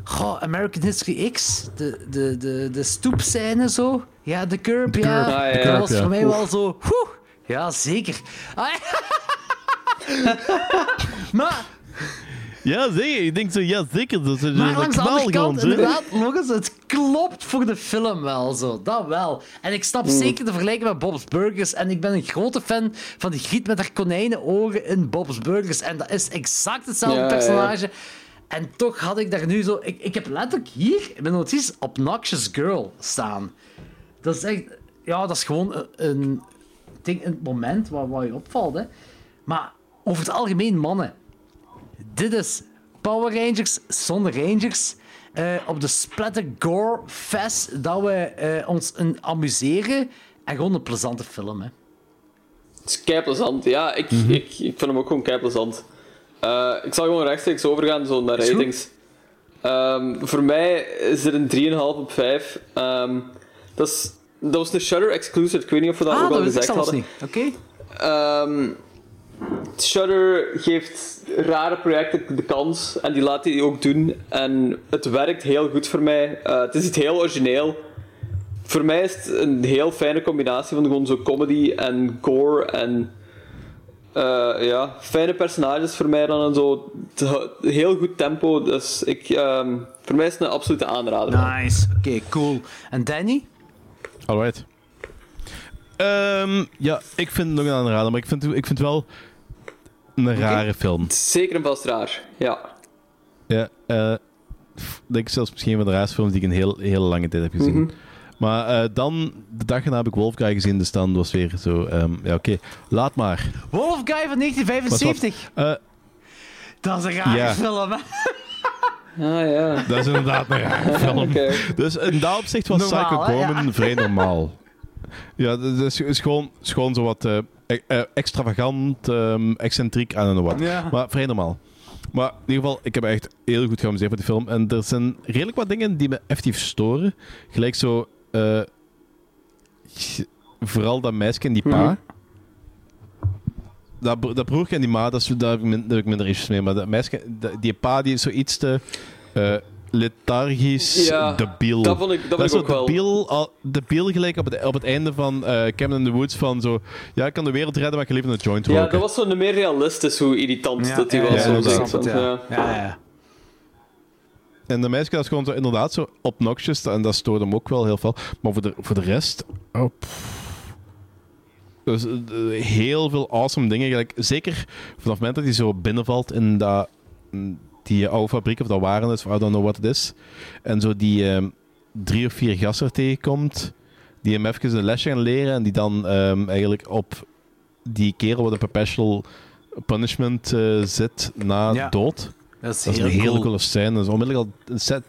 goh, American History X, de, de, de, de stoepscène zo. Ja, de curb, De ja. Ah, ja, Dat ja. was Ja. voor mij wel zo... Woe, ja, zeker. Ah, <laughs> maar... Ja, zeker. Ik denk zo, ja, zeker. Dat is Maar langs de andere kant, inderdaad, nog eens, het klopt voor de film wel zo. Dat wel. En ik snap zeker de vergelijking met Bob's Burgers. En ik ben een grote fan van die griet met haar konijnenogen in Bob's Burgers. En dat is exact hetzelfde Ja, ja, ja. personage. En toch had ik daar nu zo... Ik, ik heb letterlijk hier in mijn notities Obnoxious Girl staan. Dat is echt... Ja, dat is gewoon een, een ding, een moment waar, waar je opvalt. Hè. Maar over het algemeen, mannen. Dit is Power Rangers zonder Rangers. eh, op de Splatter Gore Fest. Dat we eh, ons een amuseren. En gewoon een plezante film. Hè. Het is kei plezant. Ja, ik, Mhm. ik, ik vind hem ook gewoon kei plezant. Eh, ik zal gewoon rechtstreeks overgaan zo naar ratings. Ehm, voor mij is er een 3,5 op 5. Ehm, dat, is, dat was een Shutter exclusive. Ik weet niet of we dat ah, ook al dat wist ik gezegd zelfs hadden. niet. Oké. Ehm, Shudder geeft rare projecten de kans en die laat die ook doen. En het werkt heel goed voor mij. Eh, het is iets heel origineel. Voor mij is het een heel fijne combinatie van gewoon zo comedy en gore en eh, ja, fijne personages voor mij dan en zo. Het- Heel goed tempo, dus ik, ehm, voor mij is het een absolute aanrader. Nice. Oké, cool. En Danny? Alright. Ehm, ja, ik vind het nog een aanrader, maar ik vind, ik vind wel... een rare film. Zeker en vast raar, ja. Ja, eh, pff, denk ik zelfs misschien een van de raarste films die ik een heel, heel lange tijd heb gezien. Mhm. Maar eh, dan, de dag erna heb ik Wolfguy gezien, dus dan was weer zo... ehm, ja, oké, laat maar. Wolf Guy van 1975. Eh, Dat is een rare Ja. film, hè? Ah ja. dat is inderdaad een rare <laughs> film. Dus in dat opzicht was Normaal, Psycho? Ja. Gorman vrij normaal. Ja, dat is, is gewoon, is gewoon zo wat eh, e- eh, extravagant, ehm, excentriek, know what. Ja. Maar vrij normaal. Maar in ieder geval, ik heb echt heel goed geamuseerd met die film. En er zijn redelijk wat dingen die me effectief storen. Gelijk zo... eh, vooral dat meisje en die pa. Mhm. Dat, dat broertje en die ma, dat is, daar, heb ik min- daar heb ik minder issues mee. Maar dat meisje, die pa die is zoiets te... lethargisch, Ja, debiel. dat vond ik- dat vond is ik ook wel. debiel, al- debiel gelijk op het, op het einde van eh Cabin in the Woods van zo... Ja, ik kan de wereld redden, maar ik ga liever een joint roken. Ja, dat was zo meer realistisch hoe irritant dat hij was. ja, zo ja. Ja, ja. En de meisje is gewoon zo, inderdaad zo obnoxious en dat stoorde hem ook wel heel veel. Maar voor de, voor de rest... Oh, dus eh, heel veel awesome dingen. Gelijk, zeker vanaf het moment dat hij zo binnenvalt in dat, mm, die oude fabriek of dat waren is, of I don't know what it is. En zo die ehm, drie of vier gasten tegenkomt, die hem even een lesje gaan leren en die dan ehm, eigenlijk op die kerel wat een perpetual punishment eh, zit na Ja. dood. Dat is Dat is heel een hele cool. coole scène. Dat is onmiddellijk al een set,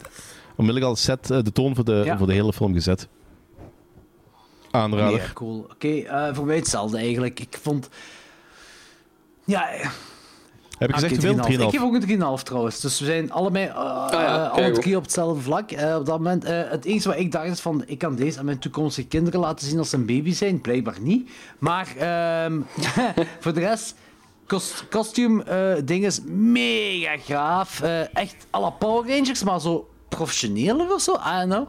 onmiddellijk al set, eh, de toon voor de, Ja. voor de hele film gezet. Aanrader. Mega cool. Oké, eh, voor mij hetzelfde eigenlijk. Ik vond... Ja... Heb ik gezegd hoeveel? 3,5. 3,5. Ik geef ook een 3,5 trouwens. Dus we zijn allebei, eh, ja, eh, alle drie op hetzelfde vlak. Eh, op dat moment, eh, het enige wat ik dacht is van, ik kan deze aan mijn toekomstige kinderen laten zien als ze een baby zijn. Blijkbaar niet. Maar ehm, <laughs> voor de rest, kost, kostuum eh ding is mega gaaf. Eh, echt à la Power Rangers, maar zo professioneler of zo. I don't know.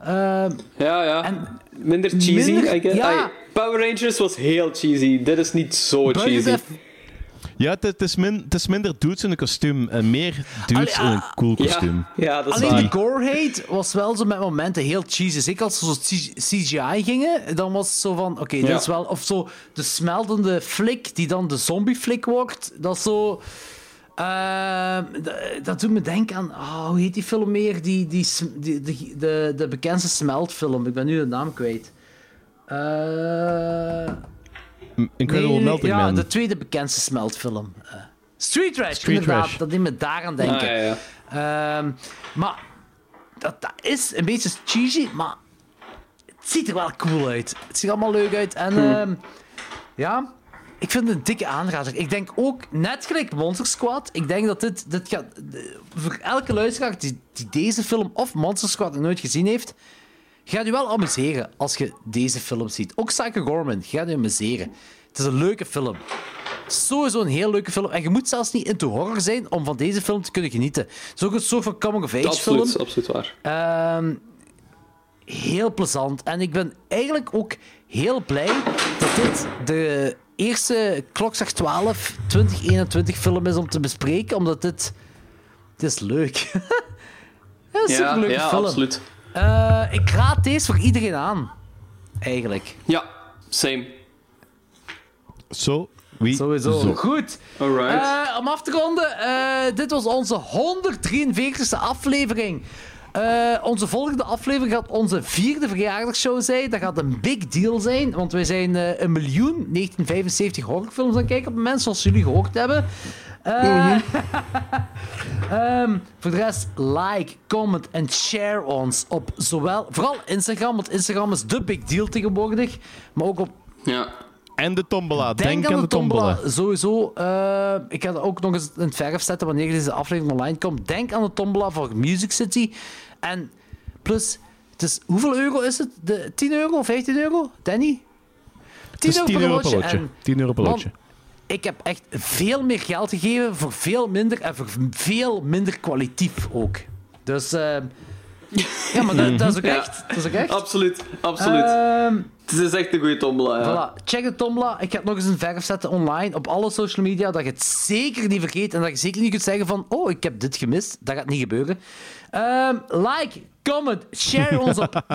Ehm, Ja, ja. En minder cheesy, minder- I guess. ja. Power Rangers was heel cheesy. Dit is niet zo buiten cheesy. de- Ja, het, is min, het is minder dudes in een kostuum en meer dudes Allee, in een cool kostuum. Ja, ja, dat is Alleen waar. de gore-hate was wel zo met momenten heel cheesy. Zeker als ze zo CGI gingen, dan was het zo van... Oké, dit Ja. is wel... Of zo de smeltende flik die dan de zombie-flik wordt. Dat is zo... ehm, dat doet me denken aan... oh, hoe heet die film meer? Die, die, sm- die, die- de, de bekendste smeltfilm. Ik ben nu de naam kwijt. Eh Incredible nee, Melting ja, Man. de tweede bekendste smeltfilm. Eh, Street Trash, Street inderdaad. Trash. Dat deed me daaraan denken. Ah, ja, ja. Ehm, maar dat, dat is een beetje cheesy, maar het ziet er wel cool uit. Het ziet er allemaal leuk uit. En ehm, ja, ik vind het een dikke aanrader. Ik denk ook, net gelijk Monster Squad, ik denk dat dit, dit gaat... Voor elke luisteraar die, die deze film of Monster Squad nog nooit gezien heeft, gaat u wel amuseren als je deze film ziet. Ook Psycho Gorman gaat u amuseren. Het is een leuke film. Sowieso een heel leuke film. En je moet zelfs niet into horror zijn om van deze film te kunnen genieten. Het is ook een soort van coming-of-age film. Absoluut, absoluut waar. Ehm, heel plezant. En ik ben eigenlijk ook heel blij dat dit de eerste Klokslag 12 2021 film is om te bespreken, omdat dit... Het is leuk. Het is een Ja, superleuke ja film. absoluut. Eh, ik raad deze voor iedereen aan. Eigenlijk. Ja, same. Zo, wie, Sowieso. zo. Goed. Alright. Eh, om af te ronden, eh, dit was onze 143ste aflevering. Eh, onze volgende aflevering gaat onze vierde verjaardagsshow zijn. Dat gaat een big deal zijn, want wij zijn eh, een miljoen 1975 horrorfilms aan het kijken op het moment, zoals jullie gehoord hebben. Eh, <laughs> ehm, voor de rest, like, comment en share ons op zowel, vooral Instagram, want Instagram is de big deal tegenwoordig, maar ook op Ja. En de tombola. Denk, Denk, aan de tombola. tombola. Sowieso. eh, ik ga dat ook nog eens in het verf zetten wanneer deze aflevering online komt. Denk aan de tombola voor Music City. En plus, het is, hoeveel euro is het? De, 10 euro, 15 euro? Danny? 10 Het is 10 euro per lotje. lotje. En 10 euro per man, lotje. ik heb echt veel meer geld gegeven voor veel minder en voor veel minder kwalitatief ook. Dus eh, ja, maar dat, dat is ook Ja. echt. Dat is ook echt. Absoluut, absoluut. Ehm, het is echt een goede tombola, ja. Voilà. Check de Tombola. Ik ga het nog eens in verf zetten online op alle social media. Dat je het zeker niet vergeet. En dat je zeker niet kunt zeggen van... Oh, ik heb dit gemist. Dat gaat niet gebeuren. Ehm, like, comment, share ons op... <laughs>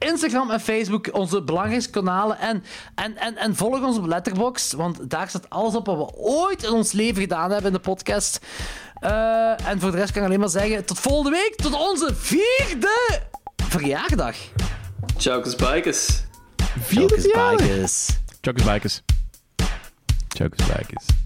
Instagram en Facebook, onze belangrijkste kanalen. En, en, en, en volg ons op Letterboxd, want daar staat alles op wat we ooit in ons leven gedaan hebben in de podcast. Eh, en voor de rest kan ik alleen maar zeggen, tot volgende week, tot onze vierde verjaardag. Chokers Bikers. Vierde verjaardag. Bikers. Chokers Bikers. Chokers Bikers.